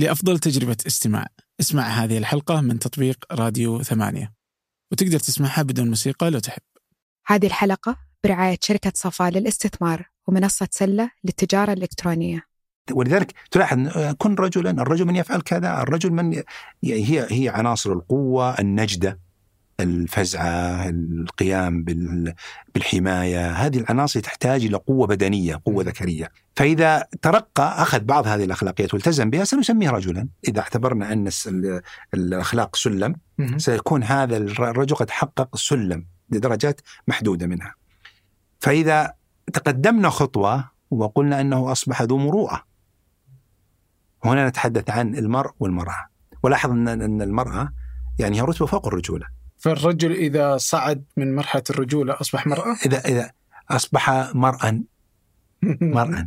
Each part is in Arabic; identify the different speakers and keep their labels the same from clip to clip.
Speaker 1: لأفضل تجربة استماع. اسمع هذه الحلقة من تطبيق راديو ثمانية. وتقدر تسمعها بدون موسيقى لو تحب.
Speaker 2: هذه الحلقة برعاية شركة صفا للاستثمار ومنصة سلة للتجارة الإلكترونية.
Speaker 3: ولذلك تلاحظ أن كن رجلا الرجل من يفعل كذا الرجل من هي هي عناصر القوة النجدة. الفزعة القيام بال- بالحماية هذه العناصر تحتاج إلى قوة بدنية قوة ذكرية. فإذا ترقى أخذ بعض هذه الأخلاقيات والتزم بها سنسميه رجلا. إذا اعتبرنا أن الس- ال- الأخلاق سلم سيكون هذا الرجل قد حقق سلم لدرجات محدودة منها. فإذا تقدمنا خطوة وقلنا أنه أصبح ذو مروءة هنا نتحدث عن المرء والمرأة. ولاحظ أن المرأة يعني هي رتبة فوق الرجولة.
Speaker 1: فالرجل إذا صعد من مرحلة الرجولة أصبح مرأة؟
Speaker 3: إذا إذا أصبح مرأة مرأة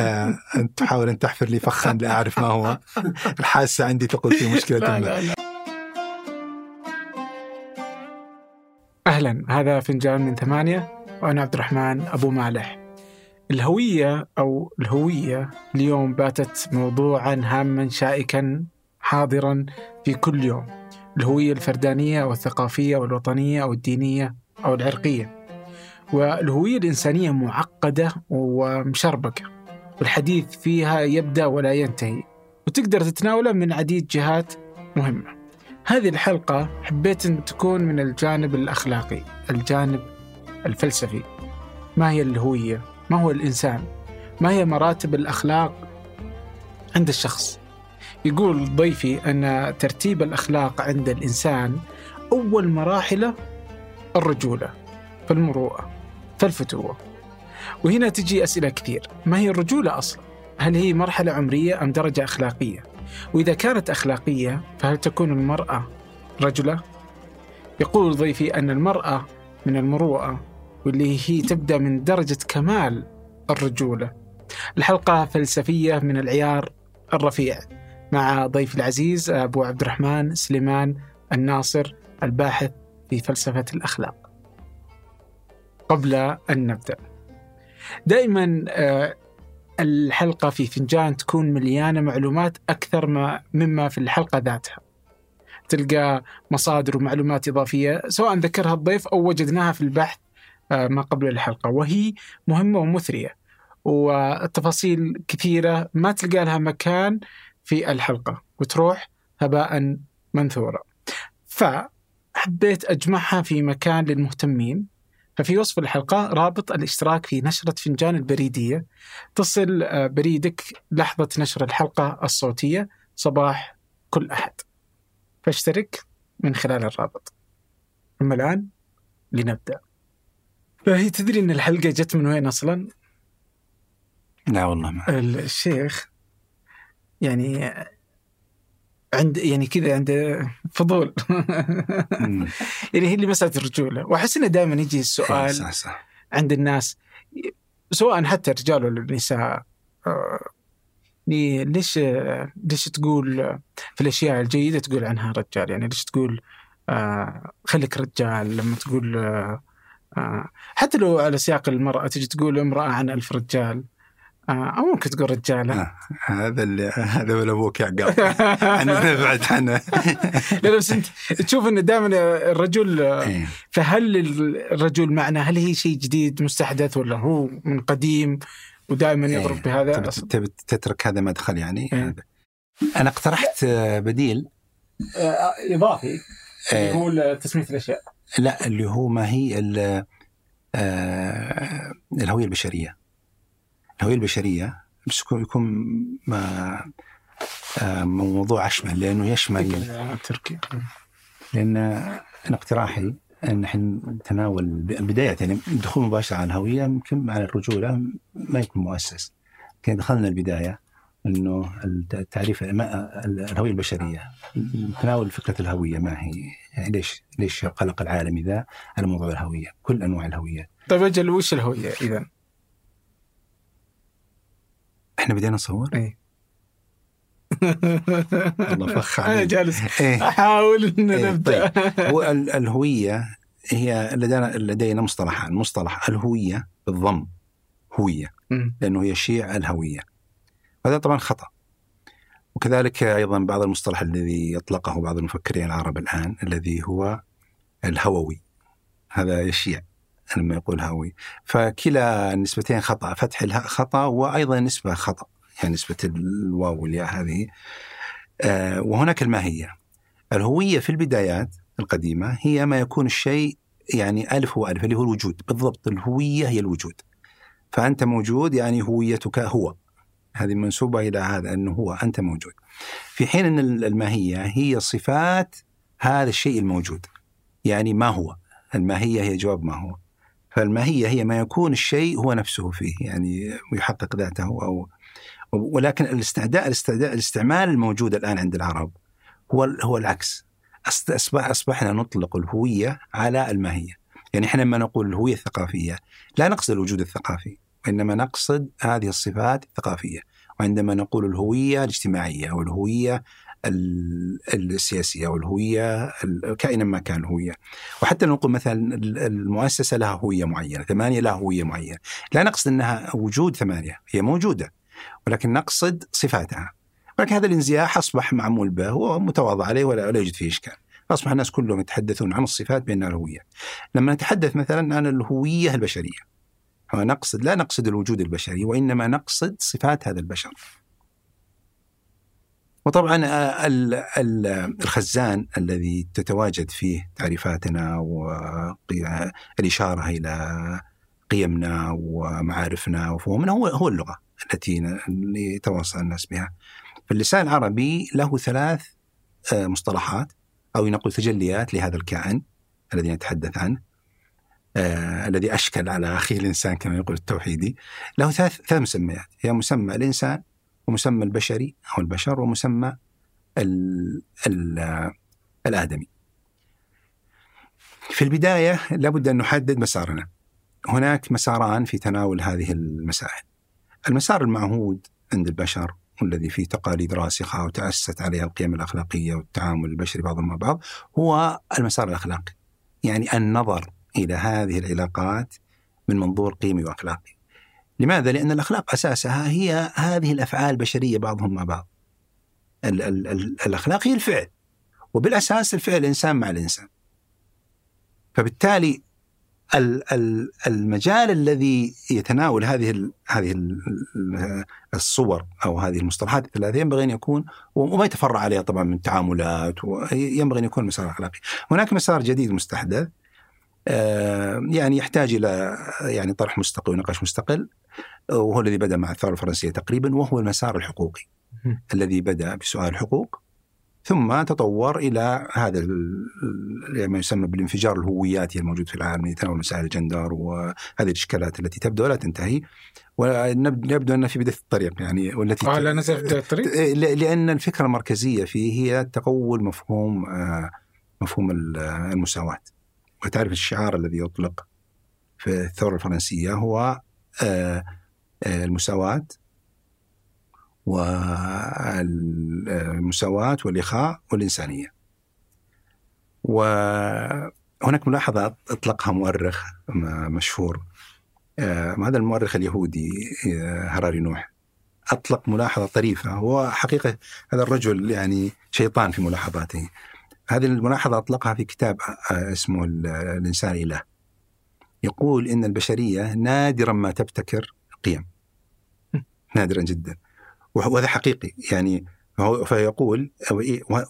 Speaker 3: آه أنت تحاول أن تحفر لي فخا لا أعرف ما هو. الحاسة عندي تقول في مشكلة
Speaker 1: لا لا لا. أهلا هذا فنجان من ثمانية وأنا عبد الرحمن أبو مالح. الهوية أو الهوية اليوم باتت موضوعا هاما شائكا حاضرا في كل يوم. الهوية الفردانية أو الثقافية أو الوطنية أو الدينية أو العرقية والهوية الإنسانية معقدة ومشربكة والحديث فيها يبدأ ولا ينتهي وتقدر تتناوله من عديد جهات مهمة هذه الحلقة حبيت أن تكون من الجانب الأخلاقي الجانب الفلسفي ما هي الهوية؟ ما هو الإنسان؟ ما هي مراتب الأخلاق عند الشخص؟ يقول ضيفي أن ترتيب الأخلاق عند الإنسان أول مراحله الرجولة فالمروءة فالفتوة وهنا تجي أسئلة كثير ما هي الرجولة أصلا؟ هل هي مرحلة عمرية أم درجة أخلاقية؟ وإذا كانت أخلاقية فهل تكون المرأة رجلة؟ يقول ضيفي أن المرأة من المروءة واللي هي تبدأ من درجة كمال الرجولة الحلقة فلسفية من العيار الرفيع مع ضيفي العزيز أبو عبد الرحمن سليمان الناصر الباحث في فلسفة الأخلاق. قبل أن نبدأ. دائما آه، الحلقة في فنجان تكون مليانة معلومات أكثر ما مما في الحلقة ذاتها. تلقى مصادر ومعلومات إضافية سواء ذكرها الضيف أو وجدناها في البحث آه، ما قبل الحلقة. وهي مهمة ومثرية والتفاصيل كثيرة ما تلقى لها مكان في الحلقة وتروح هباء منثورا فحبيت أجمعها في مكان للمهتمين. ففي وصف الحلقة رابط الاشتراك في نشرة فنجان البريدية. تصل آه، بريدك لحظة نشر الحلقة الصوتية. صباح كل أحد. فاشترك من خلال الرابط. أما الآن لنبدأ. فهي تدري أن الحلقة جت من وين أصلا؟
Speaker 3: لا والله ما.
Speaker 1: الشيخ يعني عند يعني كذا عنده فضول. يعني هي اللي مسألة الرجولة. وأحس إنه دائما يجي السؤال
Speaker 3: صح صح
Speaker 1: عند الناس سواء حتى الرجال ولا النساء آه، يعني ليش ليش تقول في الأشياء الجيدة تقول عنها رجال يعني ليش تقول آه خليك رجال لما تقول آه حتى لو على سياق المرأة تجي تقول امرأة عن ألف رجال. أو ممكن تقول رجالة.
Speaker 3: آه، هذا اللي هذا ولا أبوك يعقل أنا نبعد عنه.
Speaker 1: لا لا بس أنت تشوف إن دائما الرجل آه،
Speaker 3: إيه.
Speaker 1: فهل الرجل معنا هل هي شيء جديد مستحدث ولا هو من قديم ودائما يضرب
Speaker 3: إيه.
Speaker 1: بهذا؟
Speaker 3: تبي- تترك هذا مدخل يعني؟
Speaker 1: إيه.
Speaker 3: أنا اقترحت آه، بديل.
Speaker 1: آه، إضافي.
Speaker 3: آه،
Speaker 1: هو تسمية الأشياء.
Speaker 3: لا اللي هو ما هي ال- آه، الهوية البشرية. الهوية البشرية بس يكون يكون ما آه، موضوع أشمل لأنه يشمل
Speaker 1: تركي
Speaker 3: لأن أنا اقتراحي إن إحنا نتناول بداية يعني الدخول مباشر على الهوية يمكن على الرجوله ما يكون مؤسس. كان دخلنا البداية إنه التعريف الهوية البشرية. تناول فكرة الهوية ما هي؟ يعني ليش ليش قلق العالم ذا على موضوع الهوية؟ كل أنواع الهويات
Speaker 1: طيب أجل وش الهوية اذا؟
Speaker 3: إحنا بدينا نصور؟
Speaker 1: اي
Speaker 3: والله فخ
Speaker 1: أنا
Speaker 3: عليك.
Speaker 1: جالس
Speaker 3: إيه.
Speaker 1: أحاول إن
Speaker 3: إيه،
Speaker 1: نبدا
Speaker 3: هو ال- الهوية هي لدينا لدينا مصطلحان مصطلح. الهوية بالضم
Speaker 1: هوية.
Speaker 3: لأنه يشيع الهوية. هذا طبعا خطأ. وكذلك أيضا بعض المصطلح الذي اطلقه بعض المفكرين العرب الآن الذي هو الهووي. هذا يشيع لما يقول هوي فكلا النسبتين خطأ. فتح الهاء خطأ وأيضا نسبة خطأ. يعني نسبة الواو والياء هذه. آه وهناك الماهية. الهوية في البدايات القديمة هي ما يكون الشيء يعني ألف هو الف اللي هو الوجود. بالضبط الهوية هي الوجود. فأنت موجود يعني هويتك هو. هذه منسوبة إلى هذا أنه هو. أنت موجود. في حين أن الماهية هي صفات هذا الشيء الموجود. يعني ما هو. الماهية هي جواب ما هو. فالماهيه هي؟ ما يكون الشيء هو نفسه فيه يعني ويحقق ذاته أو ولكن الاستعداء الاستعداء الاستعمال الموجود الآن عند العرب هو هو العكس. اصبح أصبحنا نطلق الهوية على الماهية. يعني إحنا لما نقول الهوية الثقافية لا نقصد الوجود الثقافي وإنما نقصد هذه الصفات الثقافية. وعندما نقول الهوية الاجتماعية أو الهوية السياسية أو الهويه كائنا ما كان الهويه وحتى نقول مثلا المؤسسة لها هوية معينة ثمانية لها هوية معينة. لا نقصد إنها وجود ثمانية هي موجودة ولكن نقصد صفاتها. ولكن هذا الانزياح أصبح معمول به ومتواضع عليه ولا, يوجد فيه إشكال. اصبح الناس كلهم يتحدثون عن الصفات بأنها الهوية. لما نتحدث مثلا عن الهوية البشرية نقصد لا نقصد الوجود البشري وإنما نقصد صفات هذا البشر. وطبعا آه، الخزان الذي تتواجد فيه تعريفاتنا والإشارة إلى قيمنا ومعارفنا وفهومنا هو هو اللغة التي يتواصل الناس بها. فاللسان العربي له ثلاث آه، مصطلحات أو نقول تجليات لهذا الكائن الذي نتحدث عنه آه الذي أشكل على أخيه الإنسان كما يقول التوحيدي له ثلاث ثلاث مسميات هي مسمى الإنسان ومسمى البشري أو البشر ومسمى ال ال الآدمي. في البداية لابد أن نحدد مسارنا. هناك مساران في تناول هذه المسائل. المسار المعهود عند البشر والذي فيه تقاليد راسخة وتأسست عليها القيم الأخلاقية والتعامل البشري بعضهم مع بعض هو المسار الأخلاقي. يعني النظر إلى هذه العلاقات من منظور قيمي وأخلاقي. لماذا؟ لأن الأخلاق أساسها هي هذه الأفعال البشرية بعضهم مع بعض ال ال ال الأخلاق هي الفعل وبالأساس الفعل الإنسان مع الإنسان فبالتالي المجال الذي يتناول هذه هذه الصور أو هذه المصطلحات الثلاثة ينبغي أن يكون وما يتفرع عليها طبعا من تعاملات ينبغي أن يكون مسار أخلاقي. هناك مسار جديد مستحدث يعني يحتاج إلى يعني طرح مستقل ونقاش مستقل وهو الذي بدأ مع الثورة الفرنسية تقريبا وهو المسار الحقوقي الذي بدأ بسؤال الحقوق ثم تطور إلى هذا ما يسمى بالانفجار الهوياتي الموجود في العالم يتناول مسائل الجندر وهذه الإشكالات التي تبدا ولا تنتهي ويبدو ان في بداية الطريق يعني
Speaker 1: والتي آه لا نزل في بداية الطريق؟
Speaker 3: لأن الفكرة المركزية فيه هي تقول مفهوم آه، مفهوم المساواة. وتعرف الشعار الذي يطلق في الثورة الفرنسية هو آه، آه، المساواة والمساواة والإخاء والإنسانية. وهناك ملاحظة أطلقها مؤرخ مشهور آه، هذا المؤرخ اليهودي هراري نوح. أطلق ملاحظة طريفة هو حقيقة هذا الرجل يعني شيطان في ملاحظاته. هذه الملاحظة أطلقها في كتاب اسمه الإنسان إله. يقول إن البشرية نادرا ما تبتكر قيم. نادرا جدا. وهذا حقيقي. يعني فيقول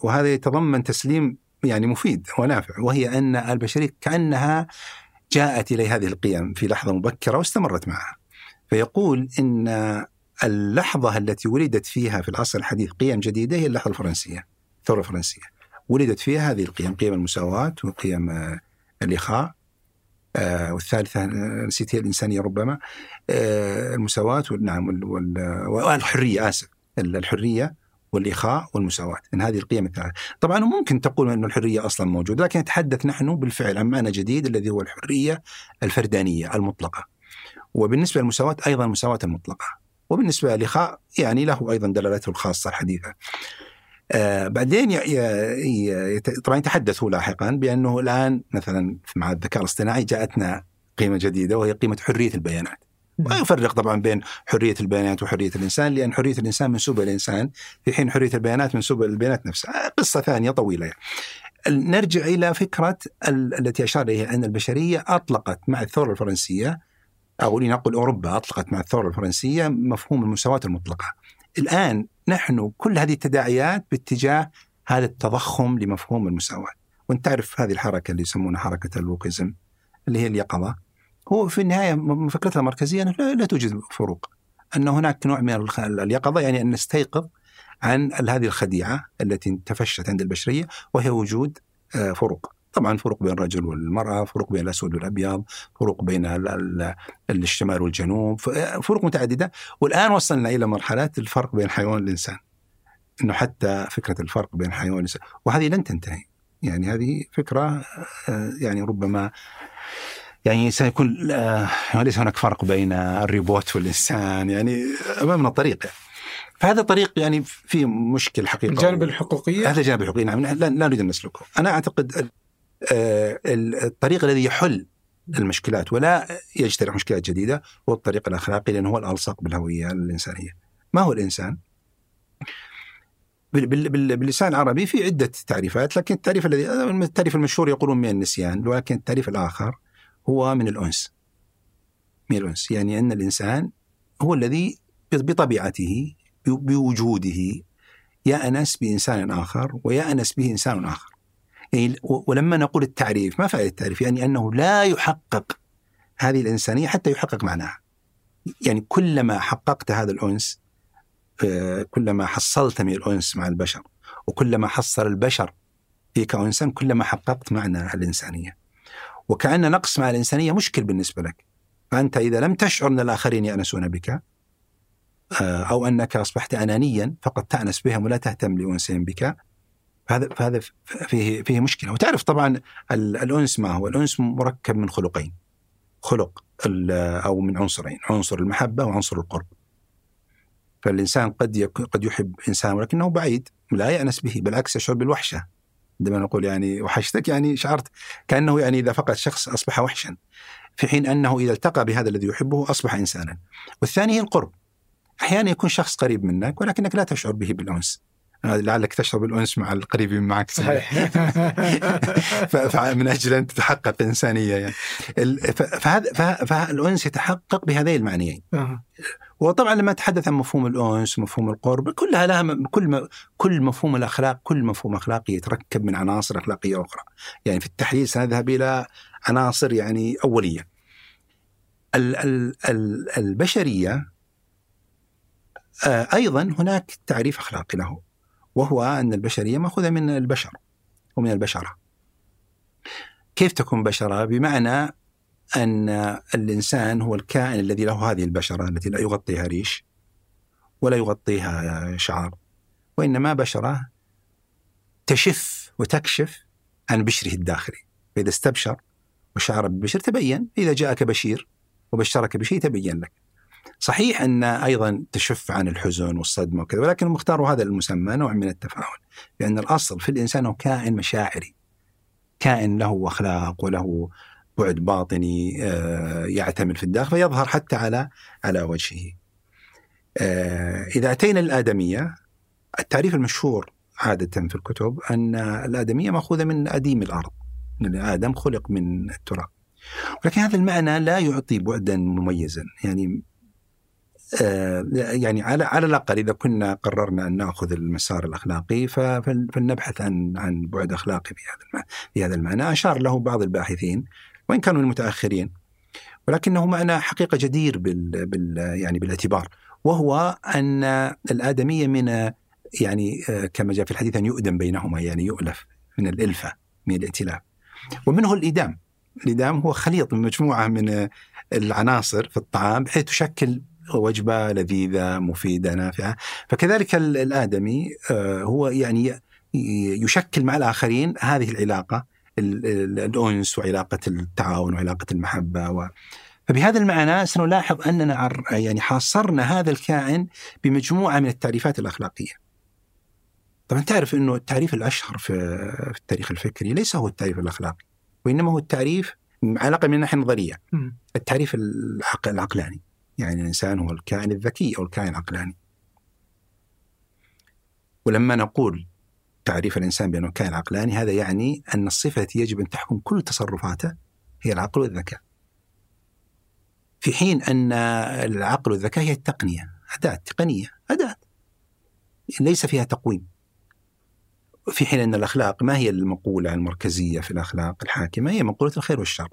Speaker 3: وهذا يتضمن تسليم يعني مفيد ونافع وهي أن البشرية كأنها جاءت إلى هذه القيم في لحظة مبكرة واستمرت معها. فيقول إن اللحظة التي ولدت فيها في العصر الحديث قيم جديدة هي اللحظة الفرنسية الثورة الفرنسية. ولدت فيها هذه القيم قيم المساواة وقيم الإخاء آه والثالثة آه، نسيت هي الإنسانية ربما آه المساواة نعم والحرية آسف الحرية والإخاء والمساواة. إن هذه القيم الثلاثة طبعا ممكن تقول أن الحرية أصلا موجودة لكن نتحدث نحن بالفعل عن معنى جديد الذي هو الحرية الفردانية المطلقة. وبالنسبة للمساواة أيضا المساواة المطلقة وبالنسبة للإخاء يعني له أيضا دلالته الخاصة الحديثة. آه بعدين ي... ي... طبعا يتحدث هو لاحقا بأنه الآن مثلا مع الذكاء الاصطناعي جاءتنا قيمة جديدة وهي قيمة حرية البيانات. ويفرق طبعا بين حرية البيانات وحرية الإنسان لأن حرية الإنسان منسوبه للانسان في حين حرية البيانات منسوبه للبيانات نفسها قصة ثانية طويلة يعني. نرجع إلى فكرة التي أشار إليها أن البشرية أطلقت مع الثورة الفرنسية أو لنقل أوروبا أطلقت مع الثورة الفرنسية مفهوم المساواة المطلقة. الآن نحن كل هذه التداعيات باتجاه هذا التضخم لمفهوم المساواة. وأنت تعرف هذه الحركة اللي يسمونها حركة الوكيزم اللي هي اليقظة. هو في النهاية فكرتها المركزية أنه لا توجد فروق. أن هناك نوع من اليقظة يعني أن نستيقظ عن هذه الخديعة التي تفشت عند البشرية وهي وجود آه، فروق. طبعا فروق بين الرجل والمرأة فروق بين الأسود والأبيض فروق بين الشمال والجنوب فروق متعددة. والآن وصلنا إلى مرحلة الفرق بين الحيوان والإنسان أنه حتى فكرة الفرق بين الحيوان والإنسان وهذه لن تنتهي. يعني هذه فكرة آه، يعني ربما يعني سيكون آه، ليس هناك فرق بين الريبوت والإنسان يعني أمامنا طريق. يعني. فهذا طريق يعني في مشكل حقيقة.
Speaker 1: الجانب الحقوقية؟
Speaker 3: هذا الجانب الحقوقي نعم لا, لا نريد أن نسلكه. أنا أعتقد آه، الطريق الذي يحل المشكلات ولا يجترح مشكلات جديدة هو الطريق الأخلاقي لأنه هو الألصق بالهوية الإنسانية. ما هو الإنسان؟ باللسان العربي في عدة تعريفات لكن التعريف الذي التعريف المشهور يقولون من النسيان ولكن التعريف الآخر هو من الأنس. من الأنس. يعني أن الإنسان هو الذي بطبيعته بوجوده يأنس بإنسان آخر ويأنس به إنسان آخر. يعني ولما نقول التعريف ما فائدة التعريف؟ يعني أنه لا يحقق هذه الإنسانية حتى يحقق معناها. يعني كلما حققت هذا الأنس آه، كلما حصلت من الأنس مع البشر وكلما حصل البشر فيك أنسا كلما حققت معنى الإنسانية. وكأن نقص مع الإنسانية مشكل بالنسبة لك. فأنت إذا لم تشعر أن الآخرين يأنسون بك آه، أو أنك أصبحت أنانيا فقد تأنس بهم ولا تهتم لأنسهم بك. فهذا فهذا فيه فيه مشكلة. وتعرف طبعا الأنس ما هو؟ الأنس مركب من خلقين. خلق أو من عنصرين عنصر المحبة وعنصر القرب. فالإنسان قد قد يحب إنسان ولكنه بعيد لا يأنس به بالعكس يشعر بالوحشة. عندما نقول يعني وحشتك يعني شعرت كأنه يعني إذا فقد شخص أصبح وحشا في حين أنه إذا التقى بهذا الذي يحبه أصبح انسانا. والثاني هي القرب. أحيانا يكون شخص قريب منك ولكنك لا تشعر به بالأنس. لعلك تشعر بالانس مع القريبين معك. صحيح. من أجل أن تتحقق إنسانية يعني. فهذا فالأنس يتحقق بهذين المعنيين. وطبعا لما اتحدث عن مفهوم الأنس ومفهوم القرب كلها لها كل كل مفهوم الأخلاق كل مفهوم أخلاقي يتركب من عناصر أخلاقية أخرى. يعني في التحليل سنذهب إلى عناصر يعني أولية. ال ال ال البشرية آه، أيضا هناك تعريف أخلاقي له. وهو أن البشرية مأخوذة من البشر ومن البشرة. كيف تكون بشرة؟ بمعنى أن الإنسان هو الكائن الذي له هذه البشرة التي لا يغطيها ريش ولا يغطيها شعر وإنما بشرة تشف وتكشف عن بشره الداخلي. فإذا استبشر وشعر ببشر تبين إذا جاءك بشير وبشرك بشيء تبين لك. صحيح أن أيضا تشف عن الحزن والصدمة وكذا ولكن مختار هذا المسمى نوع من التفاؤل لأن الأصل في الإنسان هو كائن مشاعري كائن له أخلاق وله بعد باطني آه، يعتمل في الداخل فيظهر حتى على على وجهه. آه، إذا أتينا للادميه التعريف المشهور عادة في الكتب أن الآدمية مأخوذة من أديم الأرض. ان آدم خلق من التراب. ولكن هذا المعنى لا يعطي بعدا مميزا يعني يعني على على الأقل إذا كنا قررنا أن نأخذ المسار الأخلاقي فلنبحث عن عن بعد أخلاقي في هذا في هذا المعنى. أشار له بعض الباحثين وإن كانوا من المتأخرين ولكنه معنى حقيقة جدير بال, بال يعني بالاعتبار وهو أن الآدمية من يعني آه، كما جاء في الحديث أن يؤدم بينهما يعني يؤلف من الإلفة من الائتلاف. ومنه الإدام. الإدام هو خليط من مجموعة من العناصر في الطعام بحيث تشكل وجبة لذيذة مفيدة نافعة. فكذلك الآدمي آه، هو يعني يشكل مع الآخرين هذه العلاقة الأنس وعلاقة التعاون وعلاقة المحبة و... فبهذا المعنى سنلاحظ أننا يعني حاصرنا هذا الكائن بمجموعة من التعريفات الأخلاقية. طبعا تعرف أنه التعريف الأشهر في, في التاريخ الفكري ليس هو التعريف الأخلاقي وإنما هو التعريف علاقة من الناحية النظرية. التعريف العقلاني. يعني الإنسان هو الكائن الذكي أو الكائن العقلاني. ولما نقول تعريف الإنسان بأنه كائن عقلاني هذا يعني أن الصفة التي يجب أن تحكم كل تصرفاته هي العقل والذكاء. في حين أن العقل والذكاء هي التقنية أداة تقنية أداة. ليس فيها تقويم. في حين أن الأخلاق ما هي المقولة المركزية في الأخلاق الحاكمة؟ هي مقولة الخير والشر.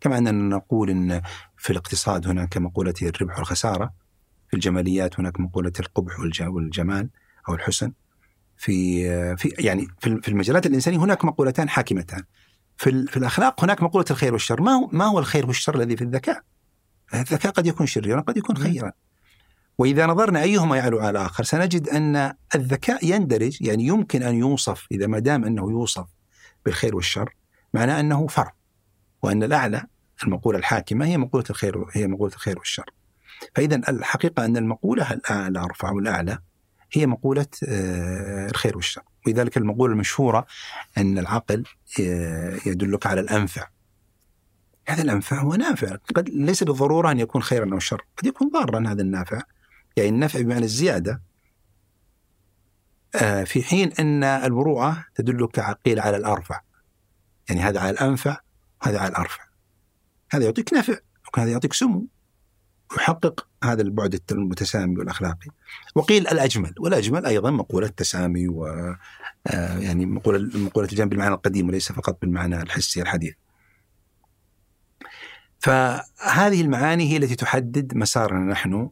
Speaker 3: كما أننا نقول أن في الاقتصاد هناك مقولة الربح والخسارة في الجماليات هناك مقولة القبح والجمال أو الحسن. في في يعني في المجالات الإنسانية هناك مقولتان حاكمتان. في, في الأخلاق هناك مقولة الخير والشر. ما هو, ما هو الخير والشر الذي في الذكاء؟ الذكاء قد يكون شريرا قد يكون خيرا. وإذا نظرنا أيهما يعلو على الآخر سنجد أن الذكاء يندرج يعني يمكن أن يوصف إذا ما دام أنه يوصف بالخير والشر معناه أنه فرع وأن الأعلى المقولة الحاكمة هي مقولة الخير هي مقولة الخير والشر. فإذا الحقيقة أن المقولة الأعلى أرفع والأعلى هي مقولة آه، الخير والشر. ولذلك المقولة المشهورة أن العقل آه، يدلك على الأنفع. هذا الأنفع هو نافع. قد ليس بالضرورة أن يكون خيرا أو شر قد يكون ضارا هذا النافع. يعني النفع بمعنى الزيادة آه، في حين أن المروءة تدلك قيل على الأرفع. يعني هذا على الأنفع وهذا على الأرفع. هذا يعطيك نفع وهذا يعطيك سمو. يحقق هذا البعد المتسامي والأخلاقي. وقيل الأجمل والأجمل أيضا مقولة التسامي و آه، يعني مقولة مقولة الجانب بالمعنى القديم وليس فقط بالمعنى الحسي الحديث. فهذه المعاني هي التي تحدد مسارنا نحن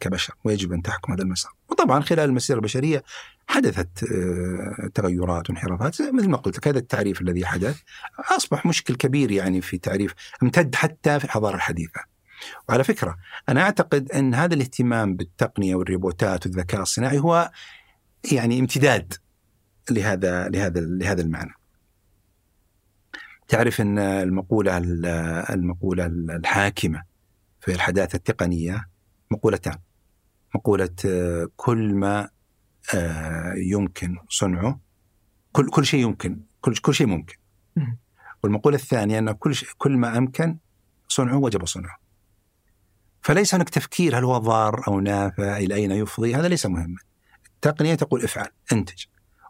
Speaker 3: كبشر ويجب أن تحكم هذا المسار وطبعا خلال المسيرة البشرية حدثت آه، تغيرات وانحرافات مثل ما قلت لك هذا التعريف الذي حدث أصبح مشكل كبير يعني في تعريف امتد حتى في الحضارة الحديثة وعلى فكرة أنا أعتقد أن هذا الاهتمام بالتقنية والريبوتات والذكاء الصناعي هو يعني امتداد لهذا لهذا لهذا المعنى. تعرف أن المقولة المقولة الحاكمة في الحداثة التقنية مقولتان. مقولة كل ما آه، يمكن صنعه كل كل شيء يمكن كل كل شيء ممكن. والمقولة الثانية أن كل كل ما أمكن صنعه وجب صنعه. فليس هناك تفكير هل هو ضار أو نافع إلى أين يفضي هذا ليس مهما التقنية تقول افعل انتج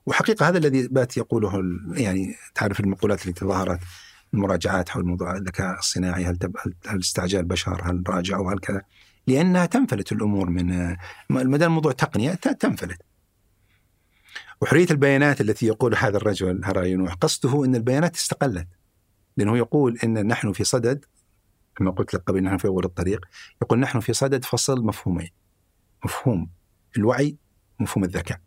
Speaker 3: وحقيقة هذا الذي بات يقوله يعني تعرف المقولات التي ظهرت المراجعات حول موضوع الذكاء الصناعي هل. هل استعجال البشر هل راجعوا هل كذا لأنها تنفلت الأمور من ما دام الموضوع تقنية تنفلت. وحرية البيانات التي يقول هذا الرجل هراي نوح قصده إن البيانات استقلت. لأنه يقول إن نحن في صدد كما قلت لك قبل نحن في أول الطريق يقول نحن في صدد فصل مفهومين. مفهوم الوعي ومفهوم الذكاء.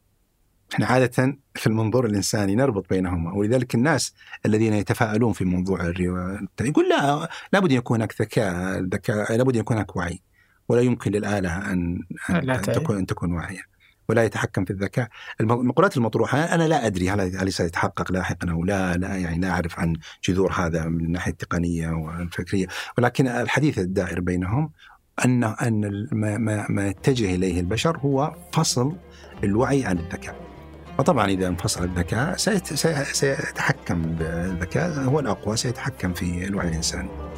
Speaker 3: إحنا عادة في المنظور الإنساني نربط بينهما. ولذلك الناس الذين يتفاءلون في موضوع الرواية يقول لا لابد أن يكون هناك ذكاء ذكاء لابد أن يكون هناك وعي. ولا يمكن للآلة أن, أن, أن تكون أن تكون واعية ولا يتحكم في الذكاء. المقولات المطروحة أنا لا أدري هل هل سيتحقق لاحقا أو لا لا يعني لا أعرف عن جذور هذا من الناحية التقنية والفكرية. ولكن الحديث الدائر بينهم أن أن ما, ما, ما يتجه إليه البشر هو فصل الوعي عن الذكاء. وطبعا إذا انفصل الذكاء سيتحكم بالذكاء هو الأقوى سيتحكم في الوعي الإنساني.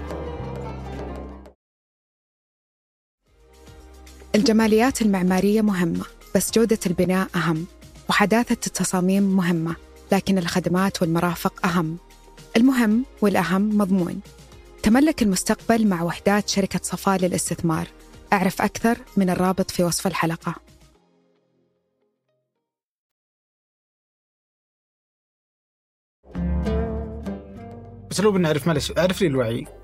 Speaker 2: الجماليات المعمارية مهمة بس جودة البناء أهم وحداثة التصاميم مهمة لكن الخدمات والمرافق أهم. المهم والأهم مضمون. تملك المستقبل مع وحدات شركة صفاء للاستثمار. أعرف أكثر من الرابط في وصف الحلقة.
Speaker 1: بس لو بنعرف معلش اعرف لي الوعي.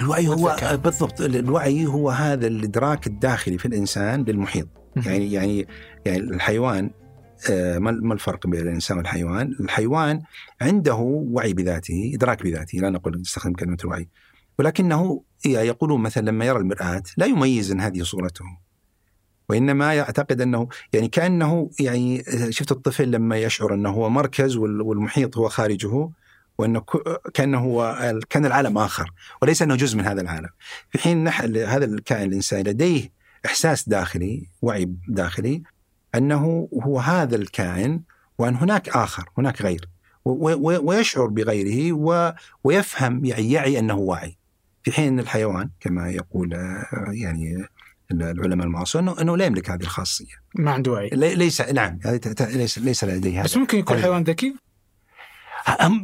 Speaker 3: الوعي هو بالضبط الوعي هو هذا الإدراك الداخلي في الإنسان للمحيط يعني يعني يعني الحيوان آه، ما الفرق بين الإنسان والحيوان؟ الحيوان عنده وعي بذاته، إدراك بذاته، لا نقول نستخدم كلمة الوعي. ولكنه يقولون مثلا لما يرى المرآة لا يميز إن هذه صورته. وإنما يعتقد انه يعني كأنه يعني شفت الطفل لما يشعر أنه هو مركز والمحيط هو خارجه وإنه كأنه هو كأن العالم آخر وليس أنه جزء من هذا العالم. في حين هذا الكائن الانساني لديه إحساس داخلي وعي داخلي أنه هو هذا الكائن وأن هناك آخر هناك غير ويشعر بغيره ويفهم يعني يعي أنه واعي في حين ان الحيوان كما يقول آه، يعني العلماء المعاصرين انه أنه لا يملك هذه الخاصية.
Speaker 1: ما عنده وعي.
Speaker 3: لي- ليس نعم ليس ليس لديه هذا
Speaker 1: بس ممكن يكون حيوان ذكي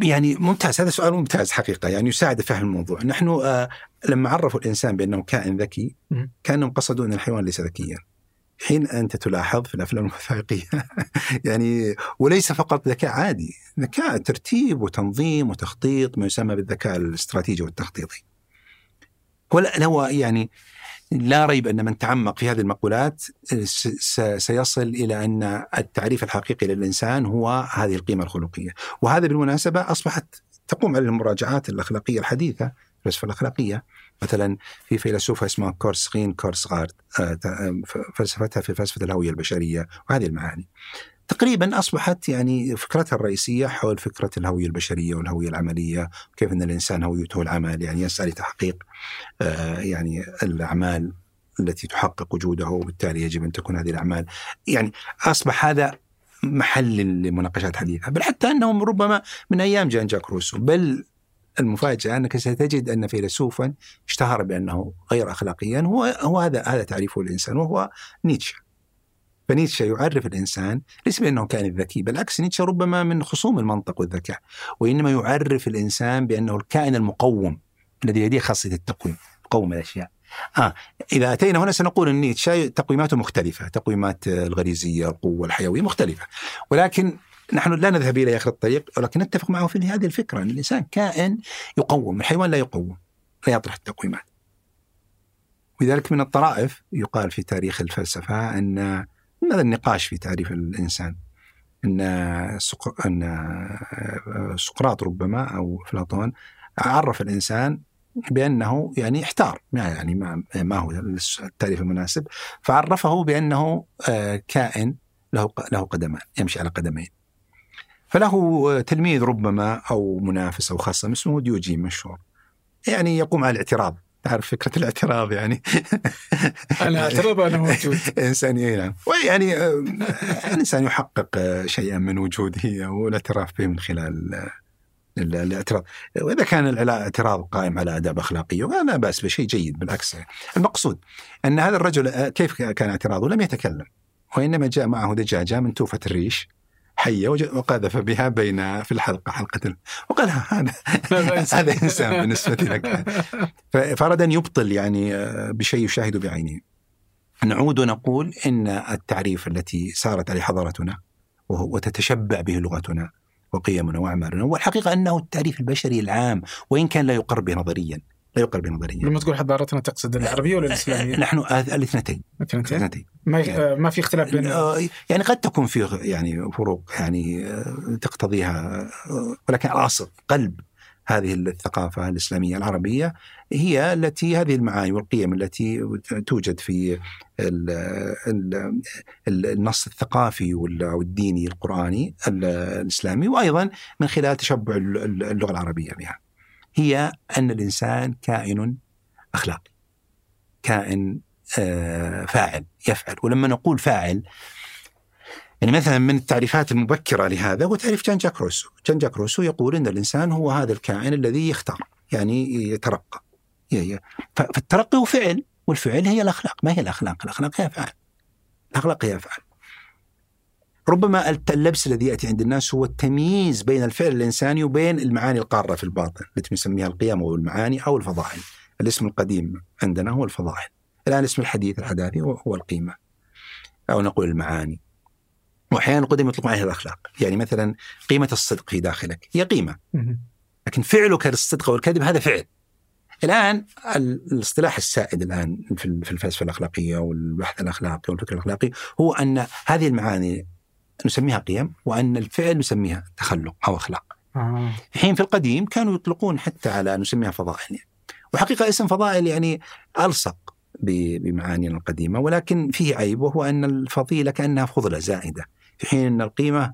Speaker 3: يعني ممتاز هذا سؤال ممتاز حقيقة يعني يساعد فهم الموضوع. نحن آه، لما عرفوا الإنسان بأنه كائن ذكي
Speaker 1: مم.
Speaker 3: كانهم قصدوا ان الحيوان ليس ذكيا. حين أنت تلاحظ في الأفلام الوثائقية يعني وليس فقط ذكاء عادي ذكاء ترتيب وتنظيم وتخطيط ما يسمى بالذكاء الاستراتيجي والتخطيطي. ولا هو يعني لا ريب أن من تعمق في هذه المقولات س- سيصل إلى أن التعريف الحقيقي للإنسان هو هذه القيمة الخلقية، وهذا بالمناسبة أصبحت تقوم على المراجعات الأخلاقية الحديثة الفلسفه الأخلاقية مثلا في فيلسوفه اسمها كورسغين كورسغارد آه، ت- آه، ف- فلسفتها في فلسفة الهوية البشرية وهذه المعاني. تقريبا أصبحت يعني فكرتها الرئيسية حول فكرة الهوية البشرية والهوية العملية، كيف إن الإنسان هويته العمل يعني يسعى لتحقيق آه، يعني الأعمال التي تحقق وجوده وبالتالي يجب أن تكون هذه الأعمال. يعني أصبح هذا محل لمناقشات حديثة. بل حتى أنهم ربما من أيام جان جاك روسو. بل المفاجأة أنك ستجد أن فيلسوفا اشتهر بأنه غير اخلاقيا. هو هو هذا هذا تعريفه للانسان وهو نيتشه. فنيتشه يعرف الإنسان ليس بأنه كائن ذكي بالعكس نيتشه ربما من خصوم المنطق والذكاء وإنما يعرف الإنسان بأنه الكائن المقوم الذي لديه خاصية التقويم قوم الأشياء. آه إذا أتينا هنا سنقول أن نيتشه تقويماته مختلفة تقويمات الغريزية القوة الحيوية مختلفة ولكن نحن لا نذهب إلى آخر الطريق ولكن نتفق معه في هذه الفكرة أن الإنسان كائن يقوم الحيوان لا يقوم لا يطرح التقويمات. ولذلك من الطرائف يقال في تاريخ الفلسفة أن هذا النقاش في تعريف الإنسان. أن سق... أن سقراط ربما أو أفلاطون عرف الإنسان بأنه يعني احتار ما يعني ما, ما هو التعريف المناسب فعرفه بأنه آه، كائن له له قدمان يمشي على قدمين. فله تلميذ ربما أو منافس أو خاصة اسمه ديوجين مشهور. يعني يقوم على الاعتراض. تعرف فكرة الاعتراض يعني.
Speaker 1: أنا أعترض أنا موجود.
Speaker 3: إنسان إي نعم. ويعني آه، الإنسان يحقق آه، شيئا من وجوده والاعتراف به من خلال آه، ال- الاعتراض. وإذا كان الاعتراض قائم على أداب أخلاقية ولا بأس بشيء جيد بالعكس. المقصود أن هذا الرجل كيف كان اعتراضه؟ لم يتكلم وإنما جاء معه دجاجة من توفة الريش. حية وقذف بها بين في الحلقة حلقة ال- وقال هذا هذا إنسان بالنسبة لك. فأراد أن يبطل يعني آه، بشيء يشاهد بعينه. نعود ونقول إن التعريف التي سارت عليه حضارتنا وتتشبع به لغتنا وقيمنا واعمالنا والحقيقة أنه التعريف البشري العام وإن كان لا يقر به نظريا. لا يقر به نظريا
Speaker 1: لما تقول حضارتنا تقصد العربية ولا الإسلامية؟
Speaker 3: نحن آه، الاثنتين.
Speaker 1: الاثنتين؟
Speaker 3: الاثنتين.
Speaker 1: ما آه، ما في اختلاف بين
Speaker 3: آه، يعني قد تكون في يعني فروق يعني آه، تقتضيها ولكن الاصل قلب هذه الثقافة الإسلامية العربية هي التي هذه المعاني والقيم التي توجد في ال ال ال النص الثقافي وال- والديني القرآني ال- الإسلامي وأيضا من خلال تشبع ال- ال- اللغة العربية بها. هي أن الإنسان كائن أخلاقي كائن آه، فاعل يفعل. ولما نقول فاعل يعني مثلا من التعريفات المبكرة لهذا هو تعريف جان جاك روسو. جان جاك روسو يقول أن الإنسان هو هذا الكائن الذي يختار يعني يترقى. فالترقي هو فعل والفعل هي الأخلاق. ما هي الأخلاق؟ الأخلاق هي أفعال الأخلاق هي أفعال ربما اللبس الذي يأتي عند الناس هو التمييز بين الفعل الإنساني وبين المعاني القارة في الباطن التي نسميها القيم أو المعاني أو الفضائل. الاسم القديم عندنا هو الفضائل. الآن الاسم الحديث الحداثي هو القيمة أو نقول المعاني. واحيانا القدم يطلق عليها الأخلاق، يعني مثلا قيمة الصدق في داخلك هي
Speaker 1: قيمة،.
Speaker 3: لكن فعلك للصدق والكذب هذا فعل. الآن ال- الاصطلاح السائد الآن في ال- في الفلسفة الأخلاقية والبحث الأخلاقي والفكر الأخلاقي هو أن هذه المعاني نسميها قيم وأن الفعل نسميها تخلق أو أخلاق.
Speaker 1: آه.
Speaker 3: في حين في القديم كانوا يطلقون حتى على نسميها فضائل يعني. وحقيقة اسم فضائل يعني ألصق ب- بمعانينا القديمة ولكن فيه عيب وهو أن الفضيلة كأنها فضلة زائدة في حين أن القيمة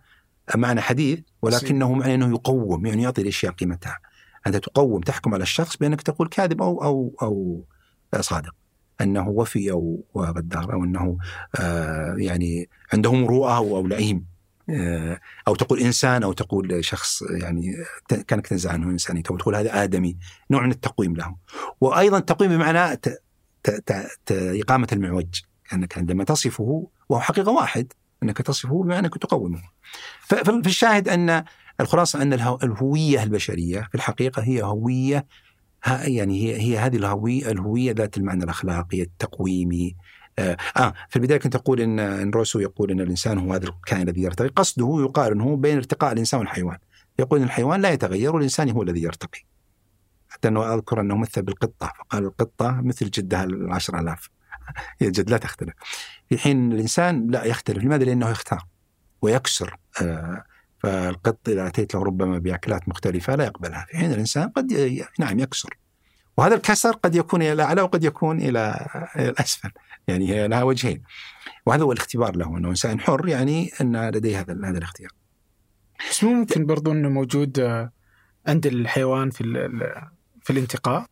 Speaker 3: معنى حديث ولكنه معنى أنه يقوم يعني يعطي الأشياء قيمتها. أنت تقوم تحكم على الشخص بأنك تقول كاذب أو أو أو صادق. أنه وفي أو غدار أو أنه آه يعني عنده مروءه أو لئيم. آه، أو تقول إنسان أو تقول شخص يعني كانك تنزع عنه انسانيته أو تقول هذا آدمي نوع من التقويم له وأيضا التقويم بمعنى. إقامة المعوج أنك عندما تصفه وهو حقيقة واحد أنك تصفه بمعنى أنك تقومه ف- ففي الشاهد أن الخلاصة أن الهو... الهوية البشرية في الحقيقة هي هوية يعني هي هي هذه الهوية الهوية ذات المعنى الأخلاقي التقويمي. آه, آه في البداية كنت أقول إن إن روسو يقول إن الإنسان هو هذا الكائن الذي يرتقي. قصده يقارنه بين ارتقاء الإنسان والحيوان. يقول إن الحيوان لا يتغير والإنسان هو الذي يرتقي. حتى أنه أذكر أنه مثل بالقطة فقال القطة مثل جدها العشر آلاف. هي الجد لا تختلف. في حين الإنسان لا يختلف. لماذا؟ لأنه يختار ويكسر آه فالقط إذا أتيت له ربما بأكلات مختلفة لا يقبلها. في حين الإنسان قد نعم يكسر. وهذا الكسر قد يكون إلى الاعلى وقد يكون إلى إلى الأسفل. يعني هي لها وجهين. وهذا هو الاختبار له إنه إنسان حر يعني أن لديه هذا هذا الاختيار.
Speaker 1: بس ممكن برضو إنه موجود آه، عند الحيوان في في الانتقاء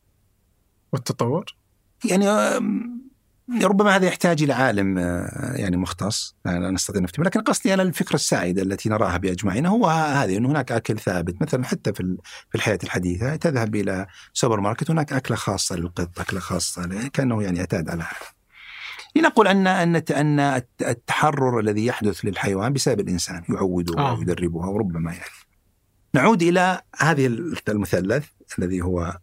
Speaker 1: والتطور؟
Speaker 3: يعني آم، ربما هذا يحتاج إلى عالم آه، يعني مختص لا نستطيع نفتي لكن قصدي أنا الفكرة السائده التي نراها باجمعنا هو هذه انه هناك أكل ثابت مثلا حتى في في الحياة الحديثة تذهب إلى سوبر ماركت هناك أكلة خاصة للقط أكلة خاصة كأنه يعني اعتاد على هذا لنقول أن أن أن التحرر الذي يحدث للحيوان بسبب الإنسان يعوده
Speaker 1: آه.
Speaker 3: ويدربه وربما يعني نعود إلى هذه المثلث الذي هو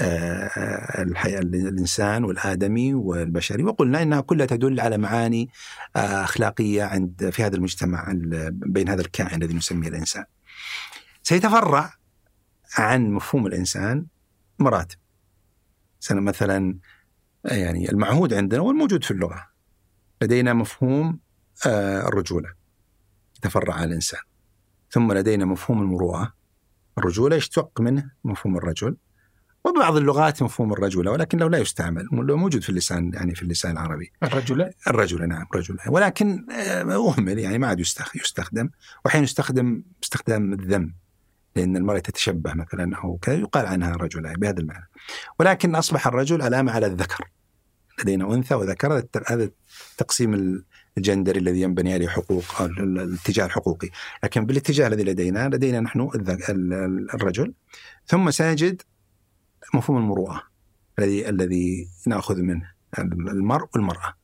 Speaker 3: الحياة الإنسان والآدمي والبشري وقلنا إنها كلها تدل على معاني آه، أخلاقية عند في هذا المجتمع ال- بين هذا الكائن الذي نسميه الإنسان. سيتفرع عن مفهوم الإنسان مراتب. مثلا آه، يعني المعهود عندنا والموجود في اللغة. لدينا مفهوم آه، الرجولة. يتفرع عن الإنسان. ثم لدينا مفهوم المروءة. الرجولة يشتق منه مفهوم الرجل. وبعض اللغات مفهوم الرجولة ولكن لو لا يستعمل موجود في اللسان يعني في اللسان العربي.
Speaker 1: الرجل
Speaker 3: الرجل نعم رجل ولكن آه، أهمل يعني ما عاد يستخ- يستخدم. وحين يستخدم استخدام الذم لأن المرأة تتشبه مثلا أو كذا يقال عنها رجل بهذا المعنى. ولكن أصبح الرجل علامة على الذكر لدينا أنثى وذكر. هذا الت- هذا التقسيم الجندري الذي ينبني عليه حقوق الاتجاه الحقوقي. لكن بالاتجاه الذي لدينا لدينا نحن الرجل. ثم سنجد مفهوم المروءة الذي الذي نأخذ منه المرء والمرأة.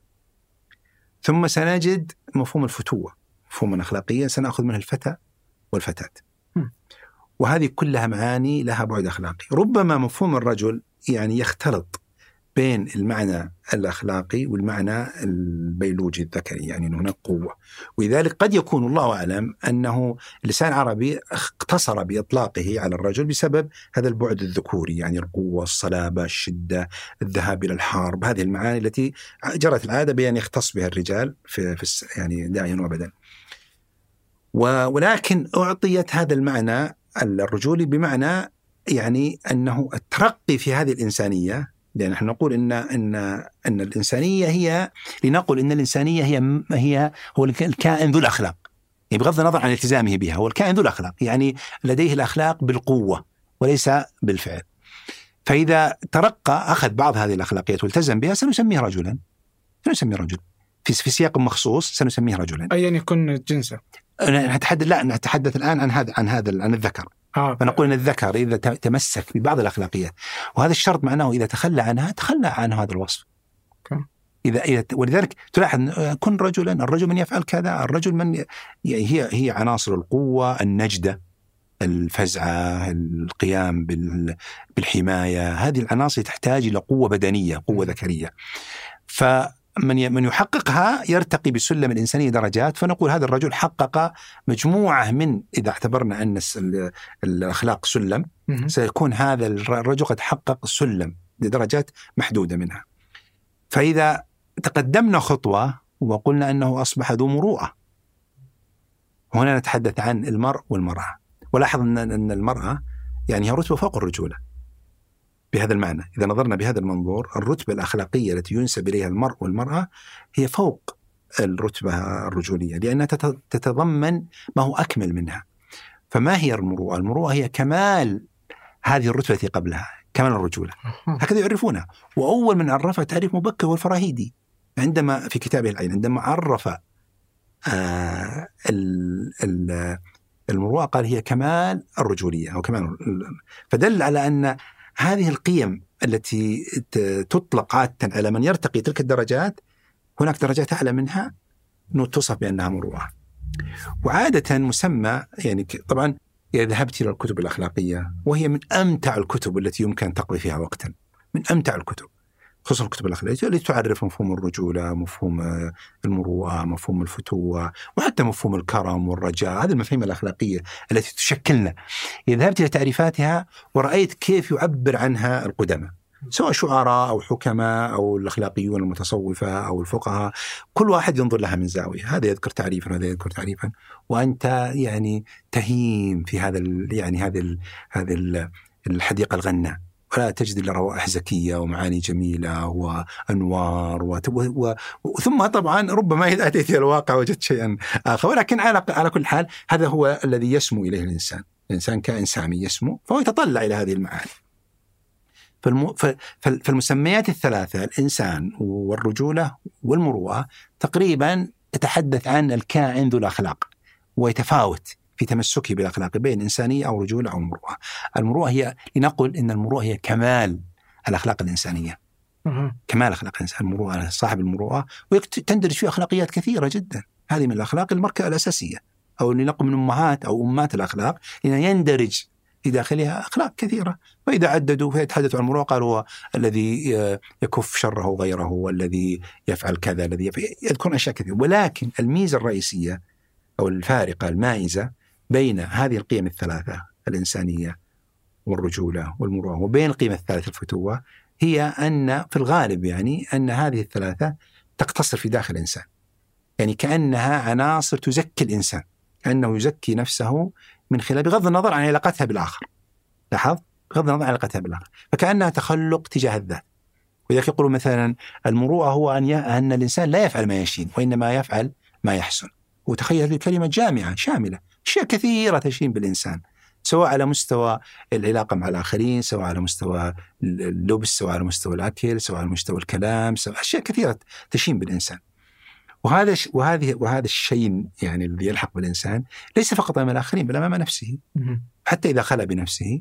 Speaker 3: ثم سنجد مفهوم الفتوة مفهوما أخلاقيا سنأخذ منه الفتى والفتاة. وهذه كلها معاني لها بعد أخلاقي. ربما مفهوم الرجل يعني يختلط بين المعنى الأخلاقي والمعنى البيولوجي الذكري يعني أنه هناك قوة. ولذلك قد يكون الله أعلم أنه اللسان العربي اقتصر بإطلاقه على الرجل بسبب هذا البعد الذكوري يعني القوة الصلابة الشدة الذهاب إلى الحرب هذه المعاني التي جرت العادة بأن يختص بها الرجال في, في يعني دائما وأبدا. و- ولكن أعطيت هذا المعنى الرجولي بمعنى يعني أنه الترقي في هذه الإنسانية لأن نحن نقول إن إن أن الإنسانية هي لنقل إن الإنسانية هي هي هو الك- الكائن ذو الأخلاق. يعني بغض النظر عن التزامه بها هو الكائن ذو الأخلاق. يعني لديه الأخلاق بالقوة وليس بالفعل. فإذا ترقى أخذ بعض هذه الأخلاقيات والتزم بها سنسميه رجلا. سنسميه رجل في في سياق مخصوص سنسميه رجلا.
Speaker 1: ايا يكن جنسه.
Speaker 3: نتحدث لا نتحدث الآن عن هذا عن هذا عن الذكر.
Speaker 1: آه
Speaker 3: فنقول إن الذكر إذا تمسك ببعض الأخلاقيات وهذا الشرط معناه إذا تخلى عنها تخلى عن هذا الوصف.
Speaker 1: أوكي.
Speaker 3: إذا إذا ولذلك تلاحظ آه، كن رجلا، الرجل من يفعل كذا، الرجل من ي- هي هي عناصر القوة، النجدة، الفزعة، القيام بال- بالحماية، هذه العناصر تحتاج إلى قوة بدنية، قوة ذكرية. فمن ي- من يحققها يرتقي بسلم الإنسانية درجات فنقول هذا الرجل حقق مجموعة من إذا اعتبرنا أن الأخلاق سلم. سيكون هذا الر- الرجل قد حقق سلم لدرجات محدودة منها. فإذا تقدمنا خطوة وقلنا أنه أصبح ذو مروءة. هنا نتحدث عن المرء والمرأة. ولاحظ أن المرأة يعني هي رتبة فوق الرجولة. بهذا المعنى، إذا نظرنا بهذا المنظور الرتبة الأخلاقية التي ينسب إليها المرء والمرأة هي فوق الرتبة الرجولية لأنها تت- تتضمن ما هو أكمل منها. فما هي المروءة؟ المروءة هي كمال هذه الرتبة التي قبلها، كمال الرجولة.
Speaker 1: أها.
Speaker 3: هكذا يعرفونها وأول من عرفها تعريف مبكر والفراهيدي عندما في كتابه العين عندما عرف آه ال- ال- المروءة قال هي كمال الرجولية أو كمال ال- فدل على أن هذه القيم التي تطلق عادة على من يرتقي تلك الدرجات هناك درجات أعلى منها أنه توصف بأنها مروءة. وعادة مسمى يعني طبعا إذا ذهبت إلى الكتب الأخلاقية وهي من أمتع الكتب التي يمكن أن تقضي فيها وقتا. من أمتع الكتب. خصوصا الكتب الأخلاقية التي تعرف مفهوم الرجولة، مفهوم آه، المروءة، مفهوم الفتوة، وحتى مفهوم الكرم والرجاء، هذه المفاهيم الأخلاقية التي تشكلنا. إذا ذهبت إلى تعريفاتها ورأيت كيف يعبر عنها القدماء. سواء شعراء أو حكماء أو الأخلاقيون المتصوفة أو الفقهاء كل واحد ينظر لها من زاوية هذا يذكر تعريفا وهذا يذكر تعريفا وأنت يعني تهيم في هذا يعني هذه هذه ال الحديقة الغناء ولا تجد إلا روائح زكية ومعاني جميلة وأنوار وت- و... و... ثم طبعا ربما إذا أتيت إلى الواقع وجدت شيئا آخر. ولكن على على كل حال هذا هو الذي يسمو إليه الإنسان. الإنسان كائن سامي يسمو فهو يتطلع إلى هذه المعاني. فالم... فالمسميات الثلاثة الإنسان والرجولة والمروءة تقريبا تتحدث عن الكائن ذو الأخلاق ويتفاوت. في تمسكه بالأخلاق بين إنسانية أو رجولة أو مروءة المروءة هي لنقل إن المروءة هي كمال الأخلاق الإنسانية.
Speaker 1: أها.
Speaker 3: كمال أخلاق الإنسان المروءة صاحب المروءة وتندرج فيه أخلاقيات كثيرة جدا. هذه من الأخلاق المركزة الأساسية. أو لنقل من أمهات أو أمات الأخلاق إن يندرج في داخلها أخلاق كثيرة. وإذا عددوا فيتحدثوا عن المروءة قالوا هو الذي آه، يكف شره غيره والذي يفعل كذا الذي يفعل يذكرون أشياء كثيرة. ولكن الميزة الرئيسية أو الفارقة المائزة بين هذه القيم الثلاثة الإنسانية والرجولة والمروءة وبين القيمة الثالثة الفتوة هي أن في الغالب يعني أن هذه الثلاثة تقتصر في داخل الإنسان. يعني كأنها عناصر تزكي الإنسان كأنه يزكي نفسه من خلال بغض النظر عن علاقتها بالآخر. لاحظ؟ بغض النظر عن علاقتها بالآخر. فكأنها تخلق تجاه الذات. ولذلك يقولوا مثلا المروءة هو أن. أن الإنسان لا يفعل ما يشين وإنما يفعل ما يحسن. وتخيل هذه الكلمة جامعة شاملة. أشياء كثيرة تشين بالإنسان سواء على مستوى العلاقة مع الآخرين سواء على مستوى اللبس سواء على مستوى الأكل سواء على مستوى الكلام سواء أشياء كثيرة تشين بالإنسان. وهذا وهذه وهذا الشيء يعني الذي يلحق بالإنسان ليس فقط أمام الآخرين بل أمام نفسه. حتى إذا خلا بنفسه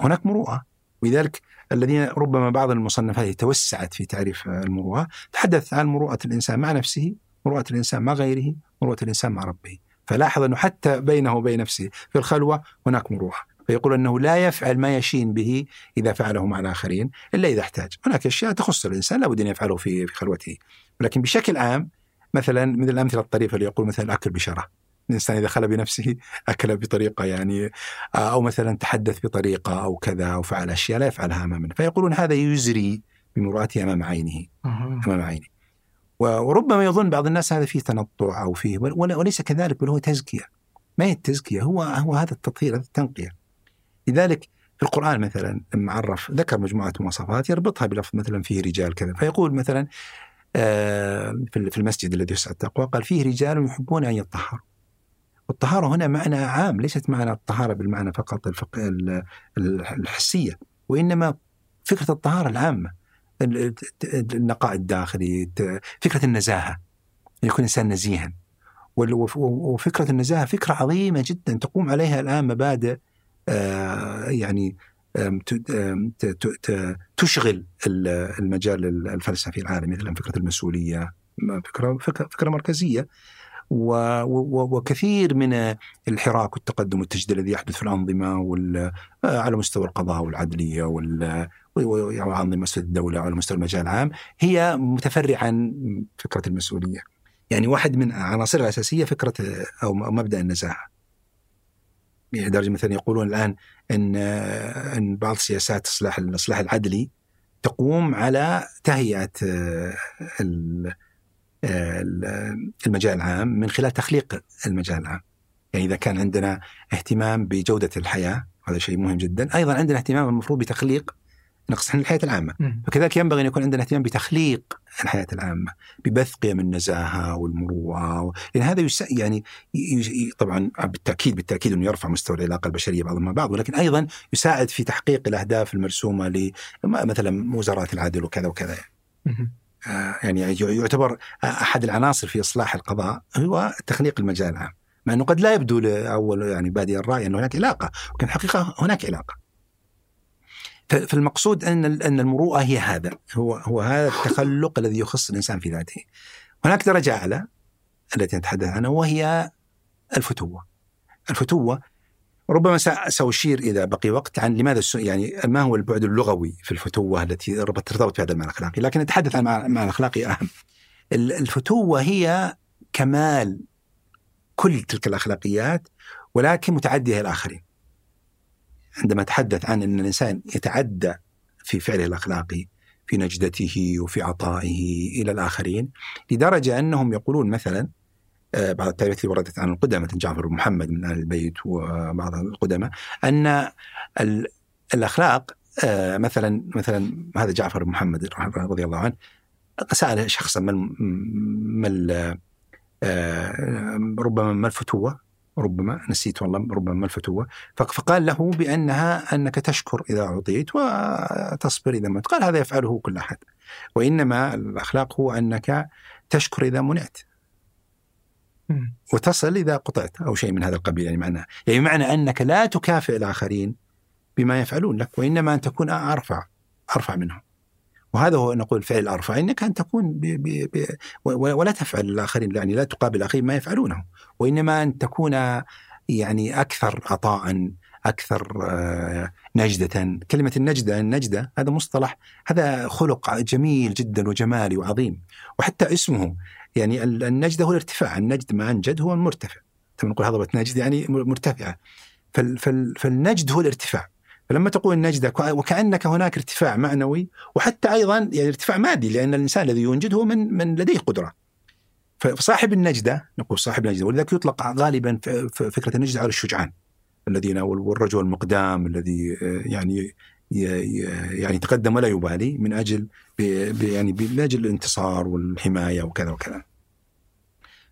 Speaker 3: هناك مروءة. ولذلك الذين ربما بعض المصنفات توسعت في تعريف المروءة تحدث عن مروءة الإنسان مع نفسه مروءة الإنسان مع غيره مروءة الإنسان مع ربه. فلاحظ أنه حتى بينه وبين نفسه في الخلوة هناك مروءة فيقول أنه لا يفعل ما يشين به إذا فعله مع الآخرين إلا إذا احتاج. هناك أشياء تخص الإنسان لابد أن يفعله في في خلوته. ولكن بشكل عام مثلا من الأمثلة الطريفة اللي يقول مثلا الأكل بشرة. الإنسان إذا خلى بنفسه أكل بطريقة يعني أو مثلا تحدث بطريقة أو كذا أو فعل أشياء لا يفعلها أمامنا فيقولون هذا يزري بمرؤته أمام عينه. أمام عينه. وربما يظن بعض الناس هذا فيه تنطع أو فيه ول- وليس كذلك بل هو تزكية. ما هي التزكية؟ هو هو هذا التطهير هذا التنقية. لذلك في القرآن مثلا لما عرف ذكر مجموعة مواصفات يربطها بلفظ مثلا فيه رجال كذا. فيقول مثلا آه، في المسجد الذي يسعى التقوى قال فيه رجال يحبون أن يطهروا. والطهارة هنا معنى عام ليست معنى الطهارة بالمعنى فقط الحسية وإنما فكرة الطهارة العامة. ال- ال- النقاء الداخلي فكرة النزاهة. يكون إنسان نزيها. وفكرة النزاهة فكرة عظيمة جدا تقوم عليها الآن مبادئ آه، يعني تشغل ال- المجال الفلسفي العالمي مثلا فكرة المسؤولية فكرة فكرة, مركزية. وكثير من الحراك والتقدم والتجديد الذي يحدث في الأنظمة وال- على مستوى القضاء والعدلية وال- وأنظمة مسؤولية الدولة وعلى مستوى المجال العام هي متفرعة عن فكرة المسؤولية. يعني واحد من عناصرها الأساسية فكرة أو مبدأ النزاهة. لدرجة مثلا يقولون الآن أن أن بعض سياسات الإصلاح الإصلاح العدلي تقوم على تهيئة ال- المجال العام من خلال تخليق المجال العام يعني إذا كان عندنا اهتمام بجودة الحياة هذا شيء مهم جدا أيضا عندنا اهتمام المفروض بتخليق نقص الحياة العامة. فكذلك ينبغي أن يكون عندنا اهتمام بتخليق الحياة العامة ببث قيم النزاهة والمروءة و... لأن هذا يس... يعني ي... طبعا بالتأكيد بالتأكيد أنه يرفع مستوى العلاقة البشرية بعضهم مع بعض ولكن أيضا يساعد في تحقيق الأهداف المرسومة ل مثلا وزارات العدل وكذا وكذا
Speaker 1: مهم.
Speaker 3: آه، يعني يعتبر أحد العناصر في إصلاح القضاء هو تخليق المجال العام. مع إنه قد لا يبدو لأول يعني بادئ الرأي ان هناك علاقة ولكن الحقيقة هناك علاقة. فالمقصود أن أن المروءة هي هذا هو هو هذا التخلق الذي يخص الإنسان في ذاته. هناك درجة أعلى التي نتحدث عنها وهي الفتوة. الفتوة ربما سأشير إذا بقي وقت عن لماذا يعني ما هو البعد اللغوي في الفتوة التي ترتبط بهذا المعنى الأخلاقي؟ لكن نتحدث عن المعنى الأخلاقي أهم. الفتوة هي كمال كل تلك الأخلاقيات ولكن متعدية الآخرين عندما أتحدث عن أن الإنسان يتعدى في فعله الأخلاقي في نجدته وفي عطائه إلى الآخرين لدرجة أنهم يقولون مثلا بعض التعريفات وردت عن القدامى مثل جعفر محمد من أهل البيت وبعض القدماء أن الأخلاق آه، مثلا مثلا هذا جعفر بن محمد رضي الله عنه سأل شخصا ما ما آه، ربما ما الفتوة؟ ربما نسيت والله ربما ما الفتوة؟ فقال له بأنها أنك تشكر إذا أعطيت وتصبر إذا ما قال هذا يفعله كل أحد. وإنما الأخلاق هو أنك تشكر إذا منعت. وتصل إذا قطعت أو شيء من هذا القبيل يعني معناه يعني معنى أنك لا تكافئ الآخرين بما يفعلون لك وإنما أن تكون أرفع أرفع منهم. وهذا هو نقول الفعل الأرفع إنك أن تكون ب ب ب ولا تفعل الآخرين يعني لا تقابل الآخرين ما يفعلونه. وإنما أن تكون يعني أكثر عطاء أكثر آه، نجدة. كلمة النجدة النجدة هذا مصطلح هذا خلق جميل جدا وجمالي وعظيم. وحتى اسمه يعني النجد هو الارتفاع النجد مع انجد هو المرتفع. ثم نقول هضبة نجد يعني مرتفعة. فالنجد هو الارتفاع. فلما تقول النجدة وكأنك هناك ارتفاع معنوي وحتى أيضا يعني ارتفاع مادي لأن الإنسان الذي ينجد هو من من لديه قدرة. فصاحب النجدة نقول صاحب النجدة ولذلك يطلق غالبا فكرة النجدة على الشجعان. الذين والرجل المقدام الذي يعني يعني تقدم ولا يبالي من أجل يعني من أجل الانتصار والحماية وكذا وكذا.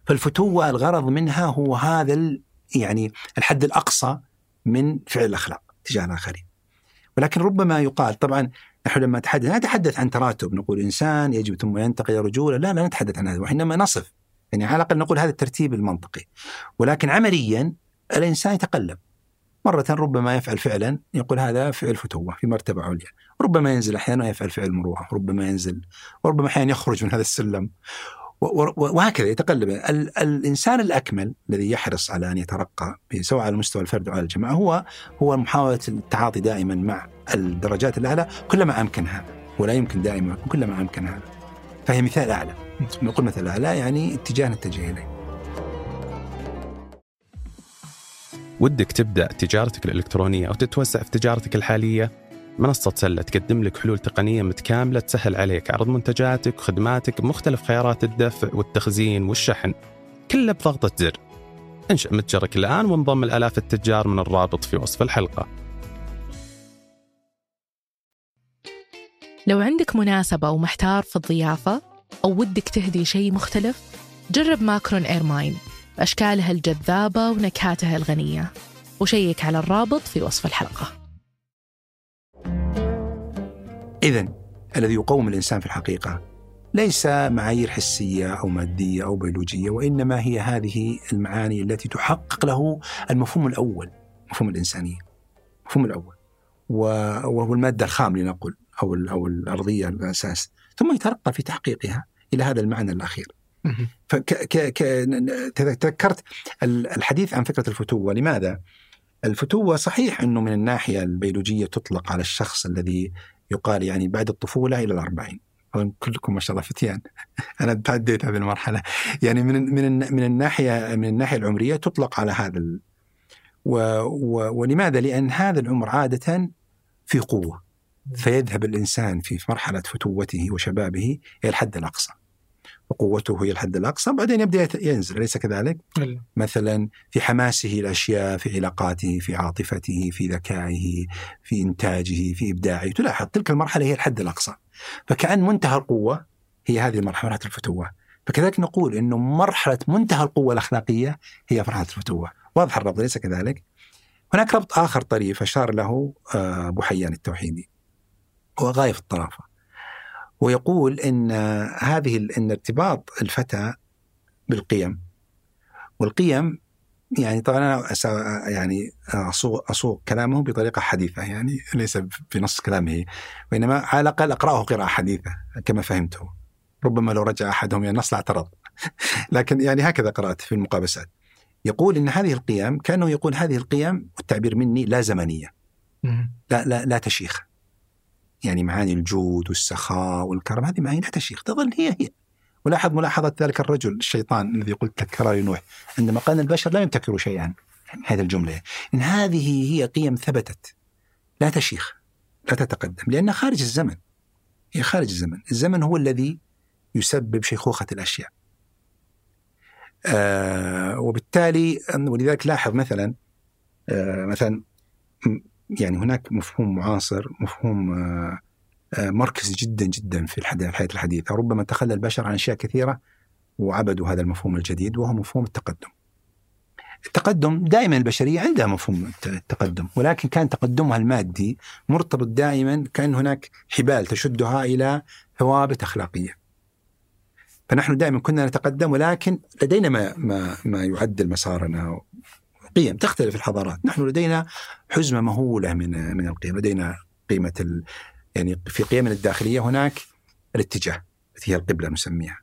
Speaker 3: فالفتوه الغرض منها هو هذا يعني الحد الأقصى من فعل الأخلاق تجاه الآخرين. ولكن ربما يقال طبعا نحن لما نتحدث لا نتحدث عن تراتب نقول إنسان يجب ثم ينتقي رجوله لا لا نتحدث عن هذا وإنما نصف يعني على الأقل نقول هذا الترتيب المنطقي. ولكن عمليا الإنسان يتقلب مرة ربما يفعل فعلا يقول هذا فعل فتوة في مرتبة عليا. ربما ينزل أحيانا يفعل فعل مروءة ربما ينزل وربما أحيانا يخرج من هذا السلم. وهكذا يتقلب. الإنسان الأكمل الذي يحرص على أن يترقى سواء على مستوى الفرد أو على الجماعة هو هو محاولة التعاطي دائما مع الدرجات الأعلى كلما أمكن هذا ولا يمكن دائما كلما أمكن هذا. فهي مثال أعلى. نقول مثال أعلى يعني اتجاه نتجه إليه.
Speaker 4: ودك تبدأ تجارتك الإلكترونية أو تتوسع في تجارتك الحالية منصة سلة تقدم لك حلول تقنية متكاملة تسهل عليك عرض منتجاتك وخدماتك بمختلف خيارات الدفع والتخزين والشحن كله بضغطة زر. انشأ متجرك الآن وانضم الآلاف التجار من الرابط في وصف الحلقة.
Speaker 5: لو عندك مناسبة أو محتار في الضيافة أو ودك تهدي شيء مختلف جرب ماكرون إيرماين. بأشكالها الجذابة ونكهاتها الغنية. وشيك على الرابط في وصف الحلقة.
Speaker 3: إذا الذي يقوم الإنسان في الحقيقة ليس معايير حسية أو مادية أو بيولوجية وإنما هي هذه المعاني التي تحقق له المفهوم الأول مفهوم الإنسانية المفهوم الأول. وهو المادة الخام لنقل أو أو الأرضية الأساس. ثم يترقى في تحقيقها إلى هذا المعنى الأخير. تذكرت الحديث عن فكرة الفتوة. لماذا؟ الفتوة صحيح إنه من الناحية البيولوجية تطلق على الشخص الذي يقال يعني بعد الطفولة إلى الأربعين. كلكم ما شاء الله فتيان. أنا تعديت هذه المرحلة. يعني من من من الناحية من الناحية العمرية تطلق على هذا ال... و... و... ولماذا؟ لأن هذا العمر عادة في قوة. فيذهب الإنسان في مرحلة فتوته وشبابه إلى الحد الأقصى. وقوته هي الحد الأقصى بعدين يبدأ ينزل أليس كذلك؟
Speaker 1: ألا.
Speaker 3: مثلا في حماسه الأشياء في علاقاته في عاطفته في ذكائه في إنتاجه في إبداعه تلاحظ تلك المرحلة هي الحد الأقصى فكأن منتهى القوة هي هذه المرحلة مرحلة الفتوة فكذلك نقول أنه مرحلة منتهى القوة الأخلاقية هي مرحلة الفتوة واضح الربط أليس كذلك؟ هناك ربط آخر طريف أشار له آه، أبو حيان التوحيدي هو غاية في الطرافة ويقول إن هذه إن ارتباط الفتى بالقيم. والقيم يعني طبعا أنا يعني اصوغ أصوغ كلامه بطريقة حديثة يعني ليس بنص كلامه وإنما على الأقل أقرأه قراءة حديثة كما فهمته ربما لو رجع أحدهم إلى النص لاعترض لكن يعني هكذا قرأت في المقابسات. يقول إن هذه القيم كأنه يقول هذه القيم والتعبير مني لا
Speaker 1: زمنية.
Speaker 3: لا لا لا تشيخ يعني معاني الجود والسخاء والكرم هذه معاني لا تشيخ تظل هي هي. ولاحظ ملاحظة ذلك الرجل الشيطان الذي قلت كرار نوح عندما قال البشر لا يبتكروا شيئا هذه الجملة. إن هذه هي قيم ثبتت لا تشيخ لا تتقدم لأنها خارج الزمن هي خارج الزمن. الزمن هو الذي يسبب شيخوخة الأشياء. آه وبالتالي ولذلك لاحظ مثلا آه مثلا يعني هناك مفهوم معاصر مفهوم آه آه مركزي جدا جدا في الحياة الحديثة. ربما تخلى البشر عن أشياء كثيرة وعبدوا هذا المفهوم الجديد وهو مفهوم التقدم. التقدم دائما البشرية عندها مفهوم الت- التقدم ولكن كان تقدمها المادي مرتبط دائما كأن هناك حبال تشدها إلى ثوابت أخلاقية. فنحن دائما كنا نتقدم ولكن لدينا ما ما ما يعدل مسارنا قيم تختلف الحضارات، نحن لدينا حزمة مهولة من من القيم، لدينا قيمة ال يعني في قيمنا الداخلية هناك الاتجاه التي هي القبلة نسميها.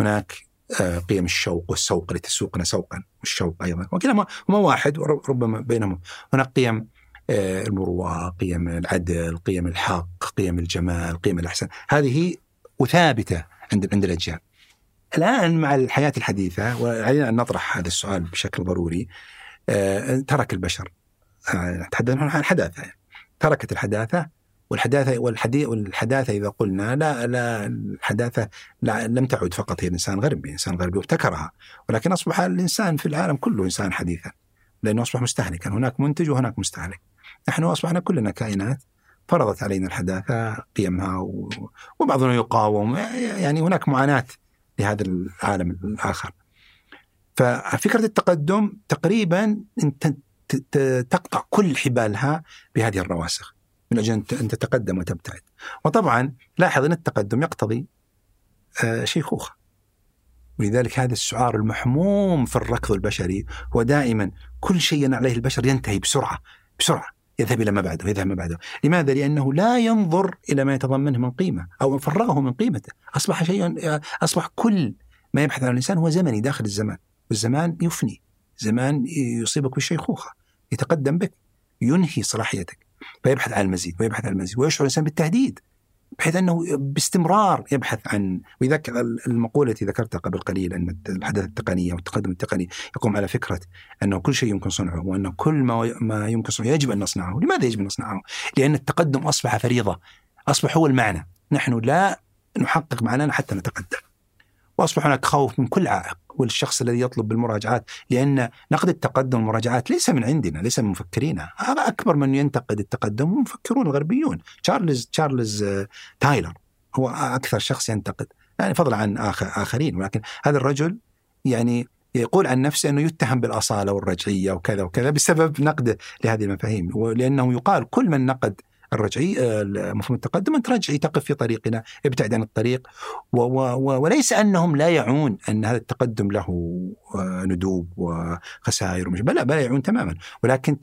Speaker 3: هناك آه، قيم الشوق والسوق التي تسوقنا سوقا والشوق أيضا، وكلاهما هما واحد وربما بينهم هناك قيم آه، المروءة، قيم العدل، قيم الحق، قيم الجمال، قيم الاحسان، هذه وثابتة عند عند الأجيال. الآن مع الحياة الحديثة وعلينا أن نطرح هذا السؤال بشكل ضروري. ترك البشر آه، نتحدث عن يعني. تركت الحداثة والحداثة والحديث والحداثة إذا قلنا لا لا الحداثة لا لم تعد فقط هي الانسان غربي، إنسان غربي وابتكرها ولكن أصبح الإنسان في العالم كله إنسان حديثا لأنه أصبح مستهلكا، هناك منتج وهناك مستهلك. نحن أصبحنا كلنا كائنات فرضت علينا الحداثة قيمها وبعضنا يقاوم يعني هناك معاناة لهذا العالم الآخر. ففكرة التقدم تقريبا انت تقطع كل حبالها بهذه الرواسخ من أجل أن تتقدم وتبتعد. وطبعا لاحظ أن التقدم يقتضي آه، شيخوخه. ولذلك هذا السعار المحموم في الركض البشري هو دائما كل شيء عليه البشر ينتهي بسرعة بسرعة يذهب إلى ما بعده يذهب ما بعده، لماذا؟ لأنه لا ينظر إلى ما يتضمنه من قيمة أو فرغه من قيمته، أصبح شيئا أصبح كل ما يبحث عن الإنسان هو زمني داخل الزمان، والزمان يفني، زمان يصيبك بالشيخوخه، يتقدم بك، ينهي صلاحيتك، فيبحث عن المزيد ويبحث عن المزيد ويشعر الإنسان بالتهديد بحيث أنه باستمرار يبحث عن ولذلك المقولة التي ذكرتها قبل قليل أن الحداثه التقنيه والتقدم التقني يقوم على فكرة أنه كل شيء يمكن صنعه وأن كل ما ما يمكن صنعه يجب أن نصنعه، لماذا يجب أن نصنعه؟ لأن التقدم أصبح فريضة، أصبح هو المعنى، نحن لا نحقق معنانا حتى نتقدم. وأصبح هناك خوف من كل عائق. والشخص الذي يطلب بالمراجعات لأن نقد التقدم والمراجعات ليس من عندنا ليس من مفكرينا. هذا أكبر من ينتقد التقدم هم المفكرون الغربيون تشارلز تشارلز آه، تايلر هو أكثر شخص ينتقد. يعني فضلا عن آخر آخرين ولكن هذا الرجل يعني يقول عن نفسه أنه يتهم بالأصالة والرجعية وكذا وكذا بسبب نقده لهذه المفاهيم ولأنه يقال كل من نقد الرجعي آه، مفهوم التقدم انت رجعي تقف في طريقنا ابتعد عن الطريق. و و و وليس أنهم لا يعون أن هذا التقدم له آه، ندوب وخسائر ومش بل بل يعون تماما. ولكن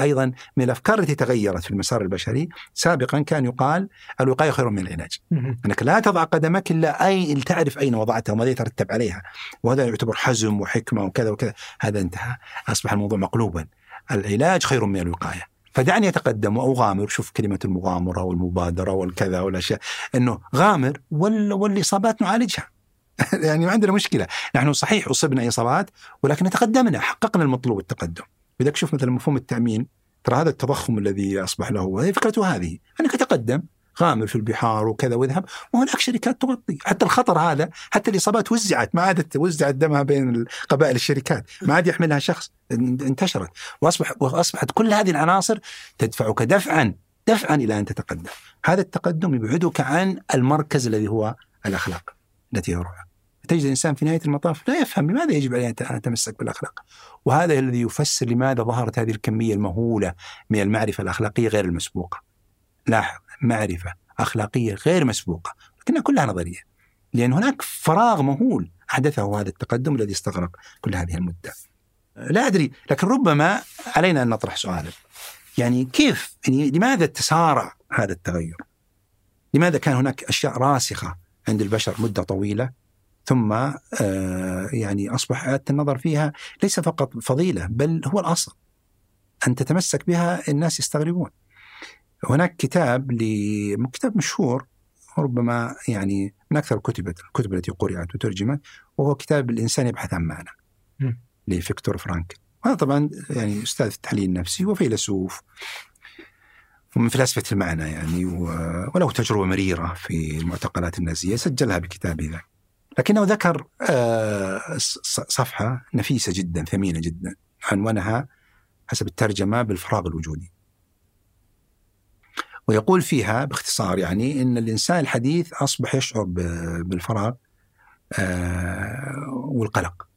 Speaker 3: أيضا من الأفكار التي تغيرت في المسار البشري سابقا كان يقال الوقاية خير من العلاج. أنك لا تضع قدمك إلا اي تعرف أين وضعتها وماذا يترتب عليها. وهذا يعتبر حزم وحكمة وكذا وكذا. هذا انتهى. أصبح الموضوع مقلوبا. العلاج خير من الوقاية. فدعني أتقدم وأغامر. شوف كلمة المغامرة والمبادرة والكذا والأشياء. إنه غامر وال... والإصابات نعالجها. يعني ما عندنا مشكلة. نحن صحيح أصبنا إصابات ولكن تقدمنا حققنا المطلوب التقدم. لذلك شوف مثلا مفهوم التأمين. ترى هذا التضخم الذي أصبح له هي فكرته هذه. أنك تقدم غامر في البحار وكذا واذهب وهناك شركات تغطي. حتى الخطر هذا حتى الإصابات وزعت. ما عادت وزعت دمها بين قبائل الشركات. ما عاد يحملها شخص. انتشرت. واصبح وأصبحت كل هذه العناصر تدفعك دفعا دفعا إلى أن تتقدم. هذا التقدم يبعدك عن المركز الذي هو الأخلاق التي هي تجد الإنسان في نهاية المطاف لا يفهم لماذا يجب عليه أن يتمسك بالأخلاق. وهذا الذي يفسر لماذا ظهرت هذه الكمية المهولة من المعرفة الأخلاقية غير المسبوقة. لاحظ. معرفة أخلاقية غير مسبوقة لكنها كلها نظرية لأن هناك فراغ مهول حدثه هذا التقدم الذي استغرق كل هذه المدة. لا أدري لكن ربما علينا أن نطرح سؤالا يعني كيف يعني لماذا تسارع هذا التغير؟ لماذا كان هناك أشياء راسخة عند البشر مدة طويلة ثم آه يعني اصبح اعاده النظر فيها ليس فقط فضيلة بل هو الأصل. أن تتمسك بها الناس يستغربون. هناك كتاب كتاب مشهور ربما يعني من أكثر الكتب الكتب التي قرأت وترجمت وهو كتاب الإنسان يبحث عن معنى. لفيكتور فرانكل وهذا طبعا يعني أستاذ التحليل النفسي وفيلسوف ومن فلاسفة المعنى يعني وله تجربة مريرة في المعتقلات النازية سجلها بكتابه ذاك لكنه ذكر آه، صفحة نفيسة جدا ثمينة جدا عنوانها حسب الترجمة بالفراغ الوجودي. ويقول فيها باختصار يعني إن الإنسان الحديث أصبح يشعر بالفراغ آه، والقلق.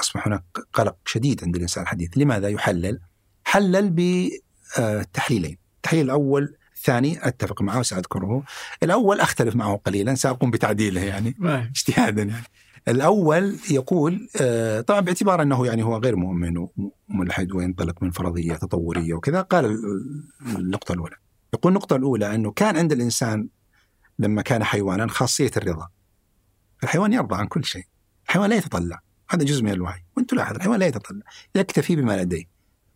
Speaker 3: أصبح هناك قلق شديد عند الإنسان الحديث، لماذا؟ يحلل؟ حلل بتحليلين، التحليل الأول. الثاني أتفق معه وساذكره، الأول أختلف معه قليلا سأقوم بتعديله يعني. اجتهادا يعني. الأول يقول آه، طبعا باعتبار أنه يعني هو غير مؤمن وملحد وينطلق من فرضية تطورية وكذا قال النقطة الأولى. يقول النقطة الأولى أنه كان عند الإنسان لما كان حيوانا خاصية الرضا. الحيوان يرضى عن كل شيء. الحيوان لا يتطلع. هذا جزء من الوعي وانت لاحظ الحيوان لا يتطلع. يكتفي بما لديه.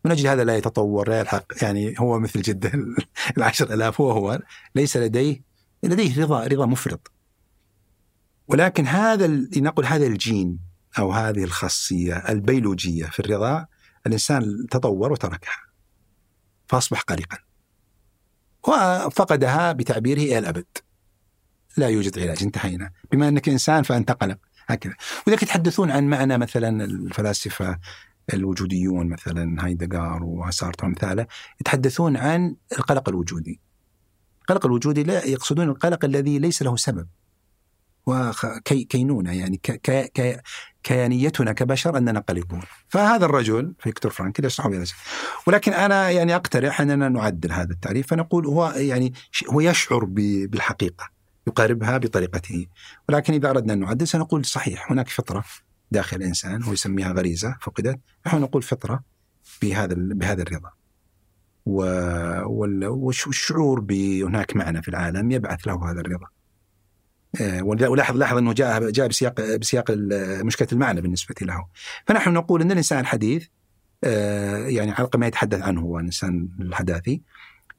Speaker 3: من أجل هذا لا يتطور لا يلحق. يعني هو مثل جدة العشر آلاف هو هو. ليس لديه لديه رضا رضا مفرط. ولكن هذا لنقل هذا الجين أو هذه الخاصية البيولوجية في الرضا الإنسان تطور وتركها. فأصبح قلقا. وفقدها بتعبيره إلى الأبد. لا يوجد علاج انتهينا. بما أنك إنسان فأنت قلق. هكذا. ولذلك يتحدثون عن معنى مثلا الفلاسفة الوجوديون مثلا هايدغار وسارتر وامثاله يتحدثون عن القلق الوجودي. القلق الوجودي لا يقصدون القلق الذي ليس له سبب. وكينونة يعني كيانيتنا كبشر أننا قلقون. فهذا الرجل فيكتور فرانكل يشرح بهذا ولكن أنا يعني أقترح أننا نعدل هذا التعريف فنقول هو يعني هو يشعر بالحقيقة يقاربها بطريقته. ولكن إذا أردنا أن نعدل سنقول صحيح هناك فطرة داخل الإنسان هو يسميها غريزة فقدت. نحن نقول فطرة بهذا بهذا الرضا. والشعور بهناك معنى في العالم يبعث له هذا الرضا. ولاحظ لاحظ أنه جاء جاء بسياق بسياق مشكلة المعنى بالنسبة له. فنحن نقول إن الإنسان الحديث آه، يعني على ما يتحدث عنه هو الإنسان الحداثي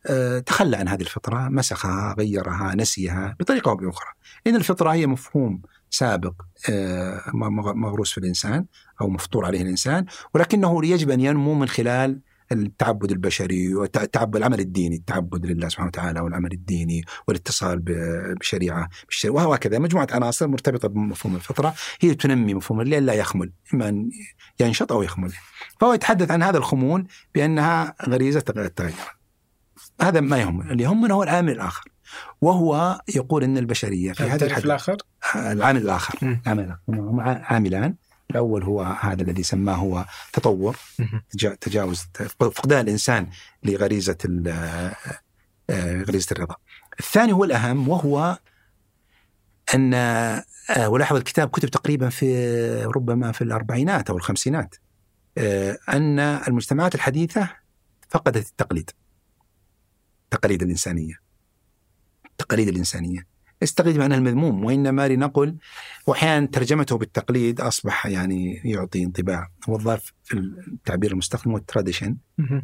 Speaker 3: آه، تخلى عن هذه الفطرة، مسخها، غيرها، نسيها بطريقة أو بأخرى. لأن الفطرة هي مفهوم سابق مغروس في الإنسان أو مفطور عليه الإنسان، ولكنه يجب أن ينمو من خلال التعبد البشري والتعبد العمل الديني التعبد لله سبحانه وتعالى والعمل الديني والاتصال بشريعة وهكذا مجموعة عناصر مرتبطة بمفهوم الفطرة هي تنمي مفهوم الليل لا يخمل إما أن ينشط أو يخمل. فهو يتحدث عن هذا الخمول بأنها غريزة التغير هذا ما يهم اللي يهمنا هو العامل الآخر. وهو يقول أن البشرية
Speaker 1: في هذا الحدث الآخر؟
Speaker 3: العامل الآخر. العامل عاملان. الأول هو هذا الذي سماه هو تطور تجاوز فقدان الإنسان لغريزة آه، غريزة الرضا. الثاني هو الأهم وهو أن آه، ولاحظ الكتاب كتب تقريبا في ربما في الأربعينات أو الخمسينات آه، أن المجتمعات الحديثة فقدت التقليد التقاليد الإنسانية التقاليد الإنسانية. التقليد معناه المذموم وإنما لنقل وأحيانا ترجمته بالتقليد أصبح يعني يعطي انطباع. هو الظرف في التعبير المستخدم هو التراديشن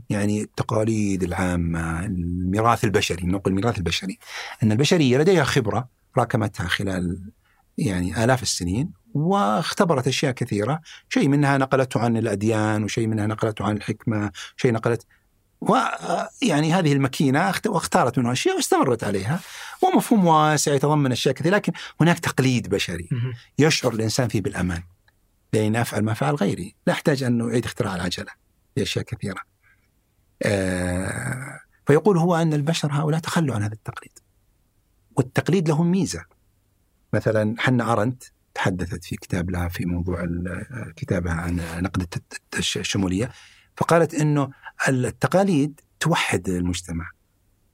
Speaker 3: يعني التقاليد العامة الميراث البشري نقول الميراث البشري. أن البشرية لديها خبرة راكمتها خلال يعني آلاف السنين واختبرت أشياء كثيرة. شيء منها نقلته عن الأديان وشيء منها نقلته عن الحكمة شيء نقلت ويعني هذه الماكينة واختارت منها أشياء واستمرت عليها. ومفهوم واسع يتضمن أشياء كثيرة لكن هناك تقليد بشري يشعر الإنسان فيه بالأمان لأن أفعل ما فعل غيري. لا أحتاج أن أعيد اختراع العجلة في أشياء كثيرة. آه فيقول هو أن البشر هؤلاء تخلوا عن هذا التقليد. والتقليد له ميزة. مثلا حنا أرنت تحدثت في كتاب لها في موضوع كتابها عن نقد الشمولية فقالت إنه التقاليد توحد المجتمع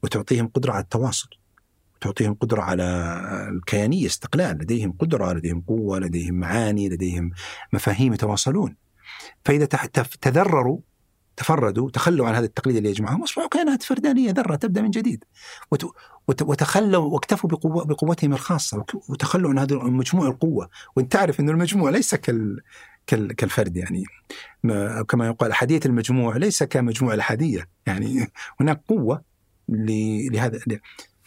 Speaker 3: وتعطيهم قدرة على التواصل تعطيهم قدرة على الكيانية استقلال لديهم قدرة لديهم قوة لديهم معاني لديهم مفاهيم يتواصلون. فإذا تذرروا تفردوا تخلوا عن هذا التقليد اللي يجمعهم أصبحوا كائنات فردانية ذرة تبدأ من جديد. وتخلوا واكتفوا بقوة بقوتهم الخاصة وتخلوا عن هذا مجموع القوة. وأنت تعرف انه المجموع ليس كال كالفرد يعني. كما يقال احاديه المجموع ليس كمجموع الاحاديه يعني هناك قوة لهذا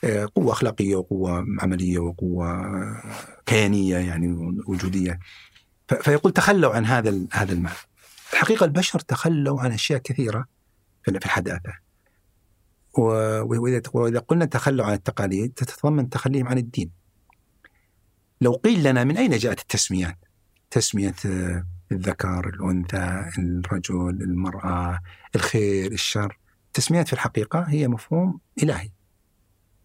Speaker 3: آه، قوة أخلاقية وقوة عملية وقوة كيانية يعني وجودية. فيقول تخلوا عن هذا هذا المعنى. الحقيقة البشر تخلوا عن أشياء كثيرة في الحداثة. وإذا قلنا تخلوا عن التقاليد تتضمن تخليهم عن الدين. لو قيل لنا من أين جاءت التسميات؟ تسمية آه، الذكر الأنثى الرجل المرأة الخير الشر. التسميات في الحقيقة هي مفهوم إلهي.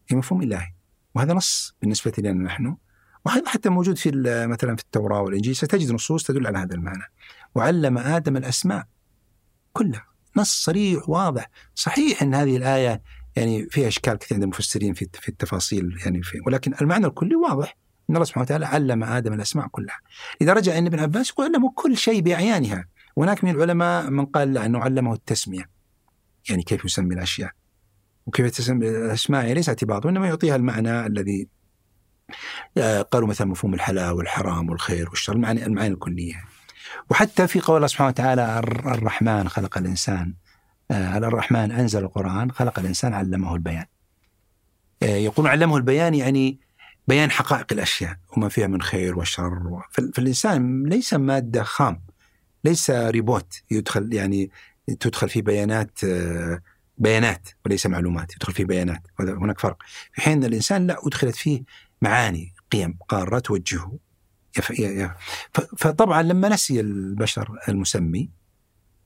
Speaker 3: هي مفهوم إلهي. وهذا نص بالنسبة لنا نحن. وهذا حتى موجود في مثلا في التوراة والإنجيل ستجد نصوص تدل على هذا المعنى. وعلم آدم الأسماء كلها. نص صريح واضح. صحيح أن هذه الآية يعني فيها إشكال كثير عند المفسرين في في التفاصيل يعني في ولكن المعنى الكلي واضح. أن الله سبحانه وتعالى علم آدم الأسماء كلها. إذا رجع أن ابن عباس يقول علمه كل شيء بأعيانها هناك من العلماء من قال لا أنه علمه التسمية. يعني كيف يسمي الأشياء. وكيف تسمي الأسماء يعني ليس اعتباط وإنما يعطيها المعنى الذي آه، قالوا مثلا مفهوم الحلال والحرام والخير والشر المعاني المعاني الكلية. وحتى في قول الله سبحانه وتعالى الرحمن خلق الإنسان. آه، الرحمن أنزل القرآن خلق الإنسان علمه البيان. آه، يقول علمه البيان يعني بيان حقائق الأشياء وما فيها من خير وشر فالإنسان ليس مادة خام ليس ريبوت يدخل يعني تدخل في بيانات بيانات وليس معلومات يدخل فيه بيانات هناك فرق. في حين الإنسان لا أدخلت فيه معاني قيم قارة توجهه فطبعا لما نسي البشر المسمي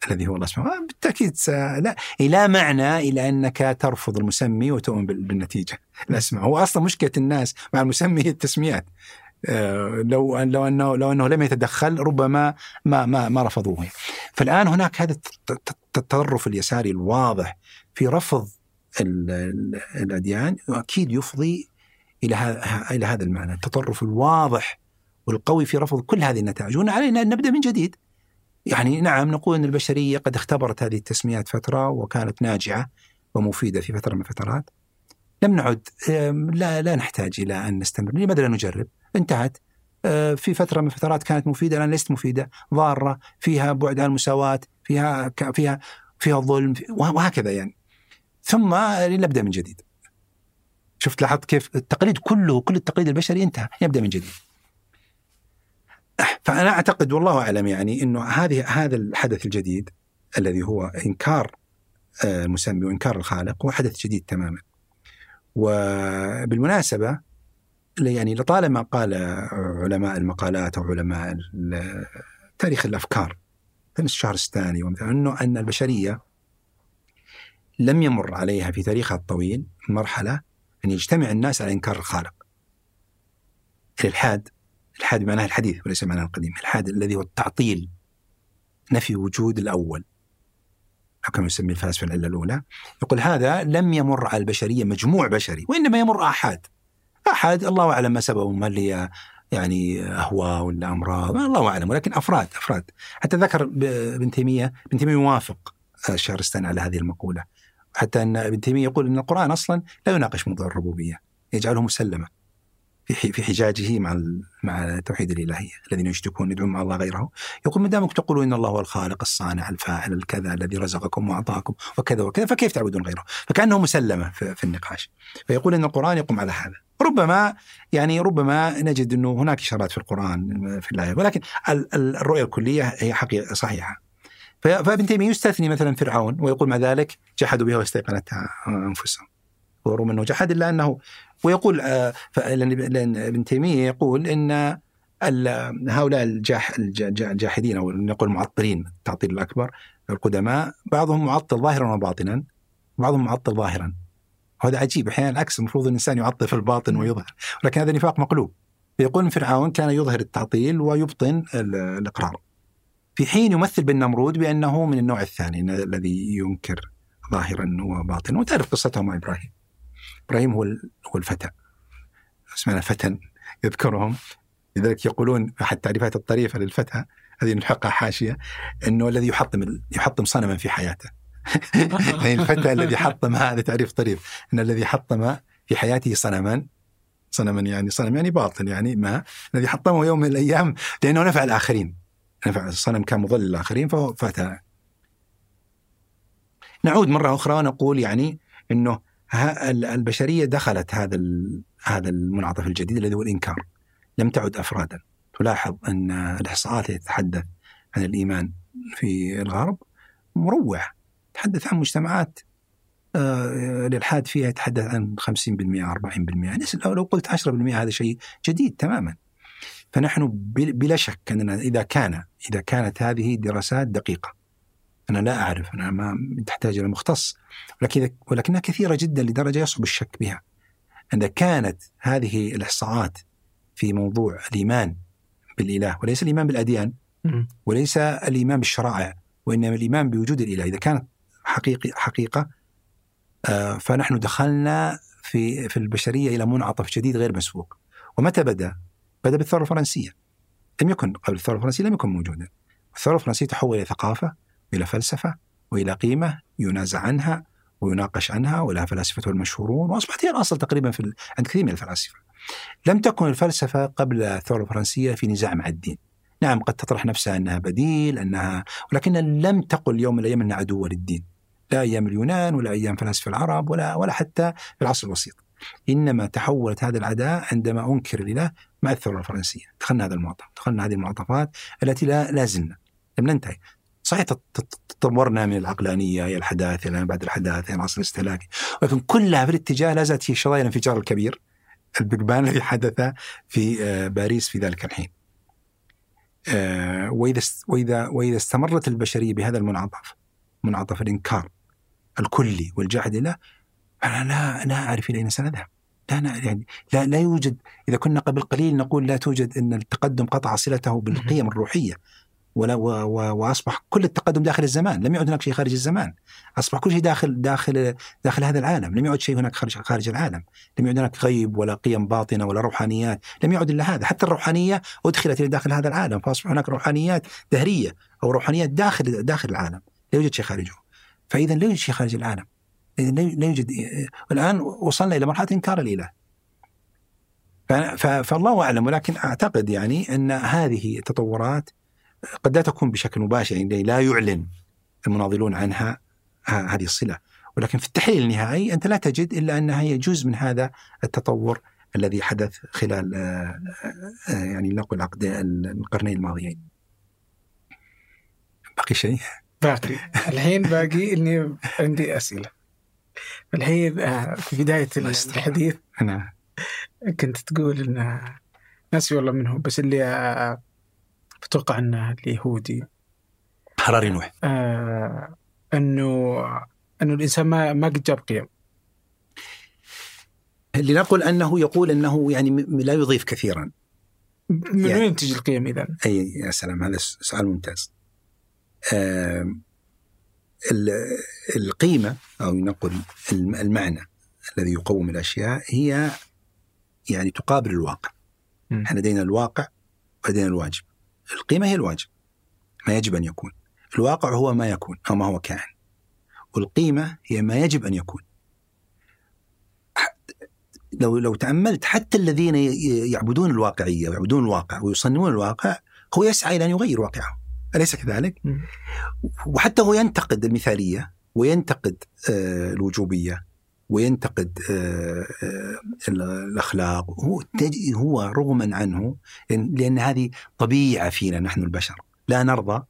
Speaker 3: الذي هو الله سبحانه وتعالى. بالتأكيد لا لا معنى إلى أنك ترفض المسمي وتؤمن بالنتيجة. الاسماء هو أصلا مشكلة الناس مع المسمي هي التسميات. آه، لو لو انه لو أنه لم يتدخل ربما ما ما ما رفضوه. فالآن هناك هذا التطرف اليساري الواضح في رفض الأديان واكيد يفضي إلى إلى هذا المعنى التطرف الواضح والقوي في رفض كل هذه النتائج. وهنا علينا أن نبدأ من جديد. يعني نعم نقول إن البشرية قد اختبرت هذه التسميات فترة وكانت ناجعة ومفيدة في فترة من الفترات. لم نعد لا لا نحتاج إلى أن نستمر. لماذا لا نجرب؟ انتهت. آه، في فترة من الفترات كانت مفيدة الآن ليست مفيدة. ضارة فيها بعد عن المساواة فيها فيها فيها ظلم وهكذا يعني. ثم لنبدأ من جديد. شفت لاحظت كيف التقليد كله كل التقليد البشري انتهى يبدأ من جديد. فأنا أعتقد والله أعلم يعني إنه هذه هذا الحدث الجديد الذي هو إنكار آه، المسمي وإنكار الخالق هو حدث جديد تماما. وبالمناسبة يعني لطالما قال علماء المقالات أو علماء تاريخ الأفكار مثل الشهرستاني ومثلا إنه أن البشرية لم يمر عليها في تاريخها الطويل مرحلة أن يجتمع الناس على إنكار الخالق. الإلحاد الإلحاد بمعناه الحديث وليس معناه القديم الإلحاد الذي هو التعطيل نفي وجود الأول. كما يسمي الفلاسفة العلة الأولى. يقول هذا لم يمر على البشرية مجموع بشري وإنما يمر آحاد آحاد الله أعلم ما سببهم هل هي يعني أهواء ولا أمراض الله أعلم ولكن أفراد أفراد. حتى ذكر ابن تيمية ابن تيمية يوافق الشهرستاني على هذه المقولة. حتى أن ابن تيمية يقول إن القرآن أصلا لا يناقش موضوع الربوبية يجعله مسلما. في في حجاجه مع مع توحيد الالهيه الذين يشركون يدعون مع الله غيره. يقول ما دامكم تقولون إن الله هو الخالق الصانع الفاعل الكذا الذي رزقكم وأعطاكم وكذا وكذا فكيف تعبدون غيره؟ فكأنه مسلمة في, في النقاش. فيقول إن القرآن يقوم على هذا. ربما يعني ربما نجد إنه هناك إشارات في القرآن في الآية ولكن الرؤية الكلية هي حقيقة صحيحة. فابن تيمية يستثني مثلا فرعون ويقول مع ذلك جحدوا بها واستيقنتها أنفسهم. ورغم انه جحد إلا أنه ويقول آه، لأن ابن تيمية يقول إن هؤلاء الجاح الجاحدين أو نقول المعطلين التعطيل الأكبر القدماء بعضهم معطل ظاهرا وباطنا بعضهم معطل ظاهرا. وهذا عجيب أحيانا العكس المفروض الإنسان يعطل في الباطن ويظهر ولكن هذا نفاق مقلوب. يقول إن فرعون كان يظهر التعطيل ويبطن الإقرار. في حين يمثل بالنمرود بأنه من النوع الثاني الذي ينكر ظاهرا وباطنا. وتعرف قصته مع إبراهيم. إبراهيم هو هو الفتى. اسمنا فتن يذكرهم. لذلك يقولون أحد تعريفات الطريفة للفتى هذه نلحقها حاشية إنه الذي يحطم يحطم صنما في حياته. يعني الفتى الذي حطم هذا تعريف طريف. إن الذي حطم في حياته صنما صنما يعني صنم يعني باطل يعني ما الذي حطمه يوم من الأيام لأنه نفع الآخرين. نفع الصنم كان مضل للآخرين فهو فتى. نعود مرة أخرى ونقول يعني إنه البشرية دخلت هذا هذا المنعطف الجديد الذي هو الإنكار. لم تعد أفرادا. تلاحظ أن الإحصاءات تتحدث عن الإيمان في الغرب مروع تحدث عن مجتمعات آه، الالحاد فيها يتحدث عن 50% 40% يعني لو قلت 10% هذا شيء جديد تماما. فنحن بلا شك أننا إذا كان إذا كانت هذه دراسات دقيقة. أنا لا أعرف أنا ما تحتاج إلى مختص. ولكن ولكنها كثيرة جدا لدرجة يصعب الشك بها. إذا كانت هذه الإحصاءات في موضوع الإيمان بالإله وليس الإيمان بالأديان وليس الإيمان بالشرائع وإنما الإيمان بوجود الإله. إذا كانت حقيقي حقيقة آه، فنحن دخلنا في في البشرية إلى منعطف جديد غير مسبوق. ومتى بدأ؟ بدأ بالثورة الفرنسية. لم يكن قبل الثورة الفرنسية لم يكن موجودا. الثورة الفرنسية تحول إلى ثقافة والى فلسفة وإلى قيمة ينازع عنها ويناقش عنها ولها فلاسفته المشهورون وأصبحت هي الأصل تقريبا في عند كثير من الفلاسفة. لم تكن الفلسفة قبل الثورة الفرنسية في نزاع مع الدين. نعم قد تطرح نفسها أنها بديل أنها ولكن لم تقل يوم من الأيام أنها عدوه للدين. لا أيام اليونان ولا أيام فلاسفة العرب ولا ولا حتى في العصر الوسيط. إنما تحولت هذه العداء عندما أنكر الاله مع الثورة الفرنسية، دخلنا هذا المعطف، دخلنا هذه المعطفات التي لا لا زلنا لم ننتهي. صحيح تطورنا من العقلانية إلى الحداثة إلى بعد الحداثة إلى العصر الإستهلاكي، ولكن كلها في الاتجاه لا زالت هي شظايا الانفجار الكبير البيج بان الذي حدث في آه، باريس في ذلك الحين. آه، وإذا وإذا وإذا استمرت البشرية بهذا المنعطف منعطف الإنكار الكلي والجحد له أنا لا لا أعرف إلى أين سنذهب. لا يعني لا لا يوجد إذا كنا قبل قليل نقول لا توجد إن التقدم قطع صلته بالقيم الروحية ولا وأصبح كل التقدم داخل الزمان، لم يعد هناك شيء خارج الزمان، أصبح كل شيء داخل داخل داخل هذا العالم، لم يعد شيء هناك خارج خارج العالم، لم يعد هناك غيب ولا قيم باطنة ولا روحانيات، لم يعد إلا هذا، حتى الروحانية أدخلت إلى داخل هذا العالم، فأصبح هناك روحانيات دهرية أو روحانيات داخل داخل العالم، لا يوجد شيء خارجه. فاذا لا يوجد شيء خارج العالم. لا يوجد الآن وصلنا إلى مرحلة إنكار الإله. فالله أعلم. ولكن أعتقد يعني أن هذه التطورات قد لا تكون بشكل مباشر يعني لا يعلن المناضلون عنها هذه الصلة ولكن في التحليل النهائي أنت لا تجد إلا أنها هي جزء من هذا التطور الذي حدث خلال آه، آه، يعني نقول عقد القرنين الماضيين. باقي شيء؟
Speaker 1: باقي الحين باقي إني عندي أسئلة. الحين آه، في بداية الحديث
Speaker 3: نعم
Speaker 1: كنت تقول إن ناسي والله منهم بس اللي أتوقع انه اليهودي
Speaker 3: حراري نوح
Speaker 1: آه أنه أنه الإنسان ما ما قد جاب قيم
Speaker 3: لنقل أنه يقول أنه يعني لا يضيف كثيرا
Speaker 1: من يعني وين تجي القيم اذا؟
Speaker 3: أي يا سلام هذا سؤال ممتاز. آه القيمة أو نقول المعنى الذي يقوم الأشياء هي يعني تقابل الواقع. إحنا لدينا الواقع ولدينا الواجب. القيمة هي الواجب ما يجب أن يكون. الواقع هو ما يكون أو ما هو كائن. والقيمة هي ما يجب أن يكون. لو لو تأملت حتى الذين يعبدون الواقعية ويعبدون الواقع ويصنعون الواقع هو يسعى إلى أن يغير واقعه. أليس كذلك؟ وحتى هو ينتقد المثالية وينتقد آه، الوجوبية. وينتقد آه، آه، الأخلاق. هو هو رغما عنه لأن هذه طبيعة فينا نحن البشر. لا نرضى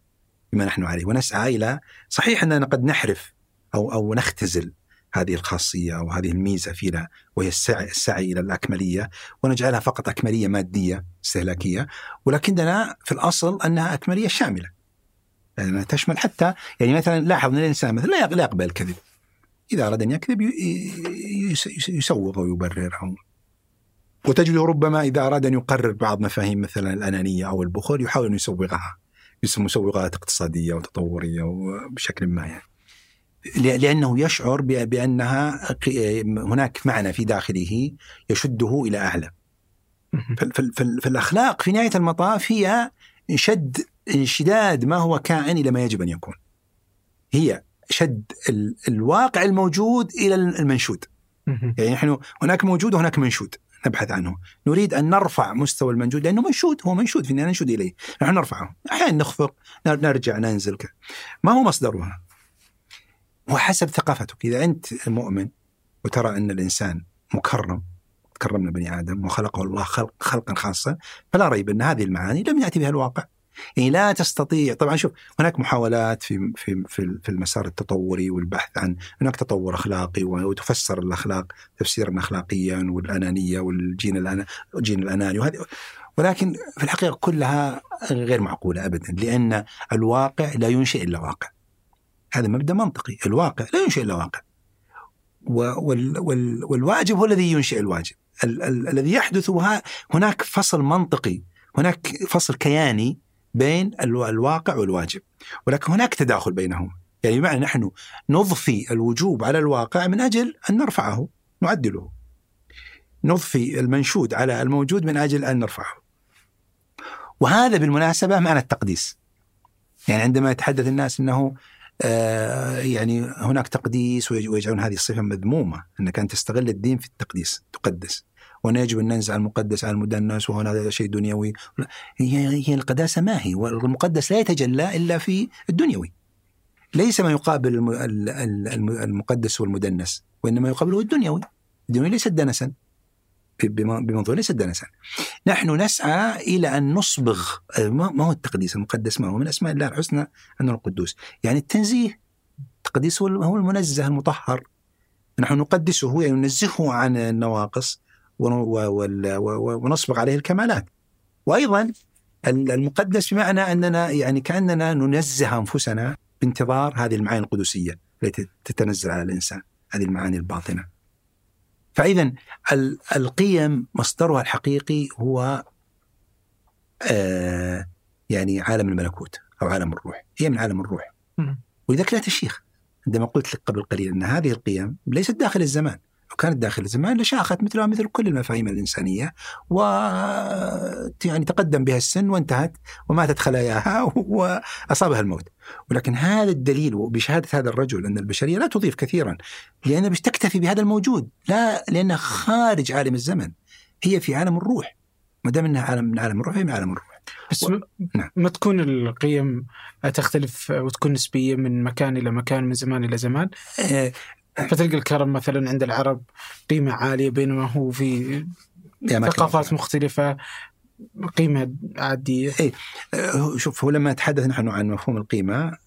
Speaker 3: بما نحن عليه ونسعى إلى صحيح أننا قد نحرف أو أو نختزل هذه الخاصية أو هذه الميزة فينا وهي السعي, السعي إلى الأكملية ونجعلها فقط أكملية مادية استهلاكية ولكننا في الأصل أنها أكملية شاملة. يعني تشمل حتى يعني مثلا لاحظ إن الإنسان مثلا لا يقبل الكذب. إذا أراد أن يكذب يسوغ ويبرر وتجده ربما إذا أراد أن يقرر بعض مفاهيم مثلا الأنانية أو البخل يحاول أن يسوغها. مسوغات اقتصادية وتطورية بشكل ما يعني. لأنه يشعر بأنها هناك معنى في داخله يشده إلى أعلى. في, في, نهاية المطاف هي شد انشداد ما هو كائن إلى ما يجب أن يكون. هي شد ال الواقع الموجود إلى المنشود. يعني نحن هناك موجود وهناك منشود. نبحث عنه. نريد أن نرفع مستوى المنجود لأنه منشود. هو منشود فينا ننشد إليه. نحن نرفعه. أحيانا نخفق نرجع ننزل ما هو مصدرها وحسب ثقافتك إذا أنت مؤمن وترى أن الإنسان مكرم كرمنا بني آدم وخلقه الله خلق خلقا خاصا فلا ريب أن هذه المعاني لم يأتي بها الواقع. يعني لا تستطيع طبعا شوف هناك محاولات في في في في المسار التطوري والبحث عن هناك تطور أخلاقي وتفسر الأخلاق تفسيرا اخلاقيا والأنانية والجين الجين الأناني وهذه ولكن في الحقيقة كلها غير معقولة ابدا لأن الواقع لا ينشئ إلا واقع. هذا مبدأ منطقي، الواقع لا ينشئ إلا واقع. وال وال والواجب هو الذي ينشئ الواجب. ال ال الذي يحدث هناك فصل منطقي، هناك فصل كياني بين الواقع والواجب. ولكن هناك تداخل بينهما يعني بمعنى نحن نضفي الوجوب على الواقع من أجل أن نرفعه نعدله. نضفي المنشود على الموجود من أجل أن نرفعه. وهذا بالمناسبة معنى التقديس. يعني عندما يتحدث الناس أنه آه يعني هناك تقديس ويجعلون هذه الصفة مذمومة أنك أن تستغل الدين في التقديس تقدس. وأن يجب أن ننزع المقدس على المدنس وهنا هذا شيء دنيوي. هي هي القداسة ما هي؟ والمقدس لا يتجلى إلا في الدنيوي. ليس ما يقابل المقدس والمدنس وإنما يقابله الدنيوي. الدنيوي ليس دنسا. بمنظور ليس دنسا. نحن نسعى إلى أن نصبغ. ما هو التقديس المقدس؟ ما هو من أسماء الله الحسنى؟ أنه القدوس. يعني التنزيه. التقديس هو المنزه المطهر. نحن نقدسه يعني ننزهه عن النواقص. ونصبغ عليه الكمالات. وأيضا المقدس بمعنى أننا يعني كأننا ننزه أنفسنا بانتظار هذه المعاني القدسية التي تتنزل على الإنسان هذه المعاني الباطنة. فإذا القيم مصدرها الحقيقي هو آه يعني عالم الملكوت أو عالم الروح. هي من عالم الروح. ولذلك لا تشيخ. عندما قلت لك قبل قليل أن هذه القيم ليست داخل الزمان. كانت داخل الزمان لشاخت مثلها مثل كل المفاهيم الإنسانية و يعني تقدم بها السن وانتهت وماتت خلاياها وأصابها الموت. ولكن هذا الدليل وبشهادة هذا الرجل أن البشرية لا تضيف كثيرا لأنها مش تكتفي بهذا الموجود لا لأنها خارج عالم الزمن. هي في عالم الروح. ما دام إنها عالم من عالم الروح هي من عالم الروح.
Speaker 1: بس و... نعم. ما تكون القيم تختلف وتكون نسبية من مكان إلى مكان من زمان إلى زمان؟ آه فتلقى الكرم مثلا عند العرب قيمة عالية بينما هو في ثقافات مختلفة قيمة عادية.
Speaker 3: إيه شوف هو لما نتحدث نحن عن مفهوم القيمة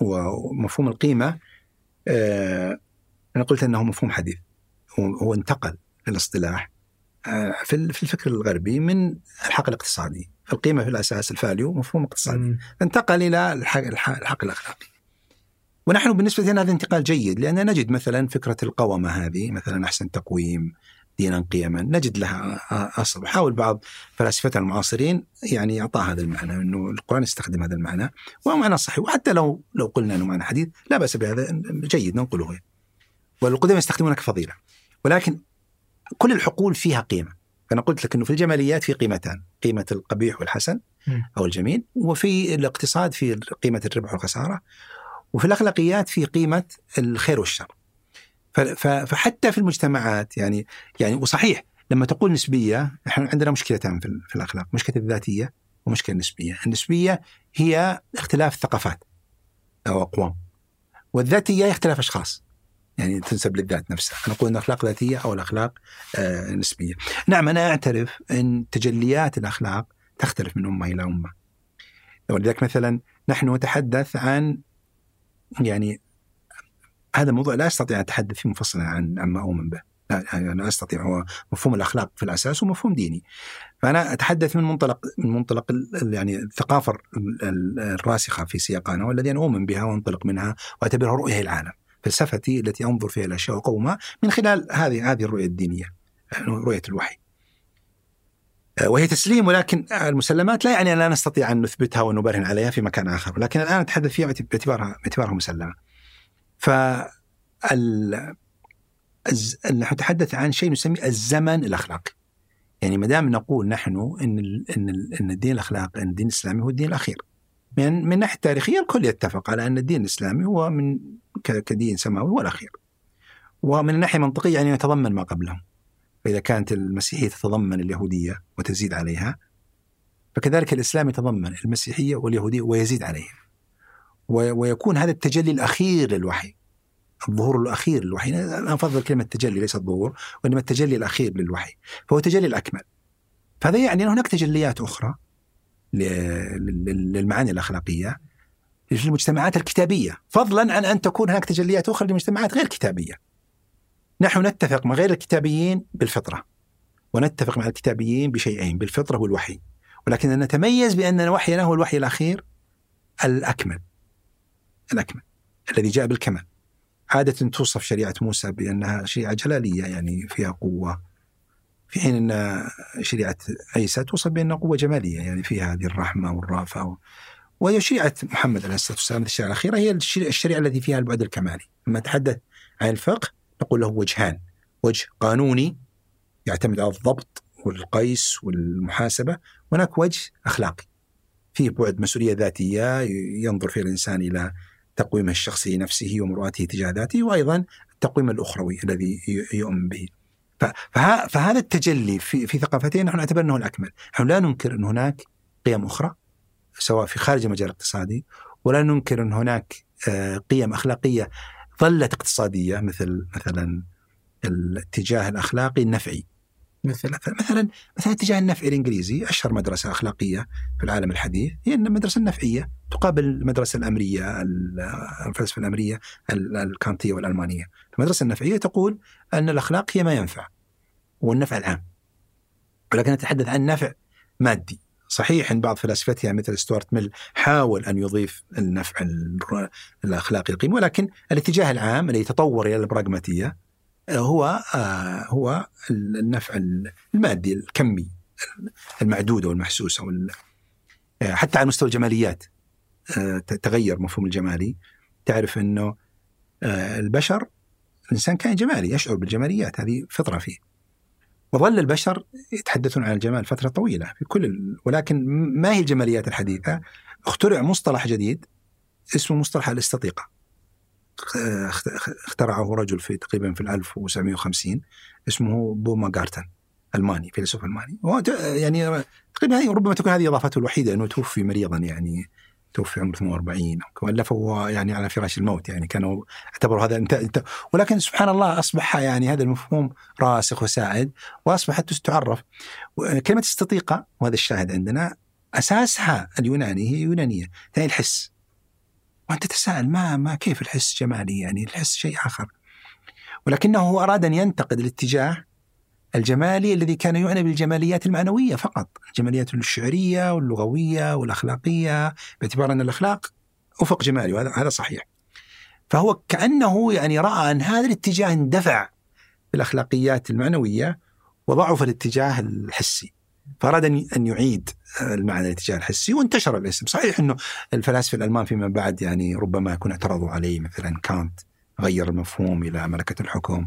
Speaker 3: ومفهوم القيمة آه أنا قلت أنه مفهوم حديث. هو انتقل الاصطلاح آه في الفكر الغربي من الحق الاقتصادي. القيمة في الأساس الفاليو مفهوم اقتصادي. انتقل إلى الحق, الحق الأخلاقي. ونحن بالنسبة لنا هذا انتقال جيد لأن نجد مثلا فكرة القومة هذه مثلا أحسن تقويم دينا قيما نجد لها أصل. حاول بعض فلاسفتنا المعاصرين يعني يعطى هذا المعنى أنه القرآن يستخدم هذا المعنى وهو معنى صحيح. وحتى لو لو قلنا أنه معنى حديث لا بأس بهذا جيد ننقله والقدم يستخدمونه كفضيلة ولكن كل الحقول فيها قيمة. أنا قلت لك أنه في الجماليات في قيمتان قيمة القبيح والحسن أو الجميل وفي الاقتصاد في قيمة الربح والخسارة. وفي الأخلاقيات في قيمة الخير والشر. فحتى في المجتمعات يعني يعني وصحيح لما تقول نسبية إحنا عندنا مشكلتان في الأخلاق مشكلة الذاتية ومشكلة النسبية. النسبية هي اختلاف ثقافات أو أقوام والذاتية اختلاف أشخاص. يعني تنسب للذات نفسها. أنا أقول أن الأخلاق ذاتية أو الأخلاق آه نسبية. نعم أنا أعترف أن تجليات الأخلاق تختلف من أمة إلى أمة. ولذلك مثلا نحن نتحدث عن يعني هذا الموضوع لا أستطيع أن أتحدث فيه منفصلا عن عما أؤمن به. لا يعني لا أستطيع. هو مفهوم الأخلاق في الأساس ومفهوم ديني. فأنا أتحدث من منطلق من منطلق يعني الثقافة الراسخة في سياقنا والذي أنا أؤمن بها وأنطلق منها وأعتبرها رؤية العالم فلسفتي التي أنظر فيها الاشياء وقومها من خلال هذه هذه الرؤية الدينية رؤية الوحي. وهي تسليم ولكن المسلمات لا يعني أن لا نستطيع أن نثبتها ونبرهن عليها في مكان آخر لكن الآن نتحدث فيها باعتبارها باعتبارها مسلمة. ف نحن نتحدث عن شيء نسميه الزمن الأخلاقي. يعني ما دام نقول نحن إن إن إن الدين الأخلاقي إن الدين الإسلامي هو الدين الأخير. من من الناحيه التاريخيه الكل يتفق على أن الدين الإسلامي هو من كدين سماوي هو الأخير. ومن الناحيه المنطقيه يعني يتضمن ما قبله فإذا كانت المسيحية تتضمن اليهودية وتزيد عليها فكذلك الإسلام يتضمن المسيحية واليهودية ويزيد عليها ويكون هذا التجلي الأخير للوحي الظهور الأخير للوحي. أنا أفضل كلمة تجلي ليس الظهور وإنما التجلي الأخير للوحي فهو التجلي الأكمل. فهذا يعني أن هناك تجليات أخرى للمعاني الأخلاقية في المجتمعات الكتابية. فضلا عن أن تكون هناك تجليات أخرى لمجتمعات غير كتابية. نحن نتفق مع غير الكتابيين بالفطرة ونتفق مع الكتابيين بشيئين بالفطرة والوحي. ولكن نتميز بأن وحينا هو الوحي الأخير الأكمل الأكمل الذي جاء بالكمال. عادة توصف شريعة موسى بأنها شريعة جلالية يعني فيها قوة في حين أن شريعة عيسى توصف بأنها قوة جمالية يعني فيها هذه الرحمة والرافة و... وهي شريعة محمد عليه الصلاة والسلام الشريعة الأخيرة هي الشريعة التي فيها البعد الكمالي. لما نتحدث عن الفقه نقول له وجهان. وجه قانوني يعتمد على الضبط والقيس والمحاسبة هناك وجه أخلاقي. فيه بعد مسؤولية ذاتية ينظر فيه الإنسان إلى تقويمه الشخصي نفسه ومرؤته تجاه ذاته وأيضا التقويم الأخروي الذي يؤمن به. فهذا التجلي في في ثقافتين نحن نعتبر أنه الأكمل، نحن لا ننكر أن هناك قيم أخرى سواء في خارج المجال الاقتصادي ولا ننكر أن هناك آه، قيم أخلاقية ظلت اقتصادية مثل مثلا الاتجاه الأخلاقي النفعي مثل مثلا مثلا اتجاه النفع الإنجليزي أشهر مدرسة أخلاقية في العالم الحديث هي المدرسة النفعيه تقابل المدرسة الأمرية الفلسفة الأمرية الكانتية والألمانية. المدرسة النفعية تقول أن الأخلاق هي ما ينفع والنفع العام. ولكن نتحدث عن نفع مادي. صحيح إن بعض فلاسفتها مثل ستوارت ميل حاول أن يضيف النفع الاخلاقي القيمة ولكن الاتجاه العام الذي تطور إلى البراغماتية هو آه، هو النفع المادي الكمي المعدودة والمحسوسة وال آه، حتى على مستوى الجماليات آه، تغير مفهوم الجمالي. تعرف إنه البشر الإنسان كائن جمالي يشعر بالجماليات هذه فطرة فيه. وظل البشر يتحدثون عن الجمال فترة طويلة في كل ولكن ما هي الجماليات الحديثة؟ اخترع مصطلح جديد اسمه مصطلح الاستطيقة. اخترعه رجل في تقريبا في 1950 اسمه بوما جارتن ألماني فيلسوف ألماني. يعني تقريبا ربما تكون هذه إضافته الوحيدة إنه توفي مريضا يعني. توفي عمره 48 والف هو يعني على فراش الموت يعني. كانوا اعتبروا هذا أنت, أنت ولكن سبحان الله أصبح يعني هذا المفهوم راسخ وسائد وأصبحت تعرف كلمه استطيقة وهذا الشاهد عندنا أساسها اليوناني هي يونانية يعني الحس. وأنت تتساءل ما ما كيف الحس جمالي يعني؟ الحس شيء آخر. ولكنه أراد أن ينتقد الاتجاه الجمالي الذي كان يعنى بالجماليات المعنوية فقط، الجماليات الشعرية واللغوية والأخلاقية باعتبار أن الأخلاق أفق جمالي وهذا هذا صحيح. فهو كأنه يعني رأى أن هذا الاتجاه اندفع بالأخلاقيات المعنوية وضعف الاتجاه الحسي. فأراد أن يعيد المعنى الاتجاه الحسي وانتشر الاسم، صحيح أنه الفلاسفة الألمان فيما بعد يعني ربما يكون اعترضوا عليه مثلا كانت غير المفهوم إلى ملكة الحكم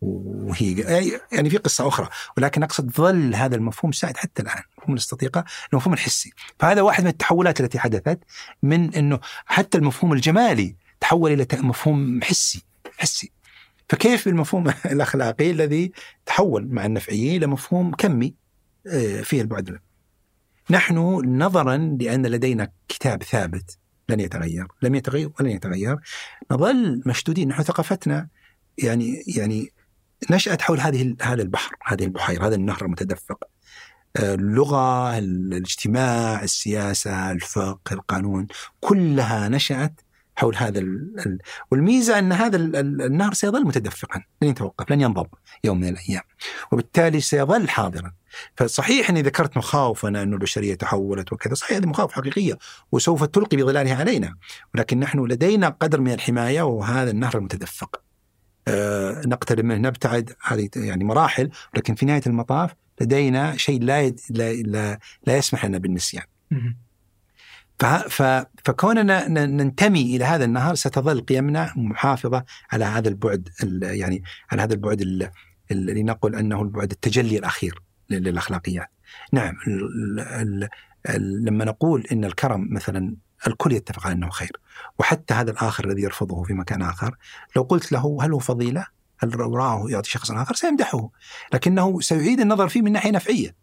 Speaker 3: وهي يعني في قصة أخرى ولكن أقصد ظل هذا المفهوم سائد حتى الآن مفهوم الاستطيقة المفهوم الحسي. فهذا واحد من التحولات التي حدثت من إنه حتى المفهوم الجمالي تحول إلى مفهوم حسي حسي. فكيف المفهوم الأخلاقي الذي تحول مع النفعيين إلى مفهوم كمي آه، فيه البعد نحن نظرا لأن لدينا كتاب ثابت لن يتغير لم يتغير ولن يتغير. نظل مشدودين نحن ثقافتنا يعني يعني نشأت حول هذه هذا البحر هذه البحيرة هذا النهر المتدفق. آه، اللغة الاجتماع السياسة الفقه القانون كلها نشأت حول هذا ال... والميزة أن هذا النهر سيظل متدفقا لن يتوقف لن ينضب يوم من الأيام وبالتالي سيظل حاضرا. فصحيح أني ذكرت مخاوفنا أن البشرية تحولت وكذا صحيح هذه مخاوف حقيقية وسوف تلقي بظلالها علينا ولكن نحن لدينا قدر من الحماية وهذا النهر المتدفق. نقترب منه نبتعد هذه يعني مراحل لكن في نهاية المطاف لدينا شيء لا لا لا, لا يسمح لنا بالنسيان. فكوننا ننتمي إلى هذا النهر ستظل قيمنا محافظة على هذا البعد يعني على هذا البعد اللي نقول أنه البعد التجلي الأخير للأخلاقيات. نعم ال ال ال لما نقول إن الكرم مثلا الكل يتفق على إنه خير. وحتى هذا الآخر الذي يرفضه في مكان آخر لو قلت له هل هو فضيلة؟ هل رآه يعطي شخص آخر؟ سيمدحه. لكنه سيعيد النظر فيه من ناحية نفعية.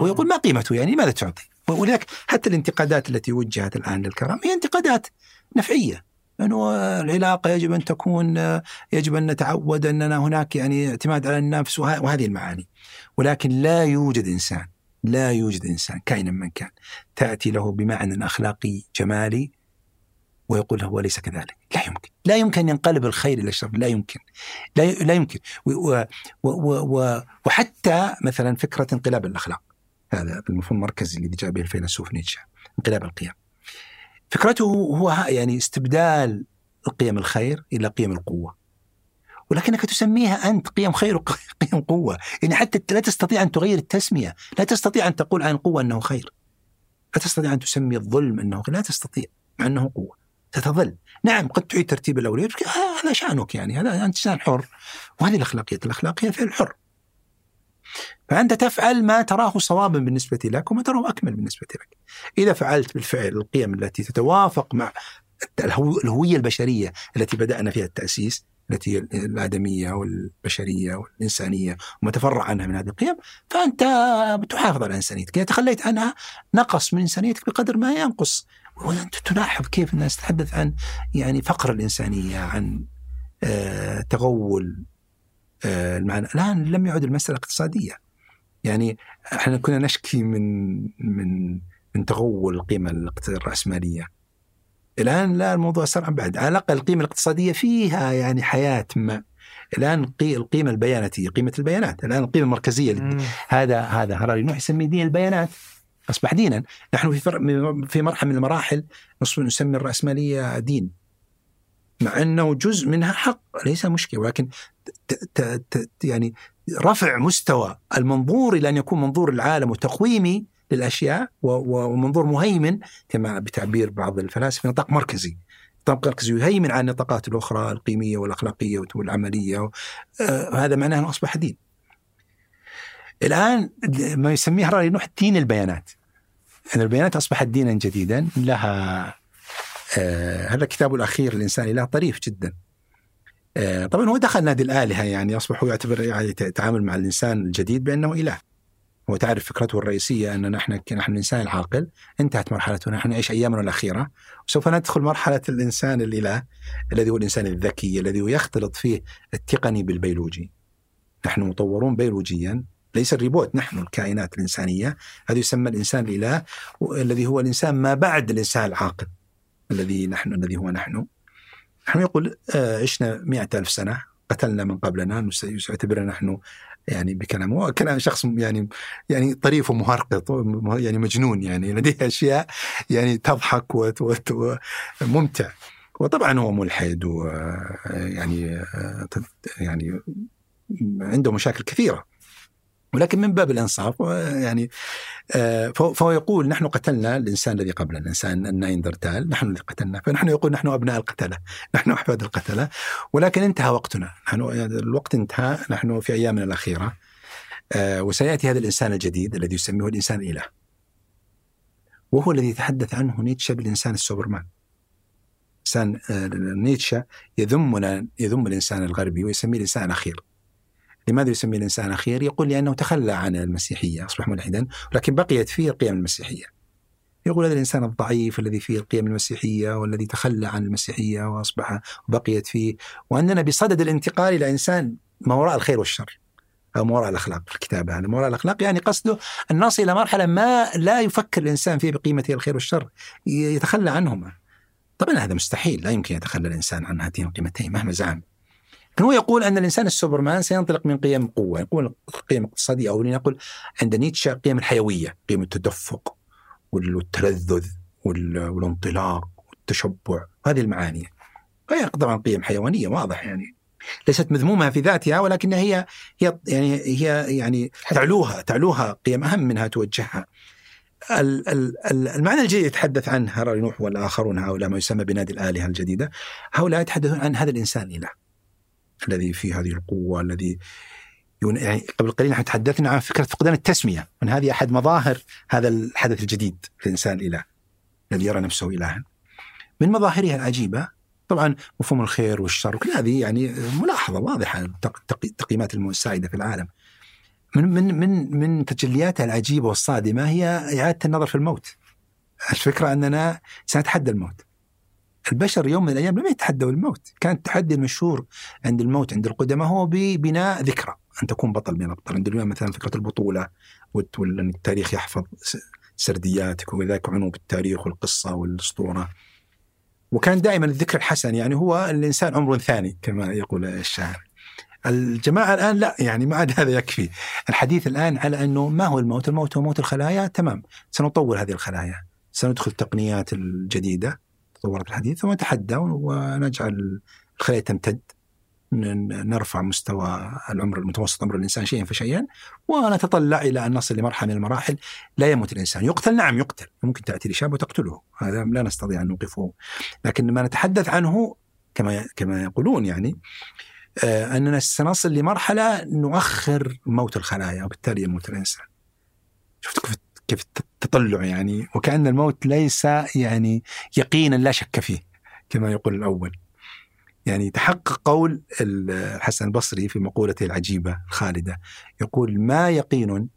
Speaker 3: ويقول ما قيمته يعني؟ لماذا تعطي؟ ولذلك حتى الانتقادات التي وجهت الآن للكرم هي انتقادات نفعية. إنه العلاقة يجب أن تكون يجب أن نتعود أننا هناك يعني اعتماد على النفس وهذه المعاني. ولكن لا يوجد إنسان لا يوجد إنسان كائنا من كان تأتي له بمعنى أخلاقي جمالي ويقول هو ليس كذلك. لا يمكن. لا يمكن ينقلب الخير إلى الشر. لا يمكن. لا, لا يمكن. و و و وحتى مثلا فكرة انقلاب الأخلاق. هذا المفهوم المركزي الذي جاء به الفيلسوف نيتشه انقلاب القيم. فكرته هو يعني استبدال قيم الخير إلى قيم القوة. ولكنك تسميها أنت قيم خير وقيم قوة. يعني حتى لا تستطيع أن تغير التسمية. لا تستطيع أن تقول عن القوة أنه خير. لا تستطيع أن تسمي الظلم أنه خير. لا تستطيع. مع أنه قوة. ستظل نعم قد تعيد ترتيب الأولويات هذا شأنك يعني. هذا أنت إنسان حر. وهذه الأخلاقيات الأخلاقية فعل حر. فأنت تفعل ما تراه صوابا بالنسبة لك وما تراه أكمل بالنسبة لك. إذا فعلت بالفعل القيم التي تتوافق مع الهوية البشرية التي بدأنا فيها التأسيس التي الآدمية والبشرية والإنسانية وما تفرع عنها من هذه القيم فأنت تحافظ على إنسانيتك. إذا تخليت عنها نقص من إنسانيتك بقدر ما ينقص. وأنت تلاحظ كيف الناس تتحدث عن يعني فقر الإنسانية عن آه تغول آه المعنى. الآن لم يعد المسألة اقتصادية. يعني إحنا كنا نشكي من من من تغول القيمة الرأسمالية. الآن لا الموضوع صار بعد. على الأقل القيمة الاقتصادية فيها يعني حياة ما. الآن القيمة البياناتية قيمة البيانات. الآن القيمة المركزية هذا هذا. هراري نوح يسميه دين البيانات؟ أصبح دينا. نحن في في مرحلة من المراحل نسمي الرأسمالية دين. مع أنه جزء منها حق ليس مشكلة. ولكن يعني رفع مستوى المنظور إلى أن يكون منظور العالم وتقويمي للأشياء ومنظور مهيمن كما بتعبير بعض الفلاسفة نطاق مركزي. نطاق مركزي يهيمن على النطاقات الأخرى القيمية والأخلاقية والعملية آه، هذا معناه أنه أصبح دين. الآن ما يسميه هراري نوح دين البيانات. أن البيانات أصبحت دينا جديدا لها آه هذا كتابه الأخير الإنسان له طريف جدا. آه طبعا هو دخل نادي الآلهة يعني أصبح هو يعتبر يعني يتعامل مع الإنسان الجديد بأنه إله. هو تعرف فكرته الرئيسية أن نحن نحن الإنسان العاقل انتهت مرحلته نحن نعيش أيامنا الأخيرة. وسوف ندخل مرحلة الإنسان الإله الذي هو الإنسان الذكي الذي هو يختلط فيه التقني بالبيولوجي. نحن مطورون بيولوجيا ليس الريبوت نحن الكائنات الإنسانية. هذا يسمى الإنسان الإله الذي هو الإنسان ما بعد الإنسان العاقل الذي نحن الذي هو نحن. نحن يقول آه، عشنا مئة ألف سنة قتلنا من قبلنا يعتبرنا نحن يعني بكلامه. كلام شخص يعني يعني طريف ومهرقط يعني مجنون يعني لديه أشياء يعني تضحك وممتع وطبعا هو ملحد ويعني يعني عنده مشاكل كثيرة. ولكن من باب الإنصاف يعني آه، فهو يقول نحن قتلنا الإنسان الذي قبلنا الإنسان النايندرتال نحن اللي قتلنا فنحن يقول نحن أبناء القتلة نحن أحفاد القتلة ولكن انتهى وقتنا نحن الوقت انتهى نحن في أيامنا الأخيرة آه، وسيأتي هذا الإنسان الجديد الذي يسميه الإنسان الاله وهو الذي يتحدث عنه نيتشه بالإنسان السوبرمان. إنسان آه، نيتشه يذمنا يذم الإنسان الغربي ويسميه الإنسان الأخير. لماذا يسمي الإنسان أخير؟ يقول لأنه تخلى عن المسيحية أصبح ملحدا ولكن بقيت فيه القيم المسيحية. يقول هذا الإنسان الضعيف الذي فيه القيم المسيحية والذي تخلى عن المسيحية وأصبح بقيت فيه وأننا بصدد الانتقال إلى إنسان ما وراء الخير والشر أو ما وراء الأخلاق في الكتاب هذا. ما وراء الأخلاق يعني قصده أن نصل إلى مرحلة ما لا يفكر الإنسان فيه بقيمة الخير والشر يتخلى عنهما. طبعا هذا مستحيل لا يمكن يتخلى الإنسان عن هاتين القيمتين مهما زعم. لكن هو يقول أن الإنسان السوبرمان سينطلق من قيم قوة، يقول قيم اقتصادية أو لنقل عند نيتشه قيم الحيوية، قيم التدفق والتلذذ والانطلاق والتشبع، هذه المعاني. وهي طبعا قيم حيوانية واضح يعني ليست مذمومة في ذاتها ولكنها هي هي يعني هي يعني تعلوها تعلوها قيم أهم منها توجهها. المعنى الجديد يتحدث عنه هراري نوح والآخرون هؤلاء ما يسمى بنادي الآلهة الجديدة هؤلاء يتحدثون عن هذا الإنسان إله الذي فيه هذه القوة الذي يعني قبل قليل نحن تحدثنا عن فكرة فقدان التسمية، وان هذه أحد مظاهر هذا الحدث الجديد في الانسان الاله الذي يرى نفسه إلها. من مظاهرها العجيبة طبعا مفهوم الخير والشر وكل هذه يعني ملاحظة واضحة التقييمات السائده في العالم. من من من من تجلياتها العجيبة والصادمة هي إعادة النظر في الموت. الفكرة أننا سنتحدى الموت. البشر يوم من الأيام لم يتحدوا الموت، كان التحدي المشهور عند الموت عند القدماء هو ببناء ذكرى، أن تكون بطل من الابطال، عند اليوم مثلا فكرة البطولة وان التاريخ يحفظ سردياتك وذاك عنو بالتاريخ والقصة والأسطورة. وكان دائما الذكر الحسن يعني هو الإنسان عمر ثاني كما يقول الشاعر. الجماعة الآن لا يعني ما عاد هذا يكفي. الحديث الآن على أنه ما هو الموت؟ الموت هو موت الخلايا تمام سنطور هذه الخلايا. سندخل التقنيات الجديدة تطورت الحديث ثم نتحدى ونجعل الخلايا تمتد نرفع مستوى العمر المتوسط عمر الإنسان شيئا فشيئا ونتطلع إلى أن نصل لمرحلة من المراحل لا يموت الإنسان، يقتل نعم يقتل، ممكن تأتي الإشابة وتقتله، هذا لا نستطيع أن نوقفه. لكن ما نتحدث عنه كما كما يقولون يعني آه أننا سنصل لمرحلة نؤخر موت الخلايا وبالتالي يموت الإنسان. شفت كيف كيف التطلع يعني وكأن الموت ليس يعني يقينا لا شك فيه كما يقول الأول. يعني تحقق قول الحسن البصري في مقولته العجيبة الخالدة يقول ما يقين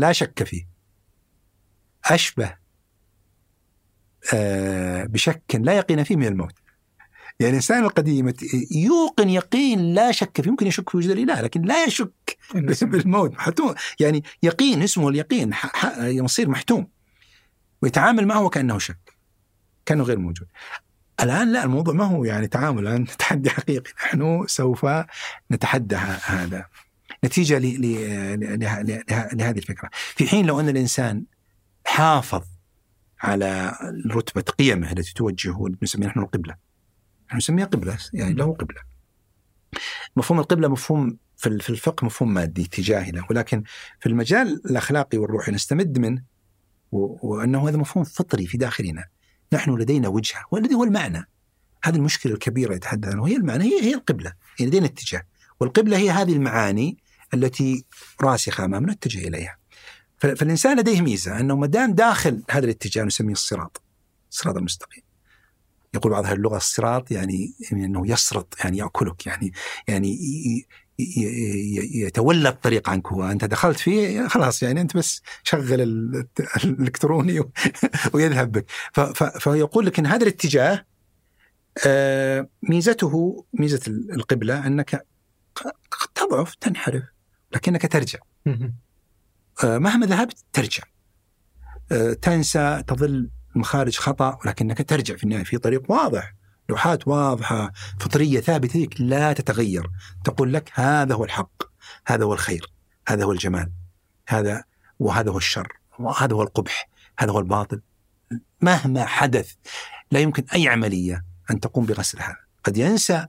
Speaker 3: لا شك فيه. أشبه آه، بشك لا يقين فيه من الموت. يعني الانسان القديم يوقن يقين لا شك فيه. ممكن يشك في وجود الإله لكن لا يشك بالموت. محتوم. يعني يقين اسمه اليقين. يصير محتوم. ويتعامل معه وكأنه شك كأنه غير موجود. الآن لا الموضوع ما هو يعني تعامل الآن تحدي حقيقي. نحن سوف نتحدى هذا. نتيجة لهذه الفكرة. في حين لو أن الإنسان حافظ على رتبة قيمه التي توجهه نسميها نحن القبله نسميها قبلة يعني له قبلة. مفهوم القبلة مفهوم في الفقه مفهوم مادي تجاهي له ولكن في المجال الأخلاقي والروحي نستمد منه وأنه هذا مفهوم فطري في داخلنا. نحن لدينا وجهة والذي هو المعنى. هذه المشكلة الكبيرة يتحدث عنها وهي المعنى هي هي القبلة يعني لدينا اتجاه. والقبلة هي هذه المعاني التي راسخة أمامنا نتجه إليها. فالإنسان لديه ميزة أنه ما دام داخل هذا الاتجاه نسميه الصراط الصراط المستقيم. يقول بعض أهل اللغة الصراط يعني إنه يسرط يعني يأكلك يعني يعني يتولى الطريق عنك وانت دخلت فيه خلاص يعني أنت بس شغل الإلكتروني ويذهب بك. فيقول لك إن هذا الاتجاه آه، ميزته ميزة القبلة أنك قد تضعف تنحرف لكنك ترجع. آه، مهما ذهبت ترجع. آه، تنسى تظل مخارج خطأ ولكنك ترجع في النهاية في طريق واضح. لوحات واضحة فطرية ثابتة لك لا تتغير. تقول لك هذا هو الحق هذا هو الخير هذا هو الجمال هذا وهذا هو الشر وهذا هو القبح هذا هو الباطل. مهما حدث لا يمكن أي عملية أن تقوم بغسل هذا قد ينسى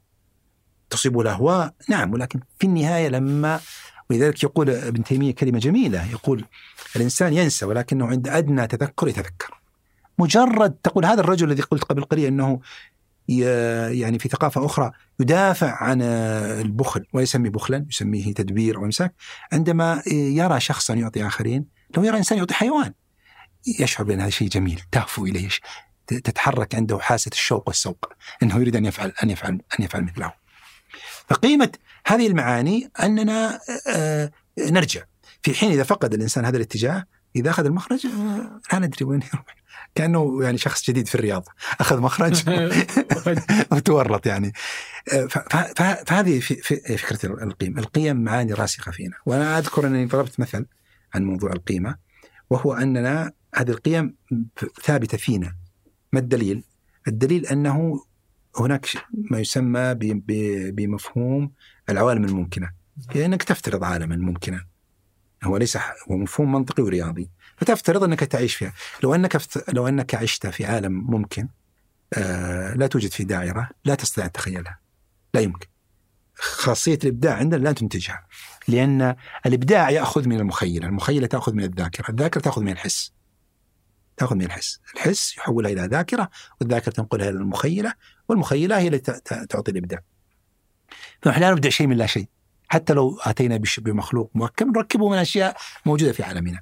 Speaker 3: تصيبه الاهواء نعم ولكن في النهاية لما ولذلك يقول ابن تيمية كلمة جميلة يقول الإنسان ينسى ولكنه عند أدنى تذكر يتذكر. مجرد تقول هذا الرجل الذي قلت قبل قليل أنه يعني في ثقافة أخرى يدافع عن البخل ويسمي بخلا يسميه تدبير أو إمساك عندما يرى شخصا يعطي آخرين لو يرى إنسان يعطي حيوان يشعر بأن هذا شيء جميل تهفو إليه تتحرك عنده حاسة الشوق والسوق أنه يريد أن يفعل أن يفعل أن يفعل مثله. فقيمة هذه المعاني أننا آه، نرجع. في حين إذا فقد الإنسان هذا الاتجاه إذا أخذ المخرج آه، لا ندري وين يروح. كأنه يعني شخص جديد في الرياض. أخذ مخرج. وتورط يعني. فهذه فكرة القيم. القيم معاني راسخة فينا. وأنا أذكر أنني ضربت مثل عن موضوع القيمة وهو أننا هذه القيم ثابتة فينا. ما الدليل؟ الدليل أنه هناك ما يسمى بمفهوم العوالم الممكنة. يعني انك تفترض عالما ممكنا. هو ليس هو مفهوم منطقي ورياضي. فتفترض أنك تعيش فيها. لو أنك لو أنك عشت في عالم ممكن آه لا توجد في دائرة لا تستطيع أن تتخيلها. لا يمكن. خاصية الإبداع عندنا لا تنتجها. لأن الإبداع يأخذ من المخيلة. المخيلة تأخذ من الذاكرة. الذاكرة تأخذ من الحس. تأخذ من الحس. الحس يحولها إلى ذاكرة والذاكرة تنقلها إلى المخيلة والمخيلة هي التي تعطي الإبداع. فنحن لا نبدع شيء من لا شيء. حتى لو أتينا بش- بمخلوق مركب نركبه من أشياء موجودة في عالمنا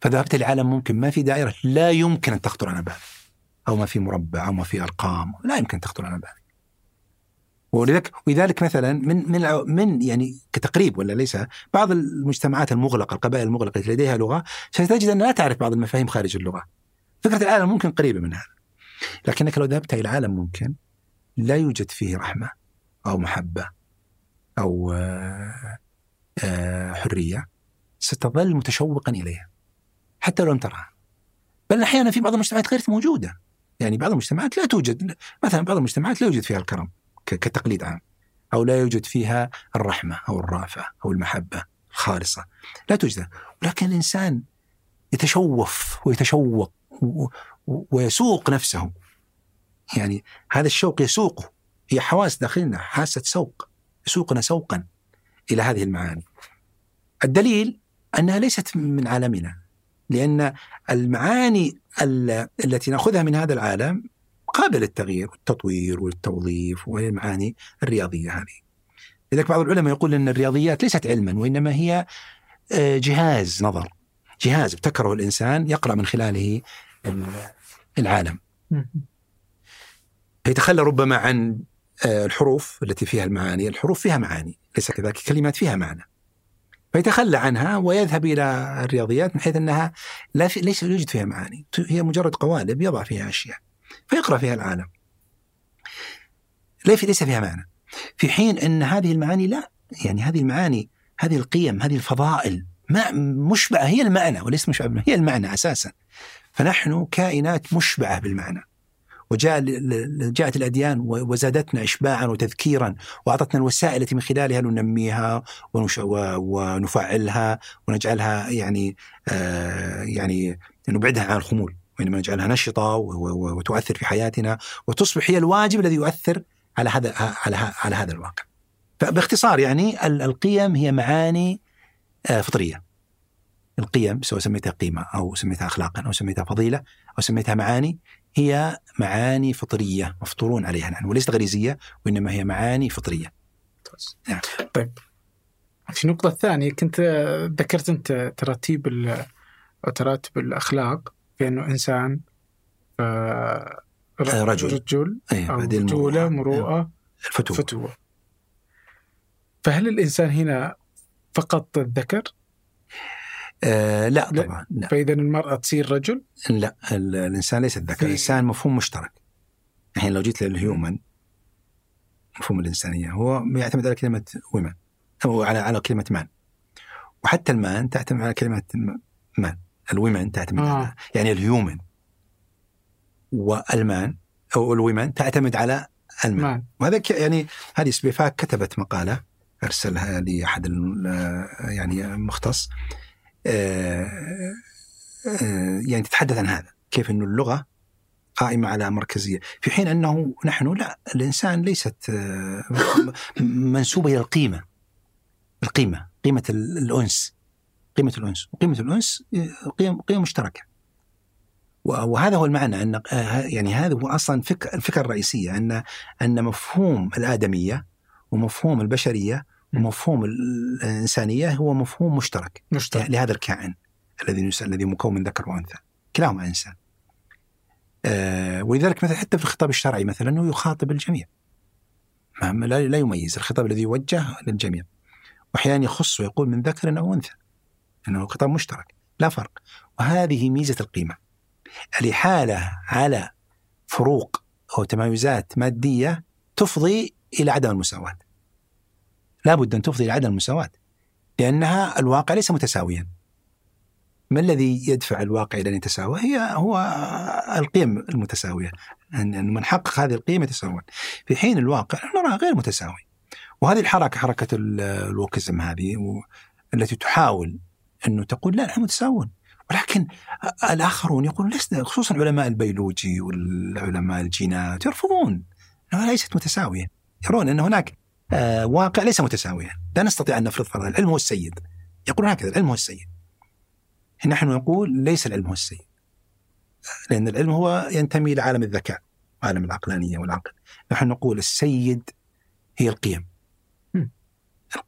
Speaker 3: فذهبت لعالم ممكن ما في دائرة لا يمكن أن تخطر على بالك أو ما في مربع أو ما في أرقام لا يمكن تخطر على بالك ولذلك ولذلك مثلا من من من يعني كتقريب ولا ليس بعض المجتمعات المغلقة القبائل المغلقة التي لديها لغة ستجد أنها لا تعرف بعض المفاهيم خارج اللغة. فكرة العالم ممكن قريبة من هذا. لكنك لو ذهبت إلى عالم ممكن لا يوجد فيه رحمة أو محبة أو آه، آه، حرية ستظل متشوقا إليها حتى لو لم ترها. بل أحيانا في بعض المجتمعات غير موجودة. يعني بعض المجتمعات لا توجد. مثلا بعض المجتمعات لا يوجد فيها الكرم كتقليد عام أو لا يوجد فيها الرحمة أو الرافة أو المحبة الخالصة. لا توجد. ولكن الإنسان يتشوف ويتشوق ويسوق نفسه. يعني هذا الشوق يسوقه هي حواس داخلنا حاسة سوق. يسوقنا سوقا إلى هذه المعاني الدليل أنها ليست من عالمنا لأن المعاني ال- التي نأخذها من هذا العالم قابلة للتغيير والتطوير والتوظيف وهي المعاني الرياضية هذه. لذلك بعض العلماء يقول إن الرياضيات ليست علما وإنما هي آه، جهاز نظر جهاز ابتكره الإنسان يقرأ من خلاله ال- العالم. فيتخلى ربما عن الحروف التي فيها المعاني، الحروف فيها معاني، ليس كذلك الكلمات فيها معنى. فيتخلى عنها ويذهب إلى الرياضيات من حيث أنها لا في ليس يوجد فيها معاني، هي مجرد قوالب يضع فيها أشياء. فيقرأ فيها العالم. ليس فيها معنى. في حين أن هذه المعاني لا، يعني هذه المعاني، هذه القيم، هذه الفضائل ما مشبعة هي المعنى وليس بالمعنى، هي المعنى أساسا. فنحن كائنات مشبعة بالمعنى. وجاء جاءت الأديان وزادتنا اشباعا وتذكيرا وأعطتنا الوسائل التي من خلالها ننميها. ونفعلها ونجعلها يعني آه يعني نبعدها عن الخمول وانما نجعلها نشطة وتؤثر في حياتنا وتصبح هي الواجب الذي يؤثر على هذا على على هذا الواقع. فباختصار يعني القيم هي معاني فطرية. القيم سواء سميتها قيمة أو سميتها اخلاقا أو سميتها فضيلة أو سميتها معاني هي معاني فطرية مفطورون عليها نحن وليست غريزية وإنما هي معاني فطرية.
Speaker 1: نعم. طيب في النقطة الثانية كنت ذكرت أنت ترتيب ترتب الأخلاق في أنه إنسان
Speaker 3: رجل
Speaker 1: رجل
Speaker 3: أيه
Speaker 1: أو رجولة مروءة
Speaker 3: الفتوة
Speaker 1: فتوة فهل الإنسان هنا فقط الذكر؟
Speaker 3: آه لا طبعا لا.
Speaker 1: فإذا المرأة تصير رجل؟
Speaker 3: لا الإنسان ليس الذكر الإنسان مفهوم مشترك. الحين لو جيت لل human مفهوم الإنسانية هو يعتمد على كلمة woman أو على على كلمة man وحتى ال man تعتمد على كلمة man ال woman تعتمد آه. على يعني ال human وال man أو ال woman تعتمد على ال man. وهذا يعني هذه سبيفاك كتبت مقالة أرسلها لأحد يعني مختص. يعني تتحدث عن هذا كيف إنه اللغة قائمة على مركزية في حين أنه نحن لا الإنسان ليست منسوبة إلى القيمة القيمة قيمة الأنس قيمة الأنس وقيمه الأنس قيم قيم مشتركة. وهذا هو المعنى أن يعني هذا هو أصلا فكر الفكرة الرئيسية أن أن مفهوم الآدمية ومفهوم البشرية ومفهوم الإنسانية هو مفهوم مشترك,
Speaker 1: مشترك.
Speaker 3: لهذا الكائن الذي الذي مكون من ذكر وأنثى. كلاهما إنسان. آه ولذلك مثلا حتى في الخطاب الشرعي مثلا انه يخاطب الجميع. لا لا يميز. الخطاب الذي يوجه للجميع. واحيانا يخص ويقول من ذكر أو أنثى. انه خطاب مشترك. لا فرق. وهذه ميزة القيمة. الإحالة على فروق أو تمايزات مادية تفضي إلى عدم المساواة. لا بد أن تفضي إلى عدم المساواة لأنها الواقع ليس متساويا. ما الذي يدفع الواقع إلى أن يتساوى؟ هي هو القيم المتساوية. أن من حقق هذه القيم يتساوون. في حين الواقع نراها غير متساوي وهذه الحركة حركة الوكزم هذه التي تحاول أنه تقول لا نحن متساوون. ولكن الآخرون يقولون لسنا خصوصا علماء البيولوجي والعلماء الجينات يرفضون. إنها ليست متساوية. يرون أن هناك واقع ليس متساويا. لا نستطيع أن نفرض فرضا. العلم هو السيد. يقولون هكذا. العلم هو السيد. نحن نقول ليس العلم هو السيد. لأن العلم هو ينتمي إلى عالم الذكاء عالم العقلانية والعقل. نحن نقول السيد هي القيم.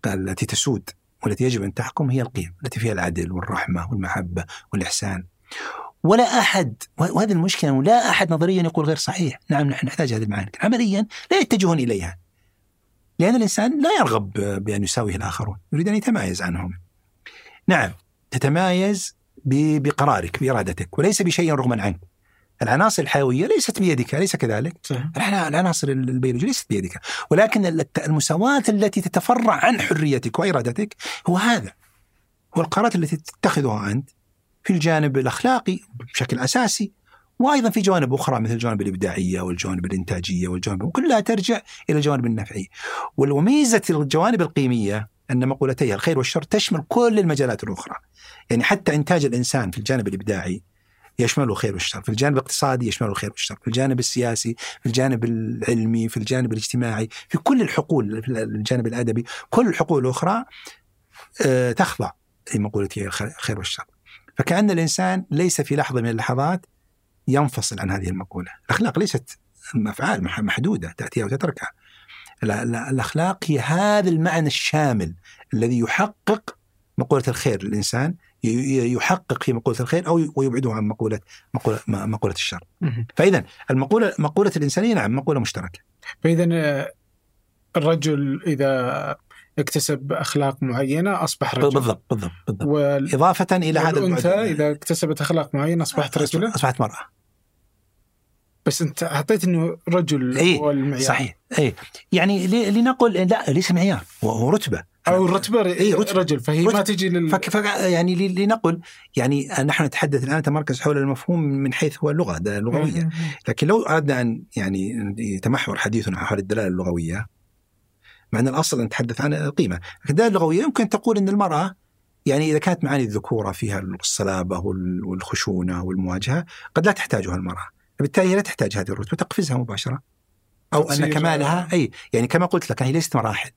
Speaker 3: التي تسود والتي يجب أن تحكم هي القيم. التي فيها العدل والرحمة والمحبة والإحسان. ولا أحد وهذه المشكلة لا أحد نظريا يقول غير صحيح، نعم نحن نحتاج هذه المعاني، عمليا لا يتجهون إليها. لأن الإنسان لا يرغب بأن يساويه الآخرون، يريد أن يتمايز عنهم. نعم تتمايز بقرارك بإرادتك وليس بشيء رغما عنك. العناصر الحيوية ليست بيدك أليس كذلك؟ صحيح. العناصر البيولوجية ليست بيدك ولكن المساواة التي تتفرع عن حريتك وإرادتك هو هذا هو القرارات التي تتخذها أنت في الجانب الأخلاقي بشكل أساسي وأيضا في جوانب أخرى مثل الجوانب الإبداعية والجوانب الإنتاجية والجوانب كلها ترجع إلى الجوانب النفعية. وميزه الجوانب القيمية أن مقولتي الخير والشر تشمل كل المجالات الأخرى. يعني حتى إنتاج الإنسان في الجانب الإبداعي يشمله الخير والشر في الجانب الاقتصادي يشمله الخير والشر في الجانب السياسي في الجانب العلمي في الجانب الاجتماعي في كل الحقول في الجانب الأدبي كل الحقول الأخرى آه، تخضع لمقولة الخير والشر. فكأن الإنسان ليس في لحظة من اللحظات ينفصل عن هذه المقولة. الأخلاق ليست أفعال محدودة تأتيها وتتركها. الأخلاق هي هذا المعنى الشامل الذي يحقق مقولة الخير للإنسان يحقق في مقولة الخير أو ويبعده عن مقولة مقولة, مقولة الشر. فإذا المقولة مقولة الإنسانية نعم مقولة مشتركة.
Speaker 1: فإذا آه، الرجل إذا اكتسب أخلاق معينة اصبح رجل
Speaker 3: بالضبط بالضبط, بالضبط. وال... إضافة إلى هذا
Speaker 1: الانثى إذا اكتسبت أخلاق معينة أصبحت رجلا.
Speaker 3: أصبحت مرأة.
Speaker 1: بس انت حطيت إنه رجل
Speaker 3: إيه هو المعيار. صحيح. اي يعني لنقل لا ليس معيار هو رتبة.
Speaker 1: أو الرتبه اي رتبة. رجل فهي رتبة. ما تجي لل
Speaker 3: فك... فك... يعني لنقل يعني نحن نتحدث الآن نتمركز حول المفهوم من حيث هو اللغة اللغويه لكن لو أردنا أن يعني يتمحور حديثنا حول الدلاله اللغوية مع أن الأصل نتحدث عن القيمه لكن الدلاله اللغوية يمكن تقول إن المرأة يعني إذا كانت معاني الذكورة فيها الصلابة والخشونة والمواجهة قد لا تحتاجها المرأة. فبالتالي هي لا تحتاج هذه الرتبة تقفزها مباشرة. أو أن كمالها أي يعني كما قلت لك هي ليست مراحل.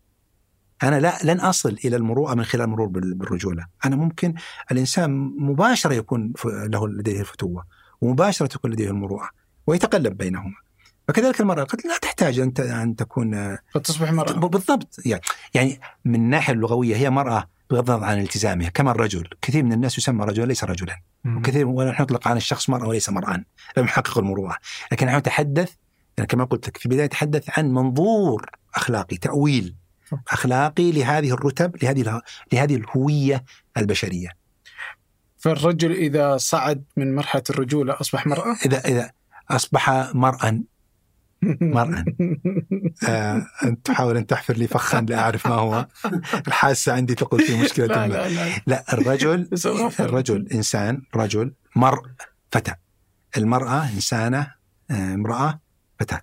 Speaker 3: أنا لا لن أصل إلى المروءه من خلال المرور بالرجولة، أنا ممكن الإنسان مباشرة يكون له لديه الفتوة ومباشرة تكون لديه المروءة ويتقلب بينهما. فكذلك المراه قد لا تحتاج ان أن تكون
Speaker 1: قد تصبح مراه
Speaker 3: بالضبط يعني يعني من الناحية اللغوية هي مرأة بغض النظر عن التزامها. كما الرجل. كثير من الناس يسمى رجلا ليس رجلا. وكثير ونحن نطلق عن الشخص مرأة وليس مرأة. لم يحقق المروءة. لكن نحن نتحدث يعني كما قلت لك في البداية نتحدث عن منظور أخلاقي تأويل أخلاقي لهذه الرتب لهذه لهذه الهوية البشرية.
Speaker 1: فالرجل إذا صعد من مرحلة الرجولة أصبح مرأة؟
Speaker 3: إذا إذا أصبح مرأة مرأة آه، أنت تحاول أن تحفر لي فخا لا أعرف ما هو. الحاسة عندي تقول في مشكلة لا, لا, لا, لا الرجل الرجل إنسان رجل مر فتى المرأة إنسانة آه، امرأة فتاة.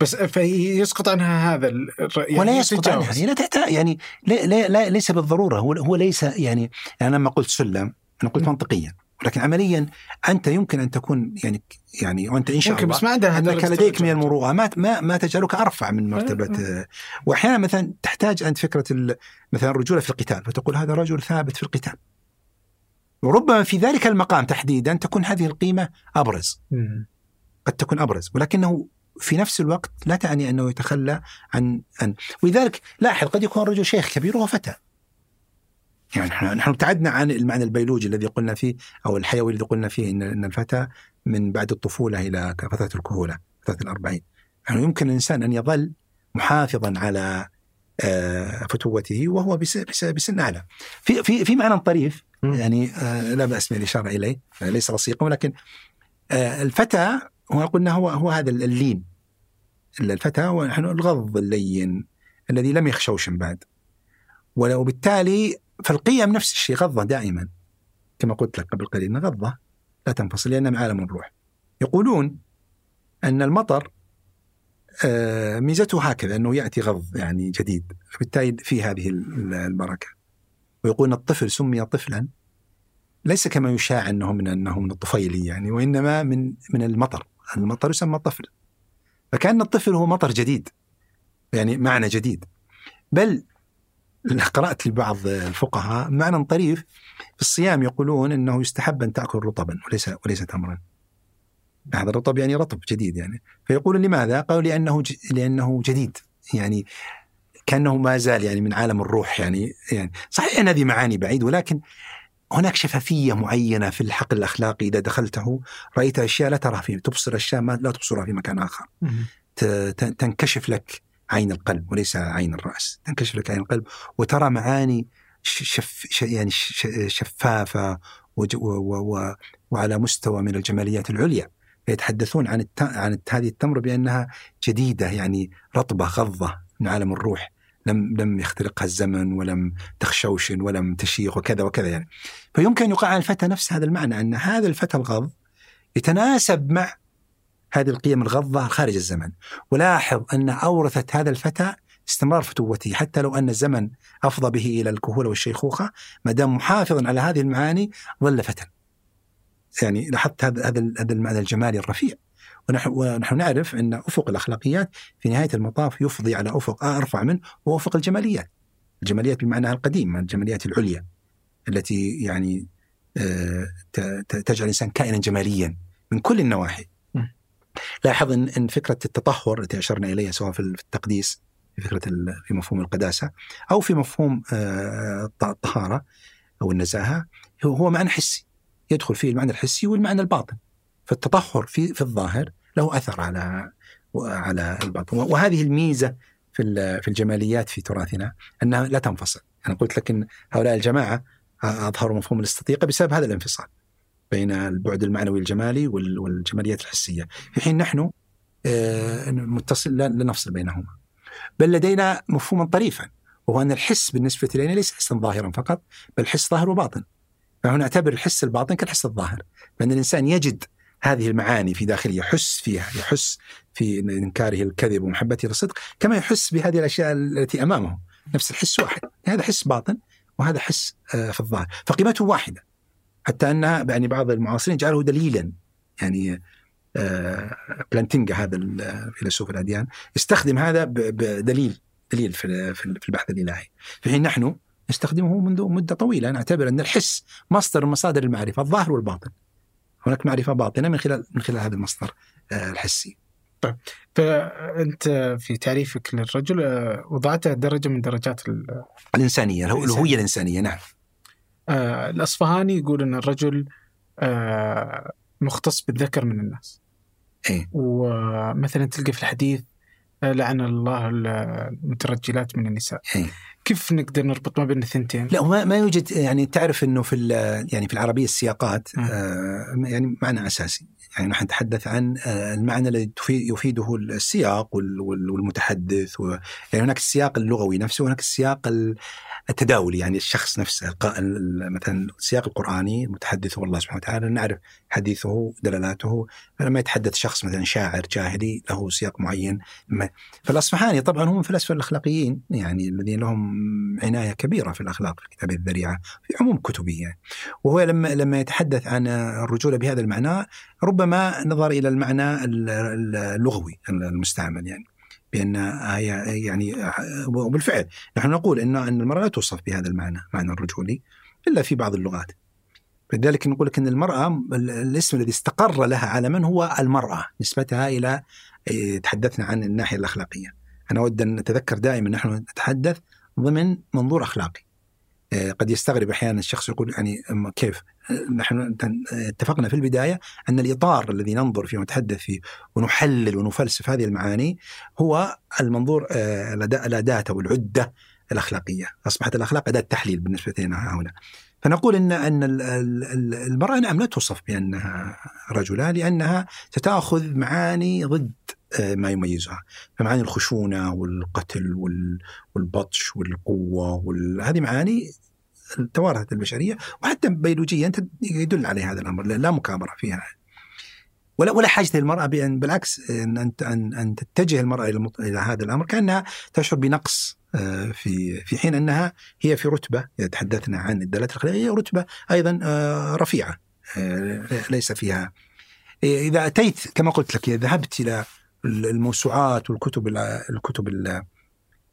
Speaker 1: بس فهي يسقط عنها هذا
Speaker 3: يعني ولا يسقط عنها. هي لا تحتاج يعني لا لا لا ليس بالضرورة. هو هو ليس يعني أنا لما قلت سلم أنا قلت منطقيا. ولكن عمليا أنت يمكن أن تكون يعني يعني وأنت إن شاء
Speaker 1: الله بس ما عندها
Speaker 3: أنك لديك من المروءة. ما ما ما تجعلك أرفع من مرتبة. واحيانا مثلا تحتاج أنت فكرة مثلا الرجولة في القتال فتقول هذا رجل ثابت في القتال. وربما في ذلك المقام تحديدا تكون هذه القيمة أبرز. قد تكون أبرز. ولكنه في نفس الوقت لا تعني أنه يتخلى عن عن ولذلك لاحظ قد يكون الرجل شيخ كبير وهو فتى. يعني نحن ابتعدنا عن المعنى البيولوجي الذي قلنا فيه أو الحيوي الذي قلنا فيه ان إن الفتى من بعد الطفولة إلى فترة الكهولة فترة الأربعين. يعني يمكن الإنسان أن يظل محافظا على آه، فتوته وهو بسن أعلى. في في في معنى طريف يعني آه، لا بأس بالاشاره إليه ليس رصيقا ولكن آه، الفتى هو قلنا هو هو هذا اللين. الفتى هو الغض اللين الذي لم يخشوشن بعد. وبالتالي فالقيم نفس الشيء غضة دائما. كما قلت لك قبل قليل غضة لا تنفصل لأنها عالم الروح. يقولون أن المطر آه، ميزته هكذا أنه يأتي غض يعني جديد فبالتالي في هذه البركة. ويقولون الطفل سمي طفلا ليس كما يشاع أنه من أنه من الطفيلي يعني وإنما من من المطر. المطر يسمى طفل. فكأن الطفل هو مطر جديد يعني معنى جديد. بل قرأت لبعض الفقهاء معنى طريف في الصيام يقولون إنه يستحب أن تأكل رطبا وليس وليس تمرا. هذا الرطب يعني رطب جديد يعني. فيقولون لماذا؟ قالوا لأنه ج... لأنه جديد. يعني كأنه ما زال يعني من عالم الروح يعني يعني صحيح أن هذه معاني بعيد ولكن هناك شفافية معينة في الحقل الأخلاقي إذا دخلته. رأيت أشياء لا تراها فيه تبصر أشياء ما لا تبصرها في مكان ت- تنكشف لك عين القلب وليس عين الرأس. تنكشف لك عين القلب. وترى معاني شف يعني ش- شفافة وج- و- و- و- وعلى مستوى من الجماليات العليا. يتحدثون عن الت... عن هذه التمر بأنها جديدة يعني رطبة غضة من عالم الروح. لم لم يخترقها الزمن ولم تخشوشن ولم تشيخ وكذا وكذا يعني. فيمكن أن يقع على الفتى نفس هذا المعنى أن هذا الفتى الغض يتناسب مع هذه القيم الغضة خارج الزمن ولاحظ أن أورثت هذا الفتى استمرار فتوته حتى لو أن الزمن أفضى به إلى الكهولة والشيخوخة ما دام محافظا على هذه المعاني ظل فتى. يعني لاحظت هذا هذا هذا المعنى الجمالي الرفيع ونحن ونحن نعرف أن أفق الأخلاقيات في نهاية المطاف يفضي على أفق أرفع منه وهو أفق الجماليات. الجماليات بمعناها القديم الجماليات العليا التي يعني آه، تجعل الإنسان كائنا جماليا من كل النواحي. لاحظ ان إن فكرة التطهر التي أشرنا إليها سواء في التقديس في فكرة في مفهوم القداسة أو في مفهوم آه، الط- الطهارة أو النزاهة هو معنى حسي يدخل فيه المعنى الحسي والمعنى الباطن. فالتطهر في في الظاهر له أثر على على الباطن. وهذه الميزة في في الجماليات في تراثنا أنها لا تنفصل. أنا قلت لك إن هؤلاء الجماعة أظهروا مفهوم الاستطيقه بسبب هذا الانفصال. بين البعد المعنوي الجمالي وال- والجماليات الحسية. في حين نحن آه، متصل لا نفصل بينهما. بل لدينا مفهوما طريفا وهو أن الحس بالنسبة إلينا ليس حسا ظاهرا فقط بل حس ظاهر وباطن. فهنا نعتبر الحس الباطن كالحس الظاهر لأن الإنسان يجد هذه المعاني في داخله يحس فيها يحس في إنكاره الكذب ومحبته للصدق كما يحس بهذه الأشياء التي أمامه. نفس الحس واحد. هذا حس باطن وهذا حس آه، في الظاهر. فقيمته واحدة. حتى أنها يعني بعض المعاصرين جعله دليلا. يعني آه، بلانتينجا هذا الفيلسوف الأديان يستخدم هذا بدليل دليل في البحث الإلهي. في حين نحن نستخدمه منذ مدة طويلة. نعتبر أن الحس مصدر من مصادر المعرفة الظاهر والباطن. هناك معرفة باطنة من خلال من خلال هذا المصدر آه، الحسي.
Speaker 1: فأنت في تعريفك للرجل آه، وضعته درجة من درجات ال- الإنسانية.
Speaker 3: الهوية الإنسانية نعم.
Speaker 1: آه، الأصفهاني يقول إن الرجل آه، مختص بالذكر من الناس
Speaker 3: إيه.
Speaker 1: ومثلا تلقى في الحديث آه، لعن الله المترجلات من النساء
Speaker 3: إيه.
Speaker 1: كيف نقدر نربط ما بين الثنتين؟
Speaker 3: لا ما ما يوجد يعني تعرف إنه في يعني في العربية السياقات
Speaker 1: مم.
Speaker 3: آه يعني معنى أساسي يعني نحن نتحدث عن آه المعنى الذي يفيده السياق وال- وال- والمتحدث و يعني هناك السياق اللغوي نفسه وهناك السياق ال- التداولي يعني الشخص نفسه الق- ال- مثلا السياق القرآني المتحدث هو الله سبحانه وتعالى نعرف حديثه دلالاته فلما يتحدث شخص مثلا شاعر جاهلي له سياق معين فالأصفهاني طبعا هم من الفلاسفة الأخلاقيين يعني الذين لهم عناية كبيرة في الأخلاق في كتاب الذريعة في عموم كتبه يعني. وهو لما لما يتحدث عن الرجولة بهذا المعنى ربما نظر إلى المعنى ال- ال- اللغوي المستعمل يعني. بأن يعني وبالفعل نحن نقول إن إن المرأة لا توصف بهذا المعنى معنى الرجولي إلا في بعض اللغات. لذلك نقول لك إن المرأة ال- الاسم الذي استقر لها عالما هو المرأة نسبتها إلى إيه، تحدثنا عن الناحية الأخلاقية. أنا أود أن نتذكر دائما نحن نتحدث ضمن منظور أخلاقي. قد يستغرب أحيانا الشخص يقول يعني كيف؟ آه، نحن آه، اتفقنا في البداية أن الإطار الذي ننظر فيه ونتحدث فيه ونحلل ونفلسف هذه المعاني هو المنظور آه، الأداة أو العده الأخلاقية، أصبحت الأخلاق أداة تحليل بالنسبة لنا هنا. فنقول إن إن ال- ال- ال- المرأة نعم لا توصف بأنها رجلا لأنها ستاخذ معاني ضد آه، ما يميزها، فمعاني الخشونة والقتل وال- والبطش والقوة وال... هذه معاني توارثت البشرية وحتى بيولوجيا يدل على هذا الأمر لا مكابرة فيها. ولا ولا حاجة للمرأة بأن بالعكس أن ان أن, تتجه المرأة إلى هذا الأمر كأنها تشعر بنقص آه، في في حين أنها هي في رتبة إذا تحدثنا عن الدلالات الاخلاقيه هي رتبة أيضا آه، رفيعة آه، ليس فيها. إذا أتيت كما قلت لك إذا ذهبت إلى الموسوعات والكتب الكتب ال-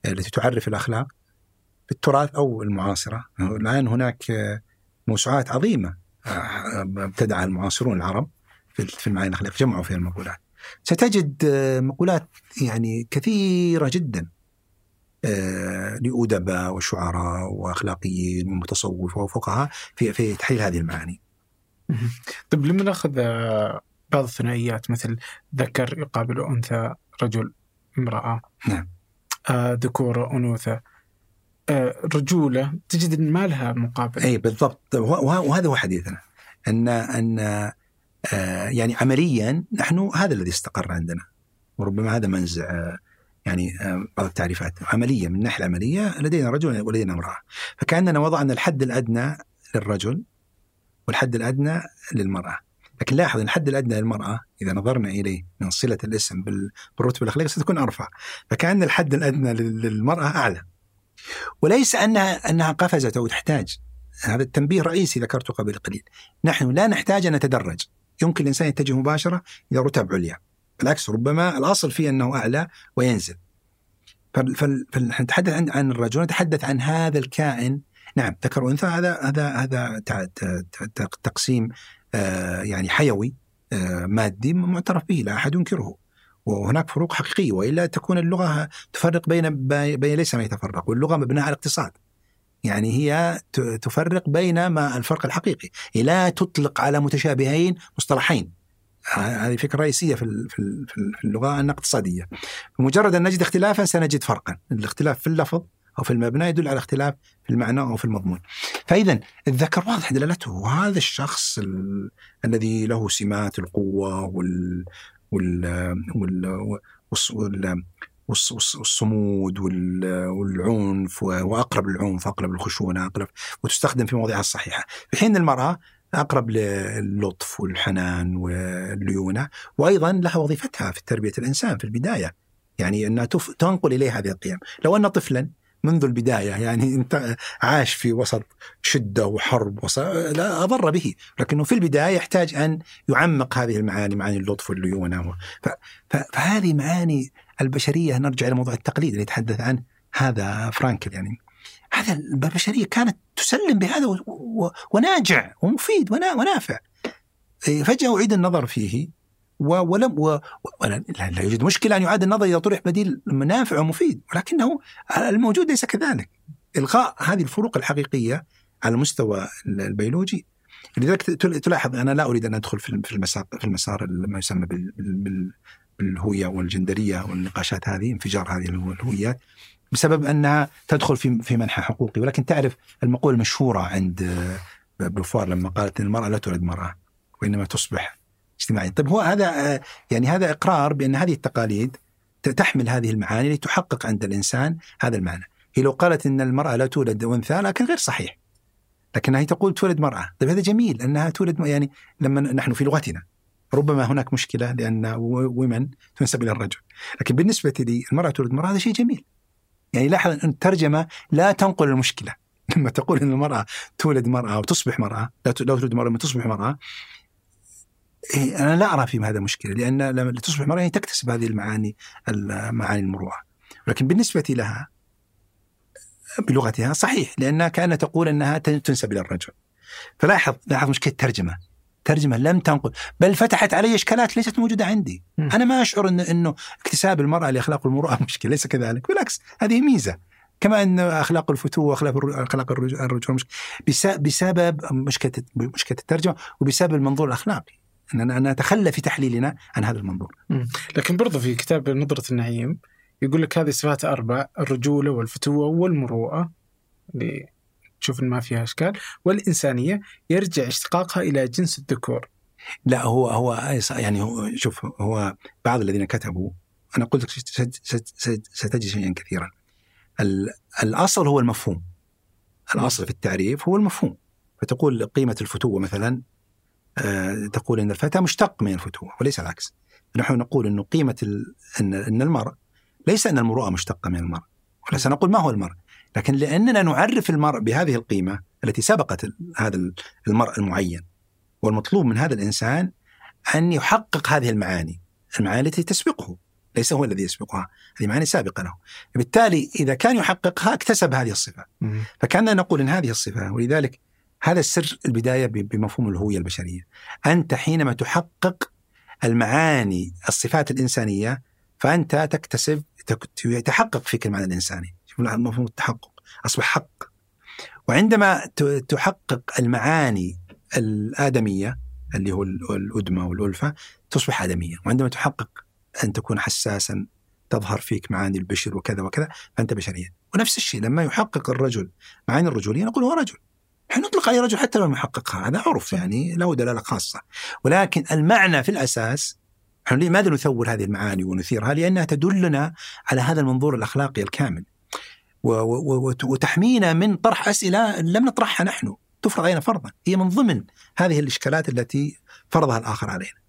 Speaker 3: التي تعرف الأخلاق في التراث أو المعاصرة. الآن هناك موسوعات عظيمة آه، ابتدعها المعاصرون العرب في المعاني الأخلاقية جمعوا فيها المقولات. ستجد آه، مقولات يعني كثيرة جدا آه، لأدباء وشعراء وأخلاقيين ومتصوفة وفقهاء في في تحليل هذه المعاني.
Speaker 1: طيب لما ناخذ بعض الثنائيات مثل ذكر يقابل أنثى رجل امرأة
Speaker 3: نعم.
Speaker 1: آه ذكورة أنوثة. آه رجولة تجد أن ما لها مقابل.
Speaker 3: اي بالضبط. وه- وهذا هو حديثنا. أن أن آه، يعني عمليا نحن هذا الذي استقر عندنا. وربما هذا منزع آه، يعني آه، بعض التعريفات. عمليا من الناحيه العملية لدينا رجل ولدينا امرأة. فكأننا وضعنا الحد الأدنى للرجل والحد الأدنى للمرأة. لكن لاحظ إن الحد الأدنى للمرأة إذا نظرنا إليه من صلة الاسم بال- بالرتبه الأخلاقية ستكون أرفع. فكأن الحد الأدنى لل- للمرأة أعلى. وليس انها أنها قفزت أو تحتاج. هذا التنبيه الرئيسي ذكرته قبل قليل. نحن لا نحتاج أن نتدرج. يمكن الإنسان يتجه مباشرة إلى رتب عليا. بالعكس ربما الأصل فيه أنه أعلى وينزل. فنتحدث عن عن الرجل نتحدث عن هذا الكائن. نعم ذكر وانثى هذا هذا هذا تقسيم يعني حيوي آه، مادي معترف به لا أحد ينكره. وهناك فروق حقيقية وإلا تكون اللغة تفرق بين بين ليس ما يتفرق واللغة مبناها على الاقتصاد. يعني هي تفرق بين ما الفرق الحقيقي. لا تطلق على متشابهين مصطلحين. ه- هذه فكرة رئيسية في في ال- في ال- في اللغة انها اقتصاديه بمجرد أن نجد اختلافا سنجد فرقا. الاختلاف في اللفظ أو في المبنى يدل على اختلاف في المعنى أو في المضمون. فاذا الذكر واضح دلالته. وهذا الشخص ال... الذي له سمات القوة وال وال وال وال والص- والص- والصمود وال- والعنف وأقرب للعنف أقرب للخشونة اقرب وتستخدم في مواضعها الصحيحة. في حين المرأة أقرب للطف والحنان والليونة وأيضا لها وظيفتها في تربية الإنسان في البداية. يعني أنها تنقل إليه هذه القيم. لو أن طفلا منذ البداية يعني انت عاش في وسط شدة وحرب وص... لا أضر به. لكنه في البداية يحتاج أن يعمق هذه المعاني معاني اللطف والليونة و... ف... ف... فهذه معاني البشرية. نرجع إلى موضوع التقليد اللي يتحدث عنه هذا فرانكل يعني. هذا البشرية كانت تسلم بهذا و... و... وناجع ومفيد ونا... ونافع. إيه، فجأة أعيد النظر فيه. ولم و... لا... يوجد مشكلة أن يعاد النظر إذا طرح بديل نافع ومفيد ولكنه الموجود ليس كذلك. إلغاء هذه الفروق الحقيقية على المستوى البيولوجي. لذلك تل- تلاحظ أنا لا أريد أن أدخل في المسار في المسار ما يسمى بال- بال- بال- بالهوية والجندرية والنقاشات هذه انفجار هذه الهويات بسبب انها تدخل في في منحى حقوقي. ولكن تعرف المقولة المشهورة عند بوفوار لما قالت إن المرأة لا تولد مرأة وإنما تصبح اجتماعيا طيب هو هذا آه، يعني هذا إقرار بأن هذه التقاليد تحمل هذه المعاني لتحقق عند الإنسان هذا المعنى. هي لو قالت إن المرأة لا تولد أنثى لكن غير صحيح. لكنها هي تقول تولد مرأة. طيب هذا جميل أنها تولد يعني لما نحن في لغتنا. ربما هناك مشكلة لأن ومن تنسب إلى الرجل. لكن بالنسبة لي المرأة تولد مرأة هذا شيء جميل. يعني لاحظ أن الترجمة لا تنقل المشكلة. لما تقول إن المرأة تولد مرأة وتصبح مرأة لا تولد لما تصبح مرأة إيه، أنا لا أرى في هذا مشكلة لأن لما تصبح مراه هي تكتسب هذه المعاني معاني المروءة. ولكن بالنسبة لها بلغتها صحيح لأنها كأنها تقول أنها تنسب إلى الرجل. فلاحظ لاحظ مشكلة الترجمه ترجمة لم تنقل. بل فتحت علي إشكالات ليست موجودة عندي.
Speaker 1: مم.
Speaker 3: أنا ما أشعر انه إنه اكتساب المرأة لأخلاق المروءة مشكلة ليس كذلك. بالعكس هذه ميزة. كما أن أخلاق الفتوة وأخلاق أخلاق الرج- الرجل مشكلة بس- بسبب مشكله مشكلة الترجمة وبسبب المنظور الأخلاقي. اننا أن نتخلى في تحليلنا عن هذا المنظور.
Speaker 1: لكن برضو في كتاب نظرة النعيم يقول لك هذه صفات أربع الرجولة والفتوة والمروءة اللي تشوف ما فيها إشكال والإنسانية يرجع اشتقاقها إلى جنس الذكور.
Speaker 3: لا هو هو يعني هو شوف هو بعض الذين كتبوا أنا قلت لك ست- ست- ست- ستجد شيئا كثيرا. ال- الأصل هو المفهوم. الأصل في التعريف هو المفهوم. فتقول قيمة الفتوة مثلا تقول إن الفتى مشتق من الفتوه وليس العكس. نحن نقول انه قيمة ال- ان إن المرء ليس إن المروءه مشتقة من المرء ولا سنقول ما هو المرء لكن لأننا نعرف المرء بهذه القيمة التي سبقت هذا المرء المعين والمطلوب من هذا الإنسان أن يحقق هذه المعاني، المعاني التي تسبقه، ليس هو الذي يسبقها، هذه معاني سابقة له. بالتالي إذا كان يحققها اكتسب هذه الصفة، فكأننا نقول إن هذه الصفة ولذلك هذا السر البداية ب- بمفهوم الهوية البشرية. أنت حينما تحقق المعاني الصفات الإنسانية فأنت تكتسب تك- يتحقق فيك المعنى الإنساني. شوف مفهوم التحقق. أصبح حق. وعندما تحقق المعاني الآدمية اللي هو ال- الأدمة والألفة تصبح آدمية. وعندما تحقق أن تكون حساسا تظهر فيك معاني البشر وكذا وكذا فأنت بشرية. ونفس الشيء لما يحقق الرجل معاني الرجولية نقول هو رجل. إحنا نطلق عليه رجل حتى لو لم يحققها هذا عرف يعني له دلاله خاصة. ولكن المعنى في الأساس إحنا لماذا نثور هذه المعاني ونثيرها؟ لأنها تدلنا على هذا المنظور الأخلاقي الكامل. وتحمينا من طرح أسئلة لم نطرحها نحن. تفرض علينا فرضا. هي من ضمن هذه الإشكالات التي فرضها الآخر علينا.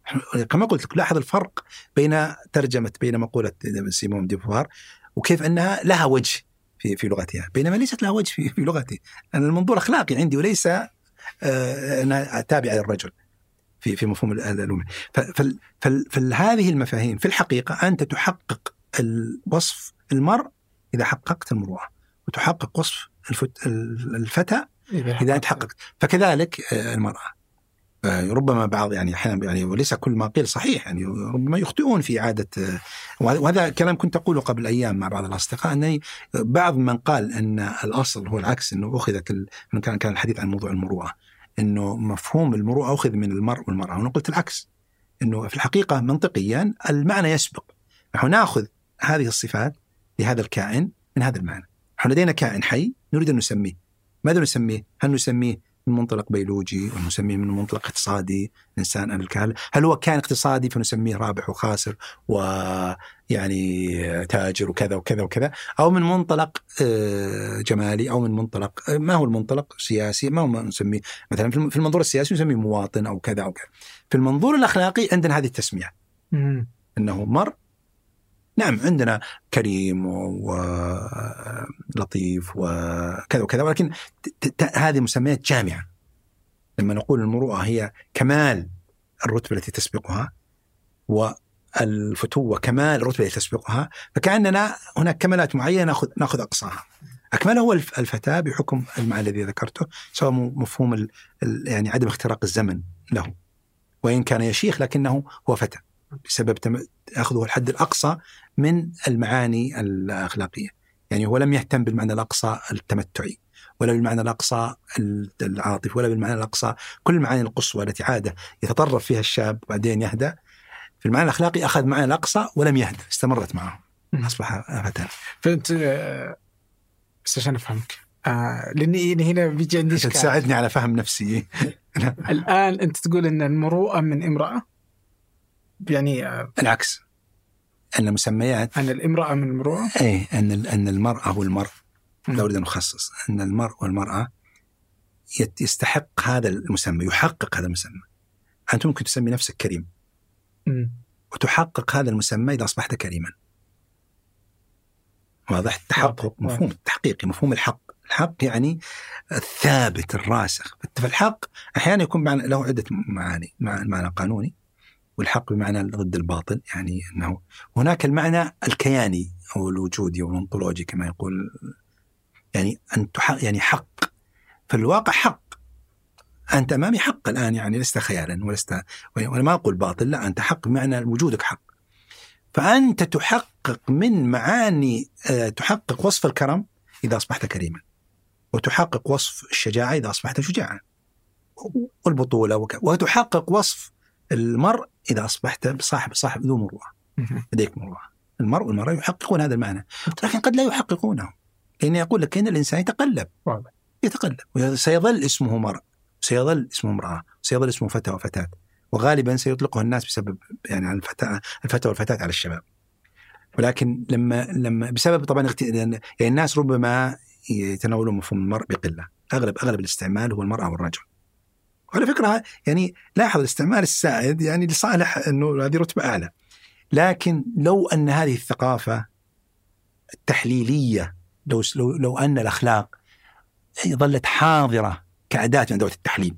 Speaker 3: كما قلت لك لاحظ الفرق بين ترجمة بين مقولة سيمون ديفوار وكيف أنها لها وجه. في في لغتها بينما ليست لها وجه في, في لغتي. أنا المنظور أخلاقي عندي وليس آه، انها تابعه للرجل في في مفهوم ال- الالومه فال- فال- فهذه المفاهيم في الحقيقة أنت تحقق الوصف المرء إذا حققت المروءة وتحقق وصف الفت الفتى إذا أنت حققت. فكذلك آه، المرأة. آه، ربما بعض يعني أحيانا يعني وليس كل ما قيل صحيح يعني ربما يخطئون في إعادة آه، وهذا كلام كنت أقوله قبل أيام مع بعض الأصدقاء أنني بعض من قال أن الأصل هو العكس أنه أخذت من كان كان الحديث عن موضوع المروءة أنه مفهوم المروءة أخذ من المرء والمرأة وأنا قلت العكس أنه في الحقيقة منطقيا المعنى يسبق. نحن نأخذ هذه الصفات لهذا الكائن من هذا المعنى. نحن لدينا كائن حي نريد أن نسميه. ماذا نسميه؟ هل نسميه من منطلق بيولوجي ولا نسميه من منطلق اقتصادي إنسان أنا الكهل هل هو كائن اقتصادي فنسميه رابح وخاسر ويعني تاجر وكذا وكذا وكذا أو من منطلق آه، جمالي أو من منطلق آه، ما هو المنطلق؟ سياسي ما هو ما نسميه. مثلا في الم- في المنظور السياسي نسميه مواطن أو كذا أو كذا. في المنظور الأخلاقي عندنا هذه
Speaker 1: التسمية.
Speaker 3: إنه مر نعم عندنا كريم ولطيف وكذا وكذا ولكن هذه مسميات جامعة. لما نقول المروءة هي كمال الرتبة التي تسبقها والفتوة كمال الرتبة التي تسبقها فكأننا هناك كمالات معينة ناخذ ناخذ أقصاها. اكملها هو الف- الفتاة بحكم المعنى الذي ذكرته سواء مفهوم ال- ال- يعني عدم اختراق الزمن له. وإن كان يشيخ لكنه هو فتى بسبب أخذه الحد الأقصى من المعاني الأخلاقية. يعني هو لم يهتم بالمعنى الأقصى التمتعي ولا بالمعنى الأقصى العاطفي ولا بالمعنى الأقصى كل المعاني القصوى التي عاده يتطرف فيها الشاب وبعدين يهدى في المعنى الأخلاقي أخذ معنى الأقصى ولم يهدى استمرت معه. أصبح فتى
Speaker 1: فانت بس عشان أفهمك. آه لأني هنا بيجي عندي
Speaker 3: عشان
Speaker 1: إشكال.
Speaker 3: تساعدني على فهم نفسي.
Speaker 1: الآن أنت تقول إن المروءة من امرأة؟ يعني آه،
Speaker 3: العكس. أن مسميات
Speaker 1: أن الامرأة من المروءه
Speaker 3: إيه أن ال- أن المرأة والمرء. لا اريد أن اخصص أن المرء والمرأة يت- يستحق هذا المسمى يحقق هذا المسمى. أنت ممكن تسمي نفسك كريم. وتحقق هذا المسمى إذا أصبحت كريما. واضح؟ التحقق. مفهوم التحقيقي مفهوم الحق. الحق يعني الثابت الراسخ. فالحق أحيانا يكون له عدة معاني مع- معنى قانوني. والحق بمعنى ضد الباطل يعني إنه هناك المعنى الكياني أو الوجودي أو الأنطولوجي كما يقول يعني أن تحق يعني حق فالواقع حق أنت أمامي حق الآن يعني لست خيالا ولست وأنا ما أقول باطل لا أنت حق بمعنى وجودك حق فأنت تحقق من معاني آه، تحقق وصف الكرم إذا أصبحت كريما وتحقق وصف الشجاعة إذا أصبحت شجاعا والبطولة. وتحقق وصف المرء إذا أصبحت صاحب صاحب ذو مروءه
Speaker 1: مم.
Speaker 3: لديك مروءه المرء والمرأة يحققون هذا المعنى. لكن قد لا يحققونه لأن يقول لك إن الإنسان يتقلب. يتقلب. وسيظل اسمه مرء. سيظل اسمه امرأة. سيظل اسمه فتى وفتاة. وغالبا سيطلقه الناس بسبب يعني على الفتاة الفتى والفتاة على الشباب. ولكن لما لما بسبب طبعا يعني الناس ربما يتناولون مفهوم المرء بقلة. اغلب أغلب الاستعمال هو المرأة والرجل. وعلى فكرة يعني لاحظ الاستعمال السائد يعني لصالح إنه هذه رتبة أعلى. لكن لو أن هذه الثقافة التحليلية لو لو, لو أن الأخلاق ظلت حاضرة كأداة من ادوات التحليل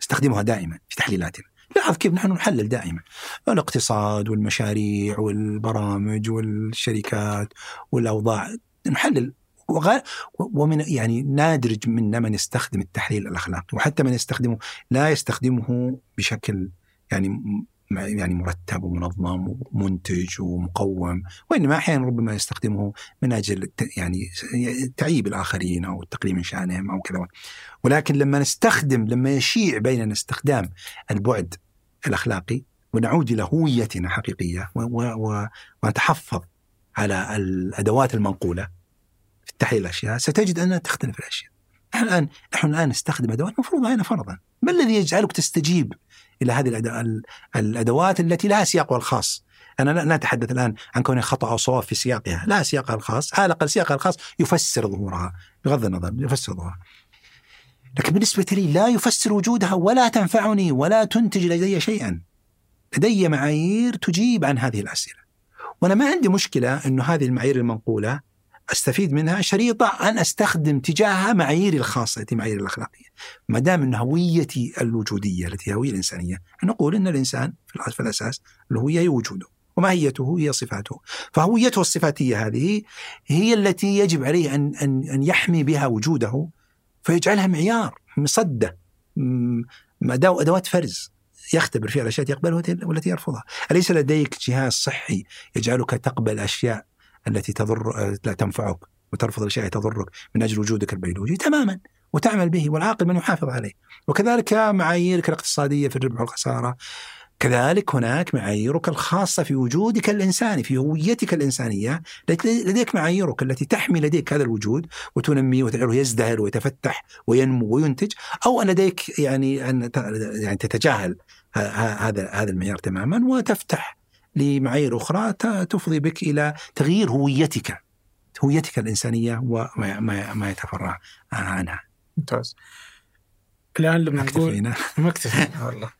Speaker 3: نستخدمها دائما في تحليلاتنا. لاحظ كيف نحن نحلل دائما. الاقتصاد والمشاريع والبرامج والشركات والأوضاع نحلل ومن يعني نادرج منا من يستخدم التحليل الأخلاقي وحتى من يستخدمه لا يستخدمه بشكل يعني يعني مرتب ومنظم ومنتج ومقوم وإنما أحيانا ربما يستخدمه من أجل يعني تعيب الآخرين أو التقليل من شأنهم أو كذا. ولكن لما نستخدم لما يشيع بيننا استخدام البعد الأخلاقي ونعود إلى هويتنا حقيقية ونتحفظ على الأدوات المنقولة تحليل الأشياء ستجد أنها تختلف الأشياء. نحن الان نحن الآن نستخدم أدوات مفروضة هنا فرضا، ما الذي يجعلك تستجيب إلى هذه الأدوات التي لها سياقها الخاص؟ أنا لا أتحدث الآن عن كونها خطأ أو صواب في سياقها، لا سياقها الخاص، على الأقل سياقها الخاص يفسر ظهورها بغض النظر يفسر ظهورها. لكن بالنسبة لي لا يفسر وجودها ولا تنفعني ولا تنتج لدي شيئا. لدي معايير تجيب عن هذه الأسئلة. وأنا ما عندي مشكلة إنه هذه المعايير المنقولة أستفيد منها شريطة أن أستخدم تجاهها معاييري الخاصة التي معايير الأخلاقية. ما دام ان هويتي الوجودية التي هي هوية الإنسانية نقول إن الإنسان في الأساس الهوية هي وجوده. وماهيته هي صفاته فهويته الصفاتية هذه هي التي يجب عليه أن, أن, أن يحمي بها وجوده فيجعلها معيار مصدة أدوات فرز يختبر فيها الأشياء التي يقبلها والتي يرفضها، أليس لديك جهاز صحي يجعلك تقبل الاشياء التي تضر لا تنفعك وترفض الاشياء التي تضرك من أجل وجودك البيولوجي تماما وتعمل به والعاقل من يحافظ عليه، وكذلك معاييرك الاقتصادية في الربح والخسارة. كذلك هناك معاييرك الخاصة في وجودك الإنساني في هويتك الإنسانية. لديك معاييرك التي تحمي لديك هذا الوجود وتنميه وتجعله يزدهر ويتفتح وينمو وينتج. أو أن لديك يعني أن يعني تتجاهل هذا هذا المعيار تماما وتفتح لمعايير أخرى تفضي بك إلى تغيير هويتك هويتك الإنسانية وما ما يتفرع عنها.
Speaker 1: ممتاز. الآن لما نقول مكتفي والله.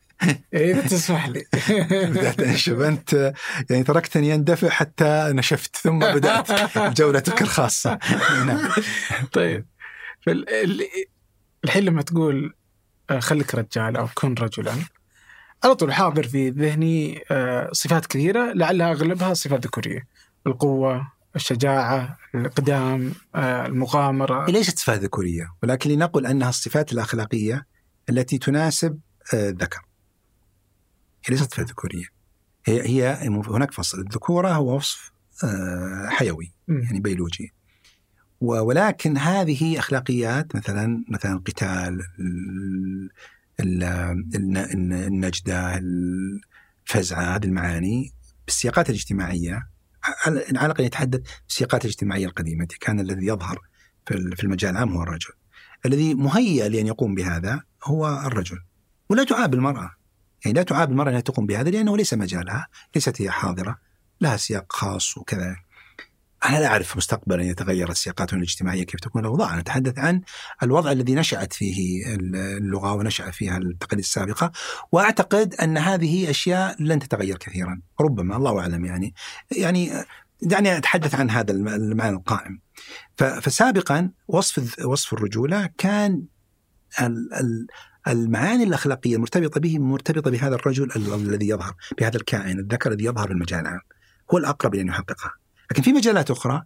Speaker 1: إيه، إذا تسمح لي.
Speaker 3: بدأت انشب انت يعني تركتني أندفع حتى نشفت ثم بدأت جولتك الخاصة.
Speaker 1: نعم. طيب. الحين لما تقول آه، خليك رجال أو كن رجلا على طول حاضر في ذهني آه، صفات كثيرة لعلها أغلبها صفات ذكورية. القوة الشجاعة الاقدام آه، المغامرة.
Speaker 3: ليست صفات ذكورية ولكن لنقل أنها الصفات الأخلاقية التي تناسب الذكر. هي ليست صفة ذكورية. هي هي هناك فصل. الذكورة هو وصف آه، حيوي يعني بيولوجي. ولكن هذه أخلاقيات مثلا مثلا القتال النجدة الفزعة هذه المعاني بالسياقات الاجتماعية على الأقل يتحدث بالسياقات الاجتماعية القديمة كان الذي يظهر في المجال العام هو الرجل. الذي مهيأ لأن يقوم بهذا هو الرجل. ولا تعاب المرأة. يعني لا تعاب المرأة أنها تقوم بهذا لأنه ليس مجالها ليست هي حاضرة لها سياق خاص وكذا. أنا لا أعرف مستقبلا يتغير السياقات الاجتماعية كيف تكون الأوضاع أنا أتحدث عن الوضع الذي نشأت فيه اللغة ونشأ فيها التقاليد السابقة وأعتقد أن هذه أشياء لن تتغير كثيرا ربما الله أعلم يعني. يعني دعني أتحدث عن هذا المعنى القائم. فسابقا وصف وصف الرجولة كان المعاني الأخلاقية المرتبطة به مرتبطة بهذا الرجل الذي يظهر بهذا الكائن الذكر الذي يظهر في المجال العام. هو الأقرب لأن يحققها. لكن في مجالات أخرى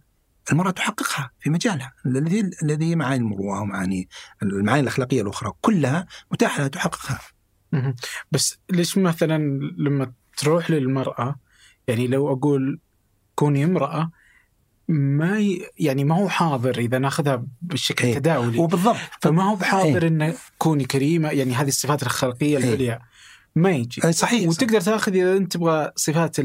Speaker 3: المرأة تحققها في مجالها. الذي الذي معاني المروءه ومعاني المعاني الأخلاقية الأخرى كلها متاحة لها تحققها.
Speaker 1: بس ليش مثلا لما تروح للمرأة يعني لو أقول كوني امرأة ما ي... يعني ما هو حاضر إذا ناخذها بالشكل
Speaker 3: إيه.
Speaker 1: التداولي.
Speaker 3: وبالضبط
Speaker 1: فما هو بحاضر إيه. إنه كوني كريمة يعني هذه الصفات الخلقيه إيه. العليا. ما يجي.
Speaker 3: صحيح
Speaker 1: وتقدر تاخذ إذا أنت تبغى صفات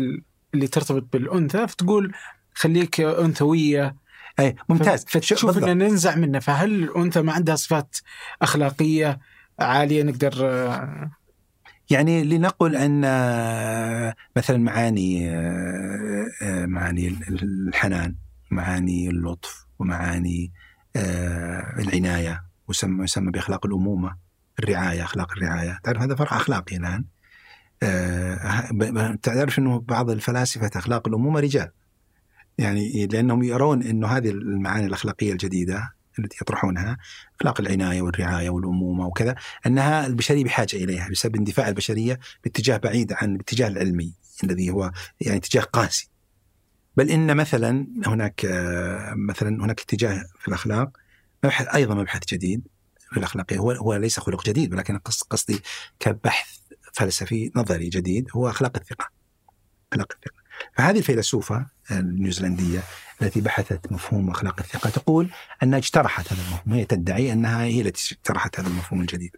Speaker 1: اللي ترتبط بالأنثى فتقول خليك انثويه
Speaker 3: أي ممتاز.
Speaker 1: فتشوف ان ننزع منه. فهل الأنثى ما عندها صفات أخلاقية عالية نقدر
Speaker 3: يعني لنقل أن مثلا معاني آه، معاني الحنان معاني اللطف ومعاني آه، العناية ويسمى يسمى بأخلاق الأمومة الرعاية أخلاق الرعاية. تعرف هذا فرع أخلاقي الآن؟ آه، تعرف إنه بعض الفلاسفة أخلاق الأمومة رجال. يعني لأنهم يرون إنه هذه المعاني الأخلاقية الجديدة التي يطرحونها أخلاق العناية والرعاية والأمومة وكذا أنها البشرية بحاجة إليها بسبب اندفاع البشرية باتجاه بعيد عن الاتجاه العلمي الذي هو يعني اتجاه قاسي بل إن مثلا هناك مثلا هناك اتجاه في الأخلاق مبحث أيضا مبحث جديد في الأخلاقية هو هو ليس خلق جديد ولكن قصدي كبحث فلسفي نظري جديد هو أخلاق الثقة. أخلاق الثقة. فهذه الفيلسوفة النيوزيلندية التي بحثت مفهوم أخلاق الثقة تقول أنها اجترحت هذا المفهوم، هي تدعي أنها هي التي اجترحت هذا المفهوم الجديد.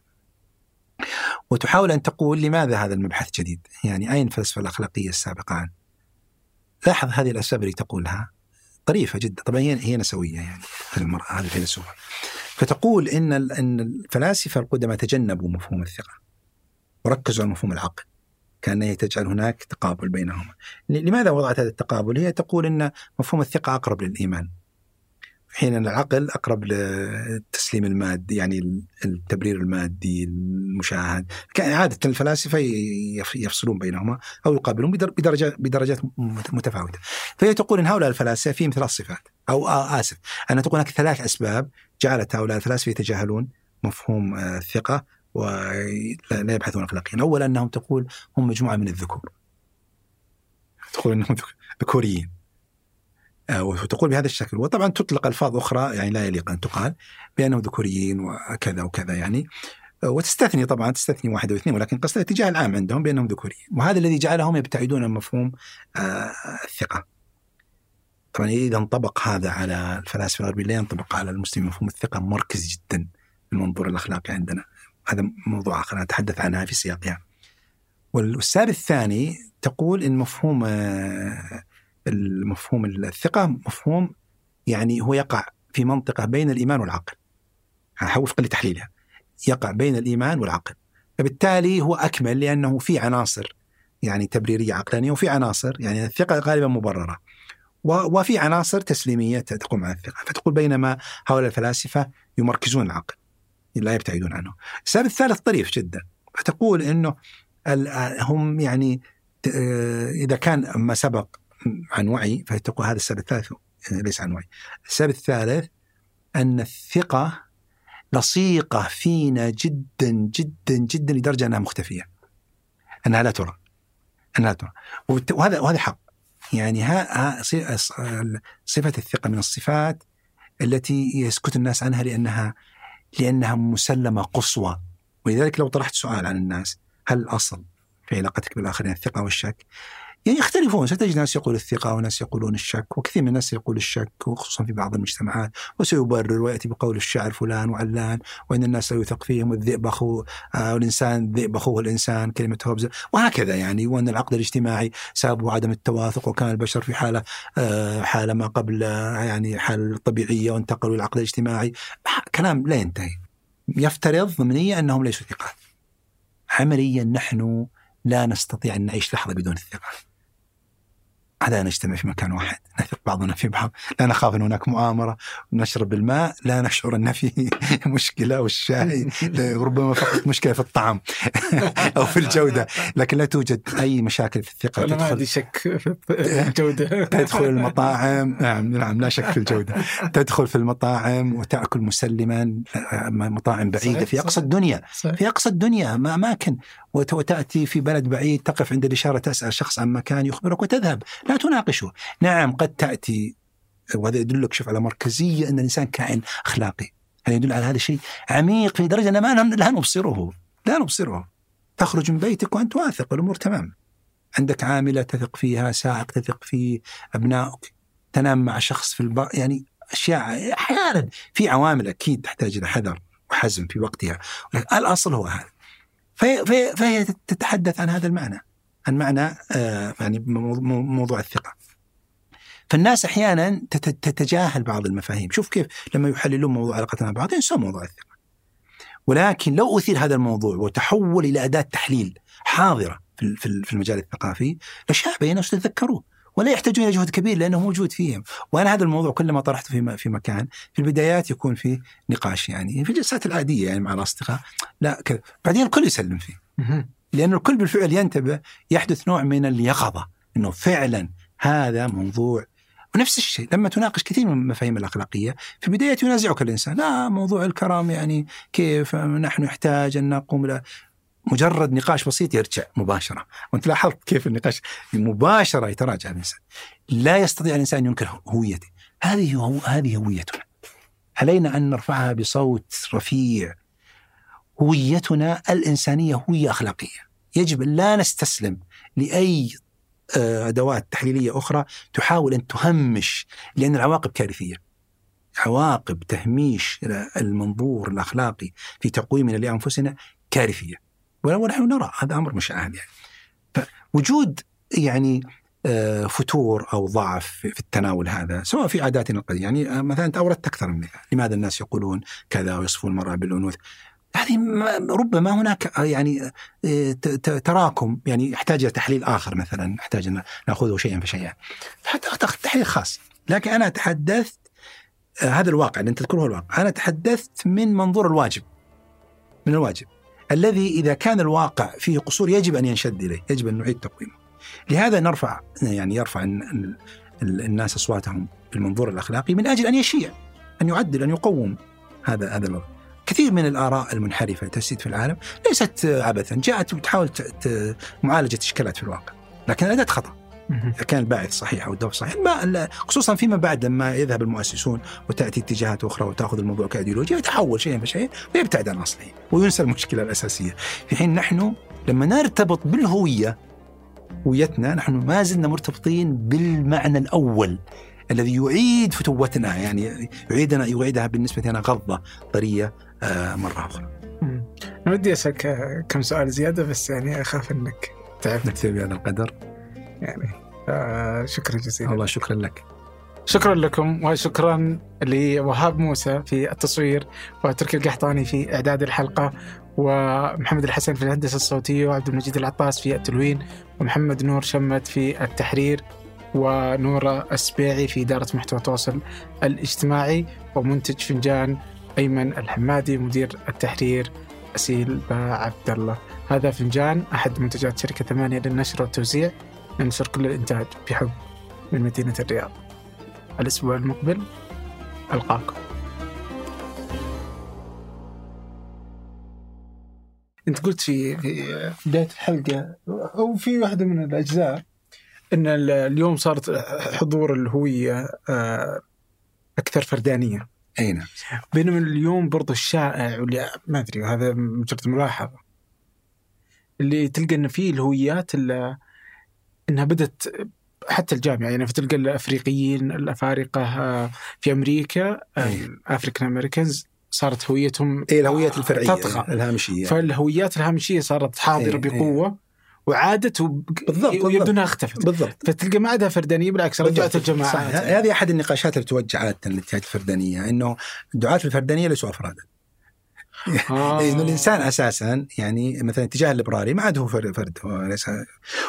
Speaker 3: وتحاول أن تقول لماذا هذا المبحث جديد؟ يعني أين الفلسفة الأخلاقية السابقة عنه؟ لاحظ هذه الأسباب اللي تقولها طريفة جدا، طبعا هي هي نسوية يعني المرأة هذه الفيلسوفة. فتقول إن إن الفلاسفة القدماء تجنبوا مفهوم الثقة وركزوا على مفهوم العقل كان تجعل هناك تقابل بينهما. لماذا وضعت هذا التقابل؟ هي تقول إن مفهوم الثقة أقرب للإيمان. حين أن العقل أقرب للتسليم المادي يعني التبرير المادي المشاهد. عادة الفلاسفة يفصلون بينهما أو يقابلون بدرجات بدرجات متفاوتة. فهي تقول إن هؤلاء الفلاسفة فيهم ثلاث صفات أو آسف أنا تقول هناك ثلاث أسباب جعلت هؤلاء الفلاسفة يتجاهلون مفهوم الثقة ولا يبحثون اخلاقيا اولا أنهم تقول هم مجموعة من الذكور. تقول إنهم ذكوريين. آه، وتقول بهذا الشكل. وطبعا تطلق ألفاظ أخرى يعني لا يليق أن تقال بأنهم ذكوريين وكذا وكذا يعني. آه، وتستثني طبعا تستثني واحد أو اثنين ولكن قصد الاتجاه العام عندهم بأنهم ذكوريين. وهذا الذي جعلهم يبتعدون عن مفهوم آه، الثقة. طبعا إذا انطبق هذا على الفلاسفة الغربيين لا ينطبق على المسلمين مفهوم الثقة مركز جدا المنظور الاخلاقي عندنا. هذا موضوع آخر نتحدث عنها في سياقها. والسبب الثاني تقول إن مفهوم المفهوم الثقة مفهوم يعني هو يقع في منطقة بين الإيمان والعقل. وفقا لتحليلها. يقع بين الإيمان والعقل. فبالتالي هو أكمل لأنه في عناصر يعني تبريرية عقلانية وفي عناصر يعني الثقة غالبا مبررة. وفي عناصر تسليمية تقوم على الثقة. فتقول بينما هؤلاء الفلاسفة يمركزون العقل. لا يبتعدون عنه. السبب الثالث طريف جدا. فتقول أنه هم يعني إذا كان ما سبق عن وعي فتقول هذا السبب الثالث ليس عن وعي. السبب الثالث أن الثقة لصيقة فينا جدا جدا جدا لدرجة أنها مختفية. أنها لا ترى. أنها لا ترى. وهذا وهذا حق. يعني ها صفة الثقة من الصفات التي يسكت الناس عنها لأنها لأنها مسلمة قصوى. ولذلك لو طرحت سؤال عن الناس هل الأصل في علاقتك بالآخرين الثقة والشك؟ يعني يختلفون. ستجد ناس يقول الثقة وناس يقولون الشك وكثير من الناس يقول الشك وخصوصا في بعض المجتمعات. وسيبرر ويأتي بقول الشاعر فلان وعلان وإن الناس لا يثق فيهم والذئب أخو آه والإنسان الذئب أخوه الإنسان كلمة هوبز وهكذا يعني. وأن العقد الاجتماعي سببه عدم التواثق وكان البشر في حالة آه حالة ما قبل آه يعني حالة طبيعية وانتقلوا للعقد الاجتماعي. كلام لا ينتهي. يفترض ضمنيا أنهم ليسوا ثقات عمليا نحن لا نستطيع أن نعيش لحظة بدون الثقة. على نجتمع في مكان واحد. نثق بعضنا في بعض. لا نخاف أن هناك مؤامرة. نشرب الماء. لا نشعر أن في مشكلة والشاي ربما فقط مشكلة في الطعم أو في الجودة. لكن لا توجد أي مشاكل في الثقة.
Speaker 1: أنا ما عندي شك في الجودة.
Speaker 3: تدخل المطاعم. نعم نعم لا شك في الجودة. تدخل في المطاعم وتأكل مسلما. مطاعم بعيدة في أقصى الدنيا. في أقصى الدنيا. ما أماكن. وتأتي في بلد بعيد تقف عند الإشارة تسأل شخص عن مكان يخبرك وتذهب. لا تناقشه. نعم قد تأتي. وهذا يدلك شوف على مركزية أن الإنسان كائن أخلاقي. هذا يدل على هذا الشيء؟ عميق في درجة ما لا نبصره. لا نبصره. تخرج من بيتك وأنت واثق والأمور تمام. عندك عاملة تثق فيها سائق تثق فيه أبنائك. تنام مع شخص في البر يعني أشياء أحيانا في عوامل أكيد تحتاج إلى حذر وحزم في وقتها. الأصل هو هذا. فهي, فهي, فهي تتحدث عن هذا المعنى عن معنى آه يعني موضوع الثقة. فالناس أحيانا تتجاهل بعض المفاهيم. شوف كيف لما يحللون موضوع علاقتنا مع بعض ينسون موضوع الثقة. ولكن لو أثير هذا الموضوع وتحول إلى أداة تحليل حاضرة في المجال الثقافي لشاب الناس تتذكروه ولا يحتاجون إلى جهد كبير لأنه موجود فيهم، وأنا هذا الموضوع كلما طرحته في في مكان في البدايات يكون فيه نقاش يعني في الجلسات العادية يعني مع الأصدقاء لا كذا. بعدين الكل يسلم فيه. لأن الكل بالفعل ينتبه يحدث نوع من اليقظة أنه فعلا هذا موضوع. ونفس الشيء لما تناقش كثير من المفاهيم الأخلاقية في البداية ينازعك الإنسان. لا موضوع الكرم يعني كيف نحن نحتاج أن نقوم له مجرد نقاش بسيط يرجع مباشرة. وأنت لاحظت كيف النقاش مباشرة يتراجع الإنسان. لا يستطيع الإنسان أن ينكر هويته. هذه هو هذه هويتنا. علينا أن نرفعها بصوت رفيع. هويتنا الإنسانية هوية أخلاقية. يجب لا نستسلم لأي آه، أدوات تحليلية أخرى تحاول أن تهمش لأن العواقب كارثية. عواقب تهميش المنظور الأخلاقي في تقويمنا لأنفسنا كارثية. ونحن نرى هذا أمر مشاهد يعني. فوجود يعني آه، فتور أو ضعف في التناول هذا سواء في عاداتنا القديمة يعني آه، مثلا أنت أوردت أكثر من مثال لماذا الناس يقولون كذا ويصفون المرأة بالانوث هذه ربما هناك آه، يعني تراكم يعني يحتاج إلى تحليل آخر مثلا نحتاج أن نأخذه شيئا فشيئا. حتى تحليل خاص. لكن أنا تحدثت هذا الواقع اللي انت تذكره الواقع أنا تحدثت من منظور الواجب من الواجب. الذي إذا كان الواقع فيه قصور يجب أن ينشد إليه يجب أن نعيد تقويمه لهذا نرفع يعني يرفع الناس أصواتهم بالمنظور الأخلاقي من أجل أن يشيع أن يعدل أن يقوم هذا هذا الوضع. كثير من الآراء المنحرفة تسيد في العالم ليست عبثا، جاءت وتحاول معالجة إشكالات في الواقع، لكن الأداة خطأ. إذا كان الباعث صحيح أو الدور صحيح. ما خصوصا فيما بعد لما يذهب المؤسسون وتأتي اتجاهات أخرى وتأخذ الموضوع كأيديولوجيا يتحول شيئا فشيئا ويبتعد عن أصله وينسى المشكلة الأساسية. في حين نحن لما نرتبط بالهوية هويتنا نحن ما زلنا مرتبطين بالمعنى الأول الذي يعيد فتوتنا يعني يعيدنا يعيدها بالنسبة لنا غضة طرية آه، مرة أخرى.
Speaker 1: أنا ودي أسألك كم سؤال زيادة بس يعني أخاف أنك تعبت.
Speaker 3: نكتفي بهذا القدر.
Speaker 1: يعني. شكرا جزيلا.
Speaker 3: الله شكرا لك.
Speaker 1: شكرا لكم وشكرا لوهاب موسى في التصوير وتركي القحطاني في إعداد الحلقة ومحمد الحسن في الهندسة الصوتية وعبد المجيد العطاس في التلوين ومحمد نور شمت في التحرير ونورة السبيعي في إدارة محتوى التواصل الاجتماعي ومنتج فنجان أيمن الحمادي مدير التحرير أسيل عبد الله هذا فنجان أحد منتجات شركة ثمانية للنشر والتوزيع. ننشر كل الإنتاج بحب من مدينة الرياض. الأسبوع المقبل ألقاكم. أنت قلت في في بداية الحلقة أو في واحدة من الأجزاء إن اليوم صارت حضور الهوية آه، أكثر فردانية.
Speaker 3: أي نعم.
Speaker 1: بينما اليوم برضو الشائع واللي ما أدري هذا مجرد ملاحظة. اللي تلقى إن في الهويات اللي إنها بدت حتى الجامعة يعني فتلقى الأفريقيين الأفارقة آه، في أمريكا African Americans صارت هويتهم
Speaker 3: اي الهويات الفرعية تطغى. الهامشية.
Speaker 1: فالهويات الهامشية صارت حاضرة إيه بقوة إيه. وعادت وب... بالضبط ويبدو إنها اختفت.
Speaker 3: بالضبط.
Speaker 1: فتلقى ما عندها فردانية بالعكس رجعت الجماعات.
Speaker 3: هذه أحد النقاشات اللي توجه عاده الفردانية إنه دعاة الفردانية ليسوا أفرادا. آه. إنه الإنسان أساسا يعني مثلا الاتجاه الليبرالي ما عاد هو فرد, هو ليس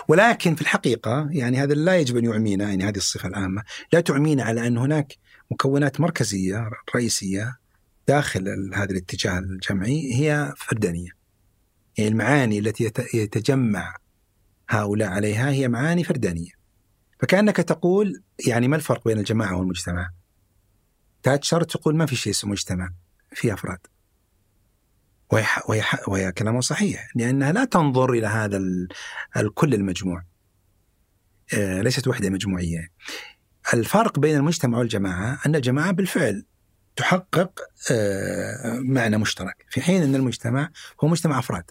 Speaker 3: ولكن في الحقيقة يعني هذا لا يجب أن يعمينا يعني هذه الصفة العامة لا تعمينا على أن هناك مكونات مركزية رئيسية داخل هذا الاتجاه الجمعي هي فردانية. يعني المعاني التي يتجمع هؤلاء عليها هي معاني فردانية. فكأنك تقول يعني ما الفرق بين الجماعة والمجتمع؟ تاتشر تقول ما في شيء اسمه مجتمع في أفراد. وهي, وهي, وهي كلامه صحيح لأنها لا تنظر إلى هذا الكل المجموع. آه، ليست وحدة مجموعية. الفرق بين المجتمع والجماعة أن الجماعة بالفعل تحقق آه، معنى مشترك في حين أن المجتمع هو مجتمع أفراد.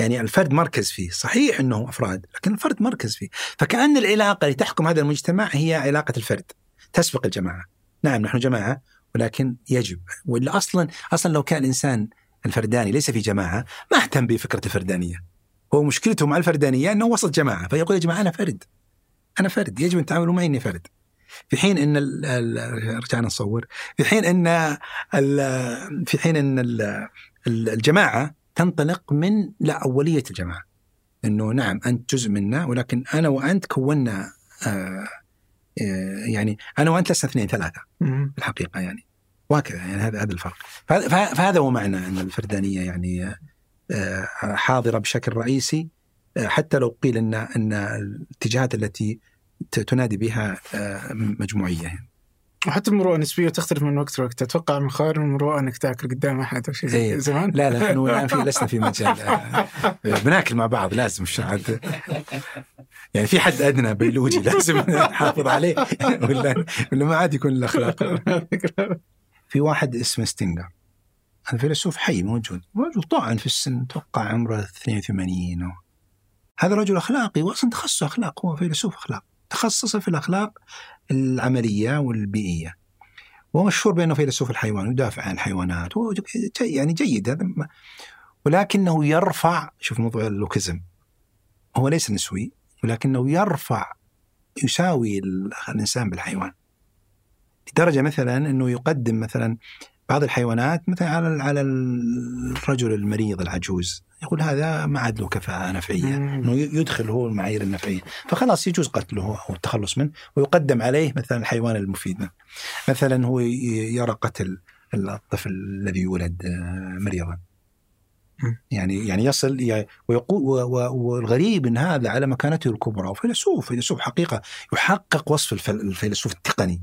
Speaker 3: يعني الفرد مركز فيه صحيح أنه أفراد لكن الفرد مركز فيه. فكأن العلاقة اللي تحكم هذا المجتمع هي علاقة الفرد تسبق الجماعة. نعم نحن جماعة ولكن يجب. ولا أصلا أصلا لو كان الإنسان الفرداني ليس في جماعة ما أهتم بفكرة الفردانية. هو مشكلته مع الفردانية أنه وسط جماعة فيقول يا جماعة أنا فرد. أنا فرد يجب أن تعاملوا معي إني فرد. في حين إن رجعنا نصور. في حين إن في حين إن الجماعة تنطلق من لا أولية الجماعة. إنه نعم أنت جزء منا ولكن أنا وأنت كونا آه، آه، يعني أنا وأنت لسنا اثنين ثلاثة. في الحقيقة يعني. وهكذا يعني هذا هذا الفرق. فهذا هو معنى أن الفردانية يعني آه، حاضرة بشكل رئيسي حتى لو قيل ان أن الاتجاهات التي تنادي بها آه، مجموعية.
Speaker 1: وحتى المروءة النسبية تختلف من وقت لوقت. أتوقع من خوارم المروءة أنك تأكل قدام أحد أو شيء زي إيه. زمان.
Speaker 3: لا لا نحن الآن في لسنا في مجال آه، بناكل مع بعض لازم مش عاد. يعني في حد أدنى بيولوجي لازم نحافظ عليه. ولا ولا ما عاد يكون الأخلاق. في واحد اسمه ستينجر هذا فيلسوف حي موجود. رجل طاعن في السن أتوقع عمره 82 أو. هذا رجل أخلاقي واصلا تخصصه أخلاق هو فيلسوف أخلاق. تخصص في الأخلاق العملية والبيئية. وهو مشهور بأنه فيلسوف الحيوان يدافع عن الحيوانات يعني جيد هذا. ولكنه يرفع شوف موضوع اللوكزم هو ليس نسوي ولكنه يرفع يساوي ال- الإنسان بالحيوان. لدرجه مثلا إنه يقدم مثلا بعض الحيوانات مثلا على على الرجل المريض العجوز يقول هذا ما عاد له كفاءة نفعية
Speaker 1: مم.
Speaker 3: إنه يدخل هو المعايير النفعية فخلاص يجوز قتله أو التخلص منه ويقدم عليه مثلا الحيوان المفيد منه. مثلا هو يرى قتل الطفل الذي يولد آه، مريضا. يعني يعني يصل ويقول والغريب إن هذا على مكانته الكبرى وفيلسوف فيلسوف حقيقة يحقق وصف الف- الفيلسوف التقني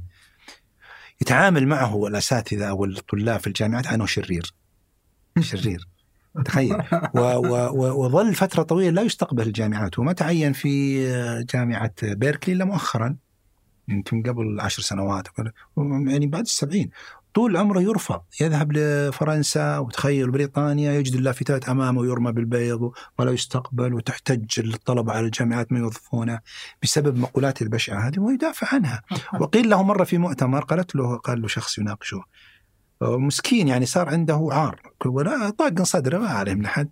Speaker 3: يتعامل معه الأساتذة أو الطلاب في الجامعات انه شرير. شرير. تخيل. وظل فترة طويلة لا يستقبل الجامعات وما تعين في جامعة بيركلي إلا مؤخرا. يمكن قبل عشر سنوات يعني بعد السبعين. طول عمره يرفض يذهب لفرنسا وتخيل بريطانيا يجد اللافتات أمامه ويرمى بالبيض ولا يستقبل وتحتج الطلبه على الجامعات ما يوظفونه بسبب مقولاته البشعة هذه ويدافع عنها. وقيل له مرة في مؤتمر قالت له قال له شخص يناقشه مسكين يعني صار عنده عار ولا طاق صدره ما عليه من احد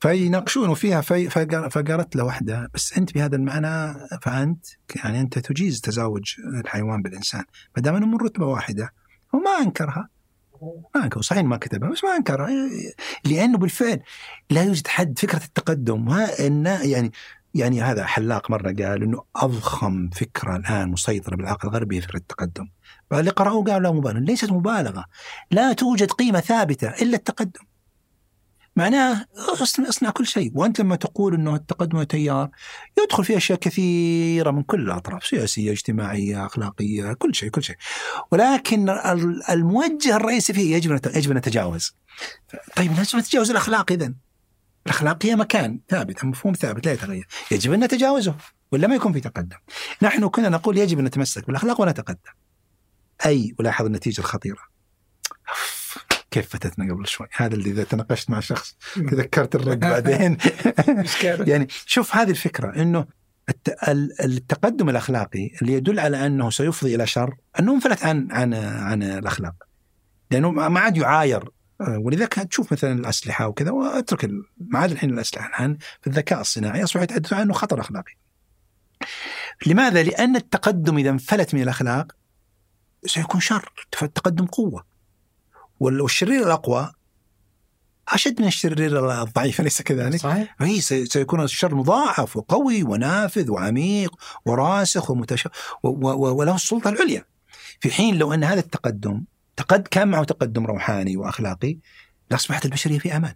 Speaker 3: فيناقشونه فيها في فقال- فقالت له واحدة بس أنت بهذا المعنى فأنت يعني أنت تجيز تزاوج الحيوان بالإنسان ما دام أنه من رتبة واحدة. وما أنكرها. ما أنكر صحيح ما كتبها بس ما أنكرها. لأنه بالفعل لا يوجد حد فكرة التقدم انه يعني يعني هذا حلاق مرة قال إنه أضخم فكرة الآن مسيطرة بالعقل الغربي هي فكرة التقدم. فاللي قرأوه قالوا لا مبالغة ليست مبالغة. لا توجد قيمة ثابتة إلا التقدم. معناه اصنع, كل شيء. وأنت لما تقول إنه التقدم تيار يدخل فيه أشياء كثيرة من كل الأطراف سياسية اجتماعية أخلاقية كل شيء كل شيء. ولكن ال- الموجه الرئيسي فيه يجب يجب نتجاوز. طيب لازم نتجاوز الأخلاق اذا الأخلاق هي مكان ثابت مفهوم ثابت لا يتغير. يجب أن نتجاوزه ولا ما يكون في تقدم. نحن كنا نقول يجب أن نتمسك بالأخلاق ونتقدم. أي ولاحظ النتيجة الخطيرة. كيف فتتنا قبل شوي؟ هذا اللي إذا تناقشت مع شخص تذكرت الرد بعدين. يعني شوف هذه الفكرة إنه الت- ال- التقدم الأخلاقي اللي يدل على أنه سيفضي إلى شر أنه انفلت عن عن عن الأخلاق. لأنه ما عاد يعاير آه، ولذلك تشوف مثلا الأسلحة وكذا وأترك ما عاد الحين الأسلحة الآن في الذكاء الصناعي اصبحوا يتحدثون عنه خطر أخلاقي. لماذا؟ لأن التقدم إذا انفلت من الأخلاق سيكون شر التقدم قوة. والشرير الأقوى أشد من الشرير الضعيف أليس كذلك؟
Speaker 1: صحيح
Speaker 3: هي سي- سيكون الشر مضاعف وقوي ونافذ وعميق وراسخ ومتش... وله السلطة العليا. في حين لو أن هذا التقدم تقد كان معه تقدم روحاني وأخلاقي لاصبحت البشرية في أمان.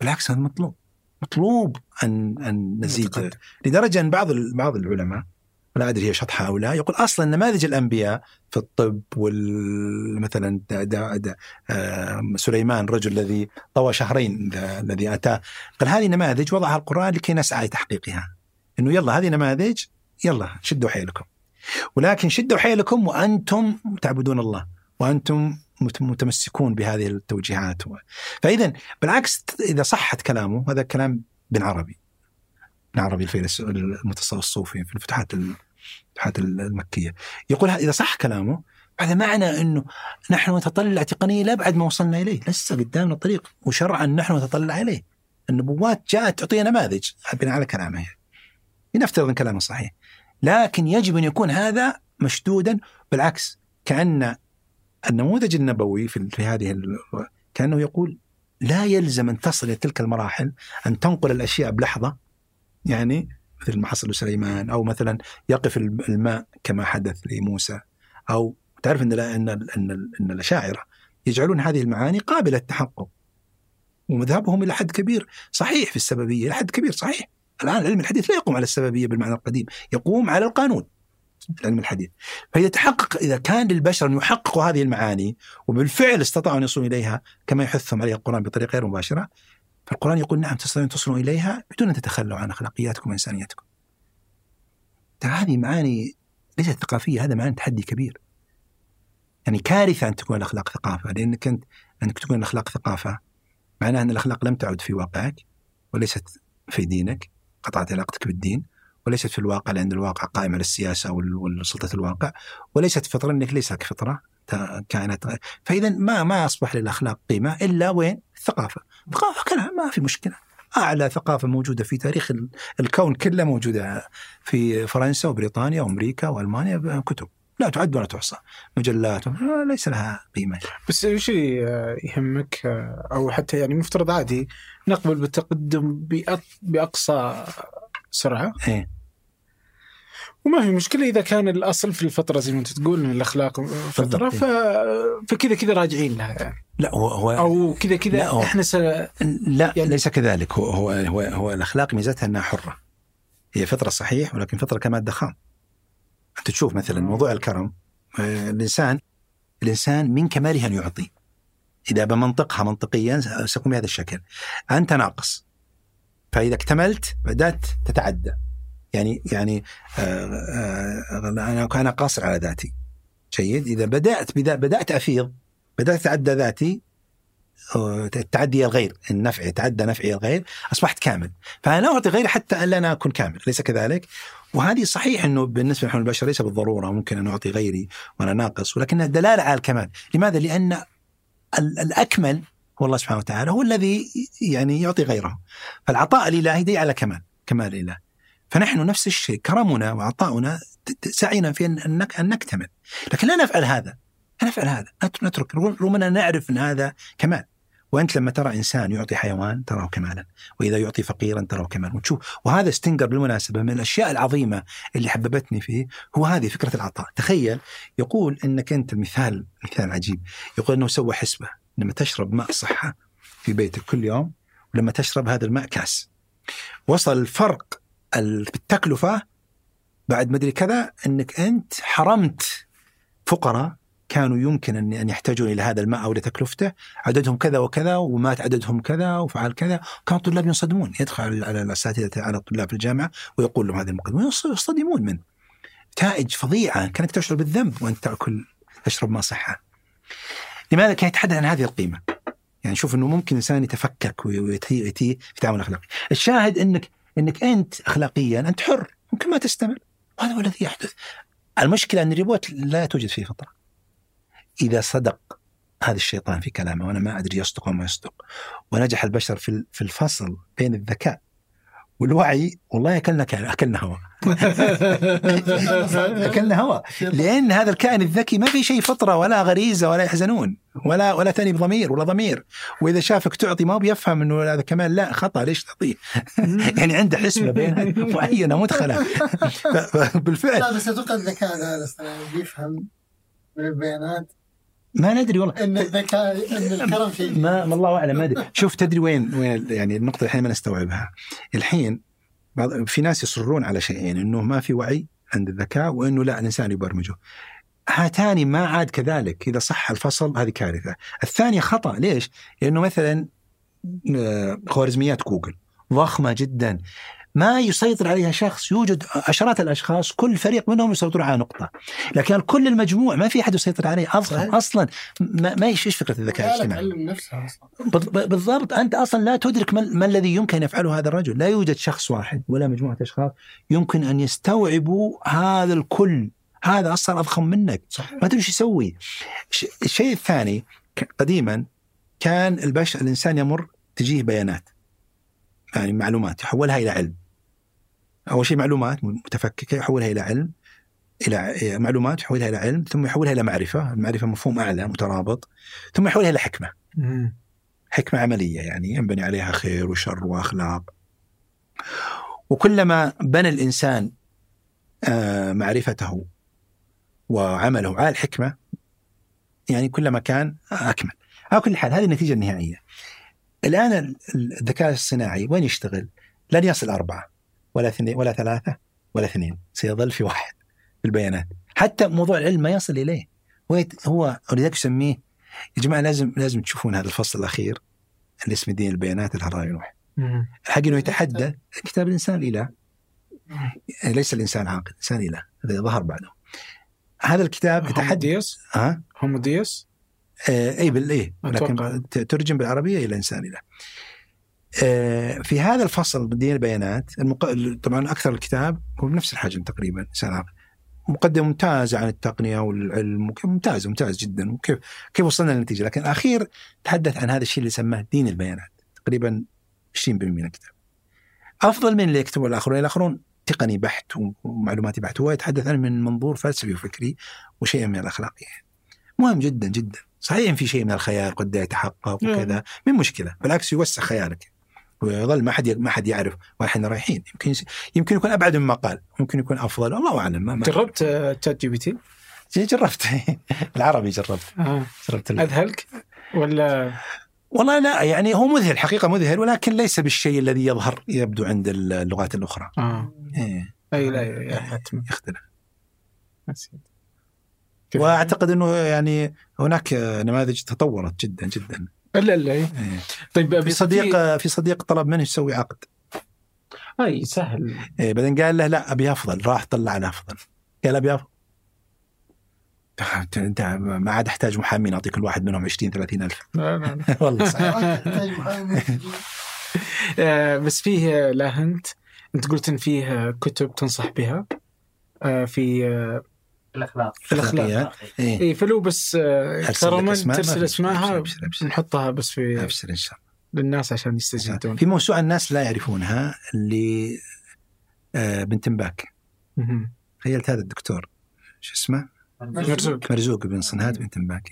Speaker 3: بالعكس هذا مطلوب. مطلوب ان أن نزيد. لدرجة أن بعض بعض العلماء لا أدري هي شطحة أو لا يقول أصلا نماذج الأنبياء في الطب وال مثلا دا دا دا آه سليمان الرجل الذي طوى شهرين الذي أتاه. قال هذه نماذج وضعها القرآن لكي نسعى لتحقيقها. إنه يلا هذه نماذج يلا شدوا حيلكم. ولكن شدوا حيلكم وأنتم تعبدون الله وأنتم مت- متمسكون بهذه التوجيهات. فاذا بالعكس إذا صحت كلامه هذا كلام بن عربي. بن عربي الفيلسوف المتصوف الصوفي في الفتوحات الفتوحات المكية يقول إذا صح كلامه هذا معنى إنه نحن نتطلع تقنيا لابعد ما وصلنا إليه، لسه قدامنا طريق وشرعا نحن نتطلع إليه. النبوات جاءت تعطينا نماذج بناء على كلامه. لنفترض إن كلامه صحيح. لكن يجب أن يكون هذا مشدودا بالعكس كأن النموذج النبوي في في هذه كأنه يقول لا يلزم أن تصل إلى تلك المراحل أن تنقل الأشياء بلحظة يعني مثل ما حصل لسليمان أو مثلا يقف الم- الماء كما حدث لموسى أو تعرف إن إن إن, إن الأشاعرة يجعلون هذه المعاني قابلة للتحقق ومذهبهم إلى حد كبير. صحيح في السببية إلى حد كبير صحيح. الآن علم الحديث لا يقوم على السببية بالمعنى القديم يقوم على القانون. علم الحديث. فاذا تحقق إذا كان للبشر أن يحققوا هذه المعاني وبالفعل استطاعوا أن يصلوا إليها كما يحثهم عليها القرآن بطريقة غير مباشرة فالقرآن يقول نعم تستطيعون تصلوا إليها بدون أن تتخلوا عن أخلاقياتكم وإنسانيتكم. ترى هذه معاني ليست ثقافية هذا معنى تحدي كبير. يعني كارثة أن تكون الأخلاق ثقافة لأنك انت أنك تقول الأخلاق ثقافة معناه أن الأخلاق لم تعد في واقعك وليست في دينك قطعت علاقتك بالدين وليست في الواقع لأن الواقع قائم على السياسة وال- والسلطة الواقع وليست فطرة انك ليس لك فطرة ت- كائنات غير. فإذا ما ما أصبح للأخلاق قيمة إلا وين؟ الثقافة. الثقافة كلام ما في مشكلة. أعلى ثقافة موجودة في تاريخ ال- الكون كله موجودة في فرنسا وبريطانيا وأمريكا وألمانيا كتب لا تعد ولا تحصى مجلات ليس لها قيمة
Speaker 1: بس إيش اللي يهمك أو حتى يعني مفترض عادي نقبل بالتقدم بأق- بأقصى سرعة
Speaker 3: إيه
Speaker 1: وما في مشكلة إذا كان الأصل في الفترة زي ما أنت تقول ان الأخلاق فترة
Speaker 3: بالضبط.
Speaker 1: ف... فكذا كذا راجعين لها يعني.
Speaker 3: لا هو هو
Speaker 1: أو كذا كذا
Speaker 3: هو-
Speaker 1: إحنا س...
Speaker 3: لا
Speaker 1: يعني-
Speaker 3: ليس كذلك. هو هو هو, هو الأخلاق ميزتها أنها حرة. هي فطرة صحيح ولكن فطرة كماده خام أنت تشوف مثلا موضوع الكرم. آه، الانسان الإنسان من كماله أن يعطي. إذا بمنطقها منطقيا سيكون بهذا الشكل. أنت ناقص. فإذا اكتملت بدأت تتعدى. يعني يعني آه، آه، أنا أنا قاصر على ذاتي جيد إذا بدأت بدا- بدأت أفيض بدأت أتعدى ذاتي آه، تعدي الغير النفع يتعدى نفعي الغير أصبحت كامل فأنا أعطي غيري حتى الا أنا أكون كامل اليس كذلك؟ وهذه صحيح إنه بالنسبة لنحن البشر ليس بالضرورة ممكن أن أعطي غيري وأنا ناقص ولكنها دلاله على الكمال، لماذا؟ لأن ال- الأكمل هو الله سبحانه وتعالى هو الذي يعني يعطي غيره. فالعطاء الإلهي دليل على كمال، كمال الإله. فنحن نفس الشيء كرمنا وعطاؤنا سعينا في ان نكتمل، لكن لا نفعل هذا. لا نفعل هذا، نت- نترك. رغم أننا نعرف أن هذا كمال. وأنت لما ترى إنسان يعطي حيوان تراه كمالا، وإذا يعطي فقيرا تراه كمالا، وتشوف. وهذا ستنجر بالمناسبة من الأشياء العظيمة اللي حببتني فيه هو هذه فكرة العطاء، تخيل يقول إنك أنت مثال مثال عجيب، يقول إنه سوى حسبة. لما تشرب ماء صحة في بيتك كل يوم ولما تشرب هذا الماء كاس. وصل الفرق ال- بالتكلفه بعد مدري كذا إنك أنت حرمت فقراء كانوا يمكن ان يحتاجون إلى هذا الماء أو لتكلفته عددهم كذا وكذا ومات عددهم كذا وفعل كذا. كان الطلاب ينصدمون. يدخل على الاساتذه على الطلاب في الجامعة ويقول لهم هذه المقدمة. يصطدمون منه. نتائج فظيعة. كانك تشعر بالذنب وأنت تأكل تشرب ماء صحة. لماذا كان يتحدث عن هذه القيمة؟ يعني شوف إنه ممكن إنسان يتفكك ويتي يتي في تعامل أخلاقي. الشاهد إنك إنك أنت اخلاقيا أنت حر ممكن ما تستمر. وهذا هو الذي يحدث. المشكلة أن الريبوت لا توجد فيه فطرة. إذا صدق هذا الشيطان في كلامه وأنا ما أدري يصدق أو ما يصدق ونجح البشر في في الفصل بين الذكاء والوعي والله أكلنا أكلنا هواء أكلنا هواء لأن هذا الكائن الذكي ما في شيء فطرة ولا غريزة ولا يحزنون ولا ولا ثاني بضمير ولا ضمير. وإذا شافك تعطي ما بيفهم إنه هذا كمان لا خطأ ليش تعطيه؟ يعني عنده حسبة بين معينه مدخلة. بالفعل.
Speaker 6: لا بس أتوقع الذكاء هذا بيفهم من البيانات
Speaker 3: ما ندري والله.
Speaker 6: إن الذكاء إن الكرم فيه.
Speaker 3: ما ما الله أعلم ما أدري. شوف تدري وين وين يعني النقطة الحين ما نستوعبها الحين بعض في ناس يصرون على شيئين إنه ما في وعي عند الذكاء وإنه لا الإنسان يبرمجه. هاتان ما عاد كذلك. إذا صح الفصل هذه كارثة. الثانية خطأ. ليش؟ لأنه مثلا آه، خوارزميات جوجل ضخمة جدا. ما يسيطر عليها شخص يوجد عشرات الأشخاص كل فريق منهم يسيطرون على نقطة. لكن كل المجموع ما في أحد يسيطر عليه
Speaker 6: صحيح.
Speaker 3: أصلا ما, ما إيش فكرة الذكاء الاجتماعي؟
Speaker 6: أصلا.
Speaker 3: بال- بالضبط. أنت أصلا لا تدرك ما, ما الذي يمكن أن يفعله هذا الرجل، لا يوجد شخص واحد ولا مجموعة أشخاص يمكن أن يستوعبوا هذا الكل، هذا أصلا أضخم منك،
Speaker 6: صحيح.
Speaker 3: ما تدري إيش يسوي. الشيء الثاني قديما كان البشر الإنسان يمر تجيه بيانات يعني معلومات يحولها إلى علم. أول شيء معلومات متفككة يحولها إلى علم إلى معلومات يحولها إلى علم ثم يحولها إلى معرفة، المعرفة مفهوم أعلى مترابط ثم يحولها إلى حكمة.
Speaker 1: مم.
Speaker 3: حكمة عملية يعني ينبني عليها خير وشر وأخلاق. وكلما بنى الإنسان آه، معرفته وعمله على الحكمة يعني كلما كان أكمل. على كل حال هذه النتيجة النهائية. الآن ال- الذكاء الصناعي وين يشتغل؟ لن يصل أربعة. ولا اثنين ولا ثلاثة ولا اثنين سيظل في واحد في البيانات. حتى موضوع العلم ما يصل إليه. هو هو ولذلك يسميه يا جماعة لازم لازم تشوفون هذا الفصل الأخير اللي اسمه دين البيانات الهراء
Speaker 1: مم.
Speaker 3: الحق إنه يتحدى كتاب الإنسان الاله ليس الإنسان عاقل الإنسان اله هذا ظهر بعده. هذا الكتاب يتحدى. ها؟
Speaker 1: هوموديوس
Speaker 3: اي بال إيه. لكن ترجم بالعربية إلى إنسان له. آه في هذا الفصل من دين البيانات المق... طبعا أكثر الكتاب هو بنفس الحجم تقريبا عاقل. مقدمه ممتازه عن التقنية والعلم ممتاز ممتاز جدا وكيف كيف وصلنا للنتيجة لكن الأخير تحدث عن هذا الشيء اللي سماه دين البيانات تقريبا 20% من الكتاب. أفضل من اللي يكتبه الآخرون، الآخرون تقني بحت ومعلوماتي بحت هو يتحدث عنه من منظور فلسفي وفكري وشيء من الاخلاقيه. مهم جدا جدا صحيح في شيء من الخيال قد يتحقق وكذا من مشكلة بالعكس يوسع خيالك ويظل ما حد ما حد يعرف وين إحنا رايحين. يمكن يمكن يكون أبعد مما قال ممكن يكون أفضل الله أعلم ما
Speaker 1: جربت آه، ChatGPT؟
Speaker 3: جربت. العربي جربت.
Speaker 1: آه.
Speaker 3: جربت
Speaker 1: أذهلك؟ ولا
Speaker 3: والله لا يعني هو مذهل حقيقة مذهل ولكن ليس بالشيء الذي يظهر يبدو عند اللغات الأخرى.
Speaker 1: آه.
Speaker 3: إيه.
Speaker 1: اي لا حتما
Speaker 3: يختلف؟ وأعتقد إنه يعني هناك نماذج تطورت جدا جدا.
Speaker 1: الا الا إي.
Speaker 3: إيه.
Speaker 1: طيب
Speaker 3: في صديق في صديق طلب منه يسوي عقد
Speaker 1: أي سهل
Speaker 3: إيه بعدين قال له لا أبي أفضل راح طلع على أفضل قال أبي أفضل أنت ما عاد أحتاج محامي نعطي كل واحد منهم 20 30 ألف
Speaker 1: لا لا لا.
Speaker 3: والله صحيح.
Speaker 1: آه، بس فيه لا أنت أنت قلت إن فيه كتب تنصح بها آه، في آه،
Speaker 7: الأخلاق.
Speaker 1: في الأخلاق
Speaker 3: إيه.
Speaker 1: اي فلو بس آه، كرما ترسل اسمائها. نحطها بس في
Speaker 3: أبشر إن شاء
Speaker 1: للناس عشان
Speaker 3: الله
Speaker 1: يستجدون
Speaker 3: في موسوعة الناس لا يعرفونها اللي آه،
Speaker 1: مهم.
Speaker 3: تخيلت هذا الدكتور. شو اسمه؟
Speaker 1: مرزوق.
Speaker 3: مرزوق. بن صنهاد بنت باك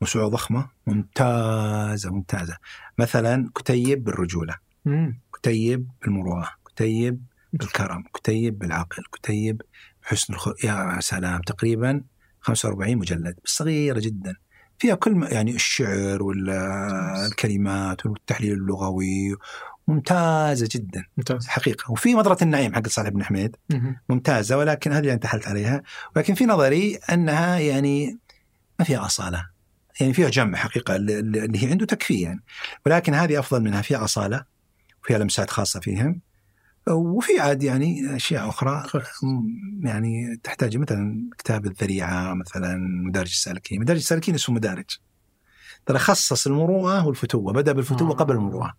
Speaker 3: موسوعة ضخمة ممتازة ممتازة. مثلا كتيب بالرجولة.
Speaker 1: مم.
Speaker 3: كتيب بالمروءة. كتيب بالكرم. كتيب بالعقل. كتيب بحسن الخلق يا سلام تقريبا 45 مجلد بس صغيرة جدا. فيها كل ما يعني الشعر والكلمات والتحليل اللغوي ممتازة جدا.
Speaker 1: ممتاز.
Speaker 3: حقيقة. وفي مضرة النعيم حق صالح بن حميد.
Speaker 1: مهم.
Speaker 3: ممتازة ولكن هذه اللي انتحلت عليها. ولكن في نظري أنها يعني ما فيها أصالة. يعني فيها جمع حقيقة اللي اللي هي عنده تكفي يعني ولكن هذه أفضل منها. فيها أصالة وفيها لمسات خاصة فيهم. وفي عاد يعني أشياء أخرى يعني تحتاج مثلا كتاب الذريعة مثلا مدارج السالكين. مدارج السالكين اسمه مدارج. ترى خصص المروءة والفتوة بدأ بالفتوة
Speaker 1: آه.
Speaker 3: قبل المروءة.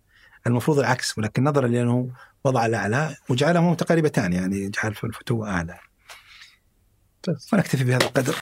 Speaker 3: المفروض العكس ولكن نظرا لأنه وضع الأعلى وجعلهم متقاربتان يعني جعل الفتوة
Speaker 1: أعلى.
Speaker 3: ونكتفي بهذا القدر.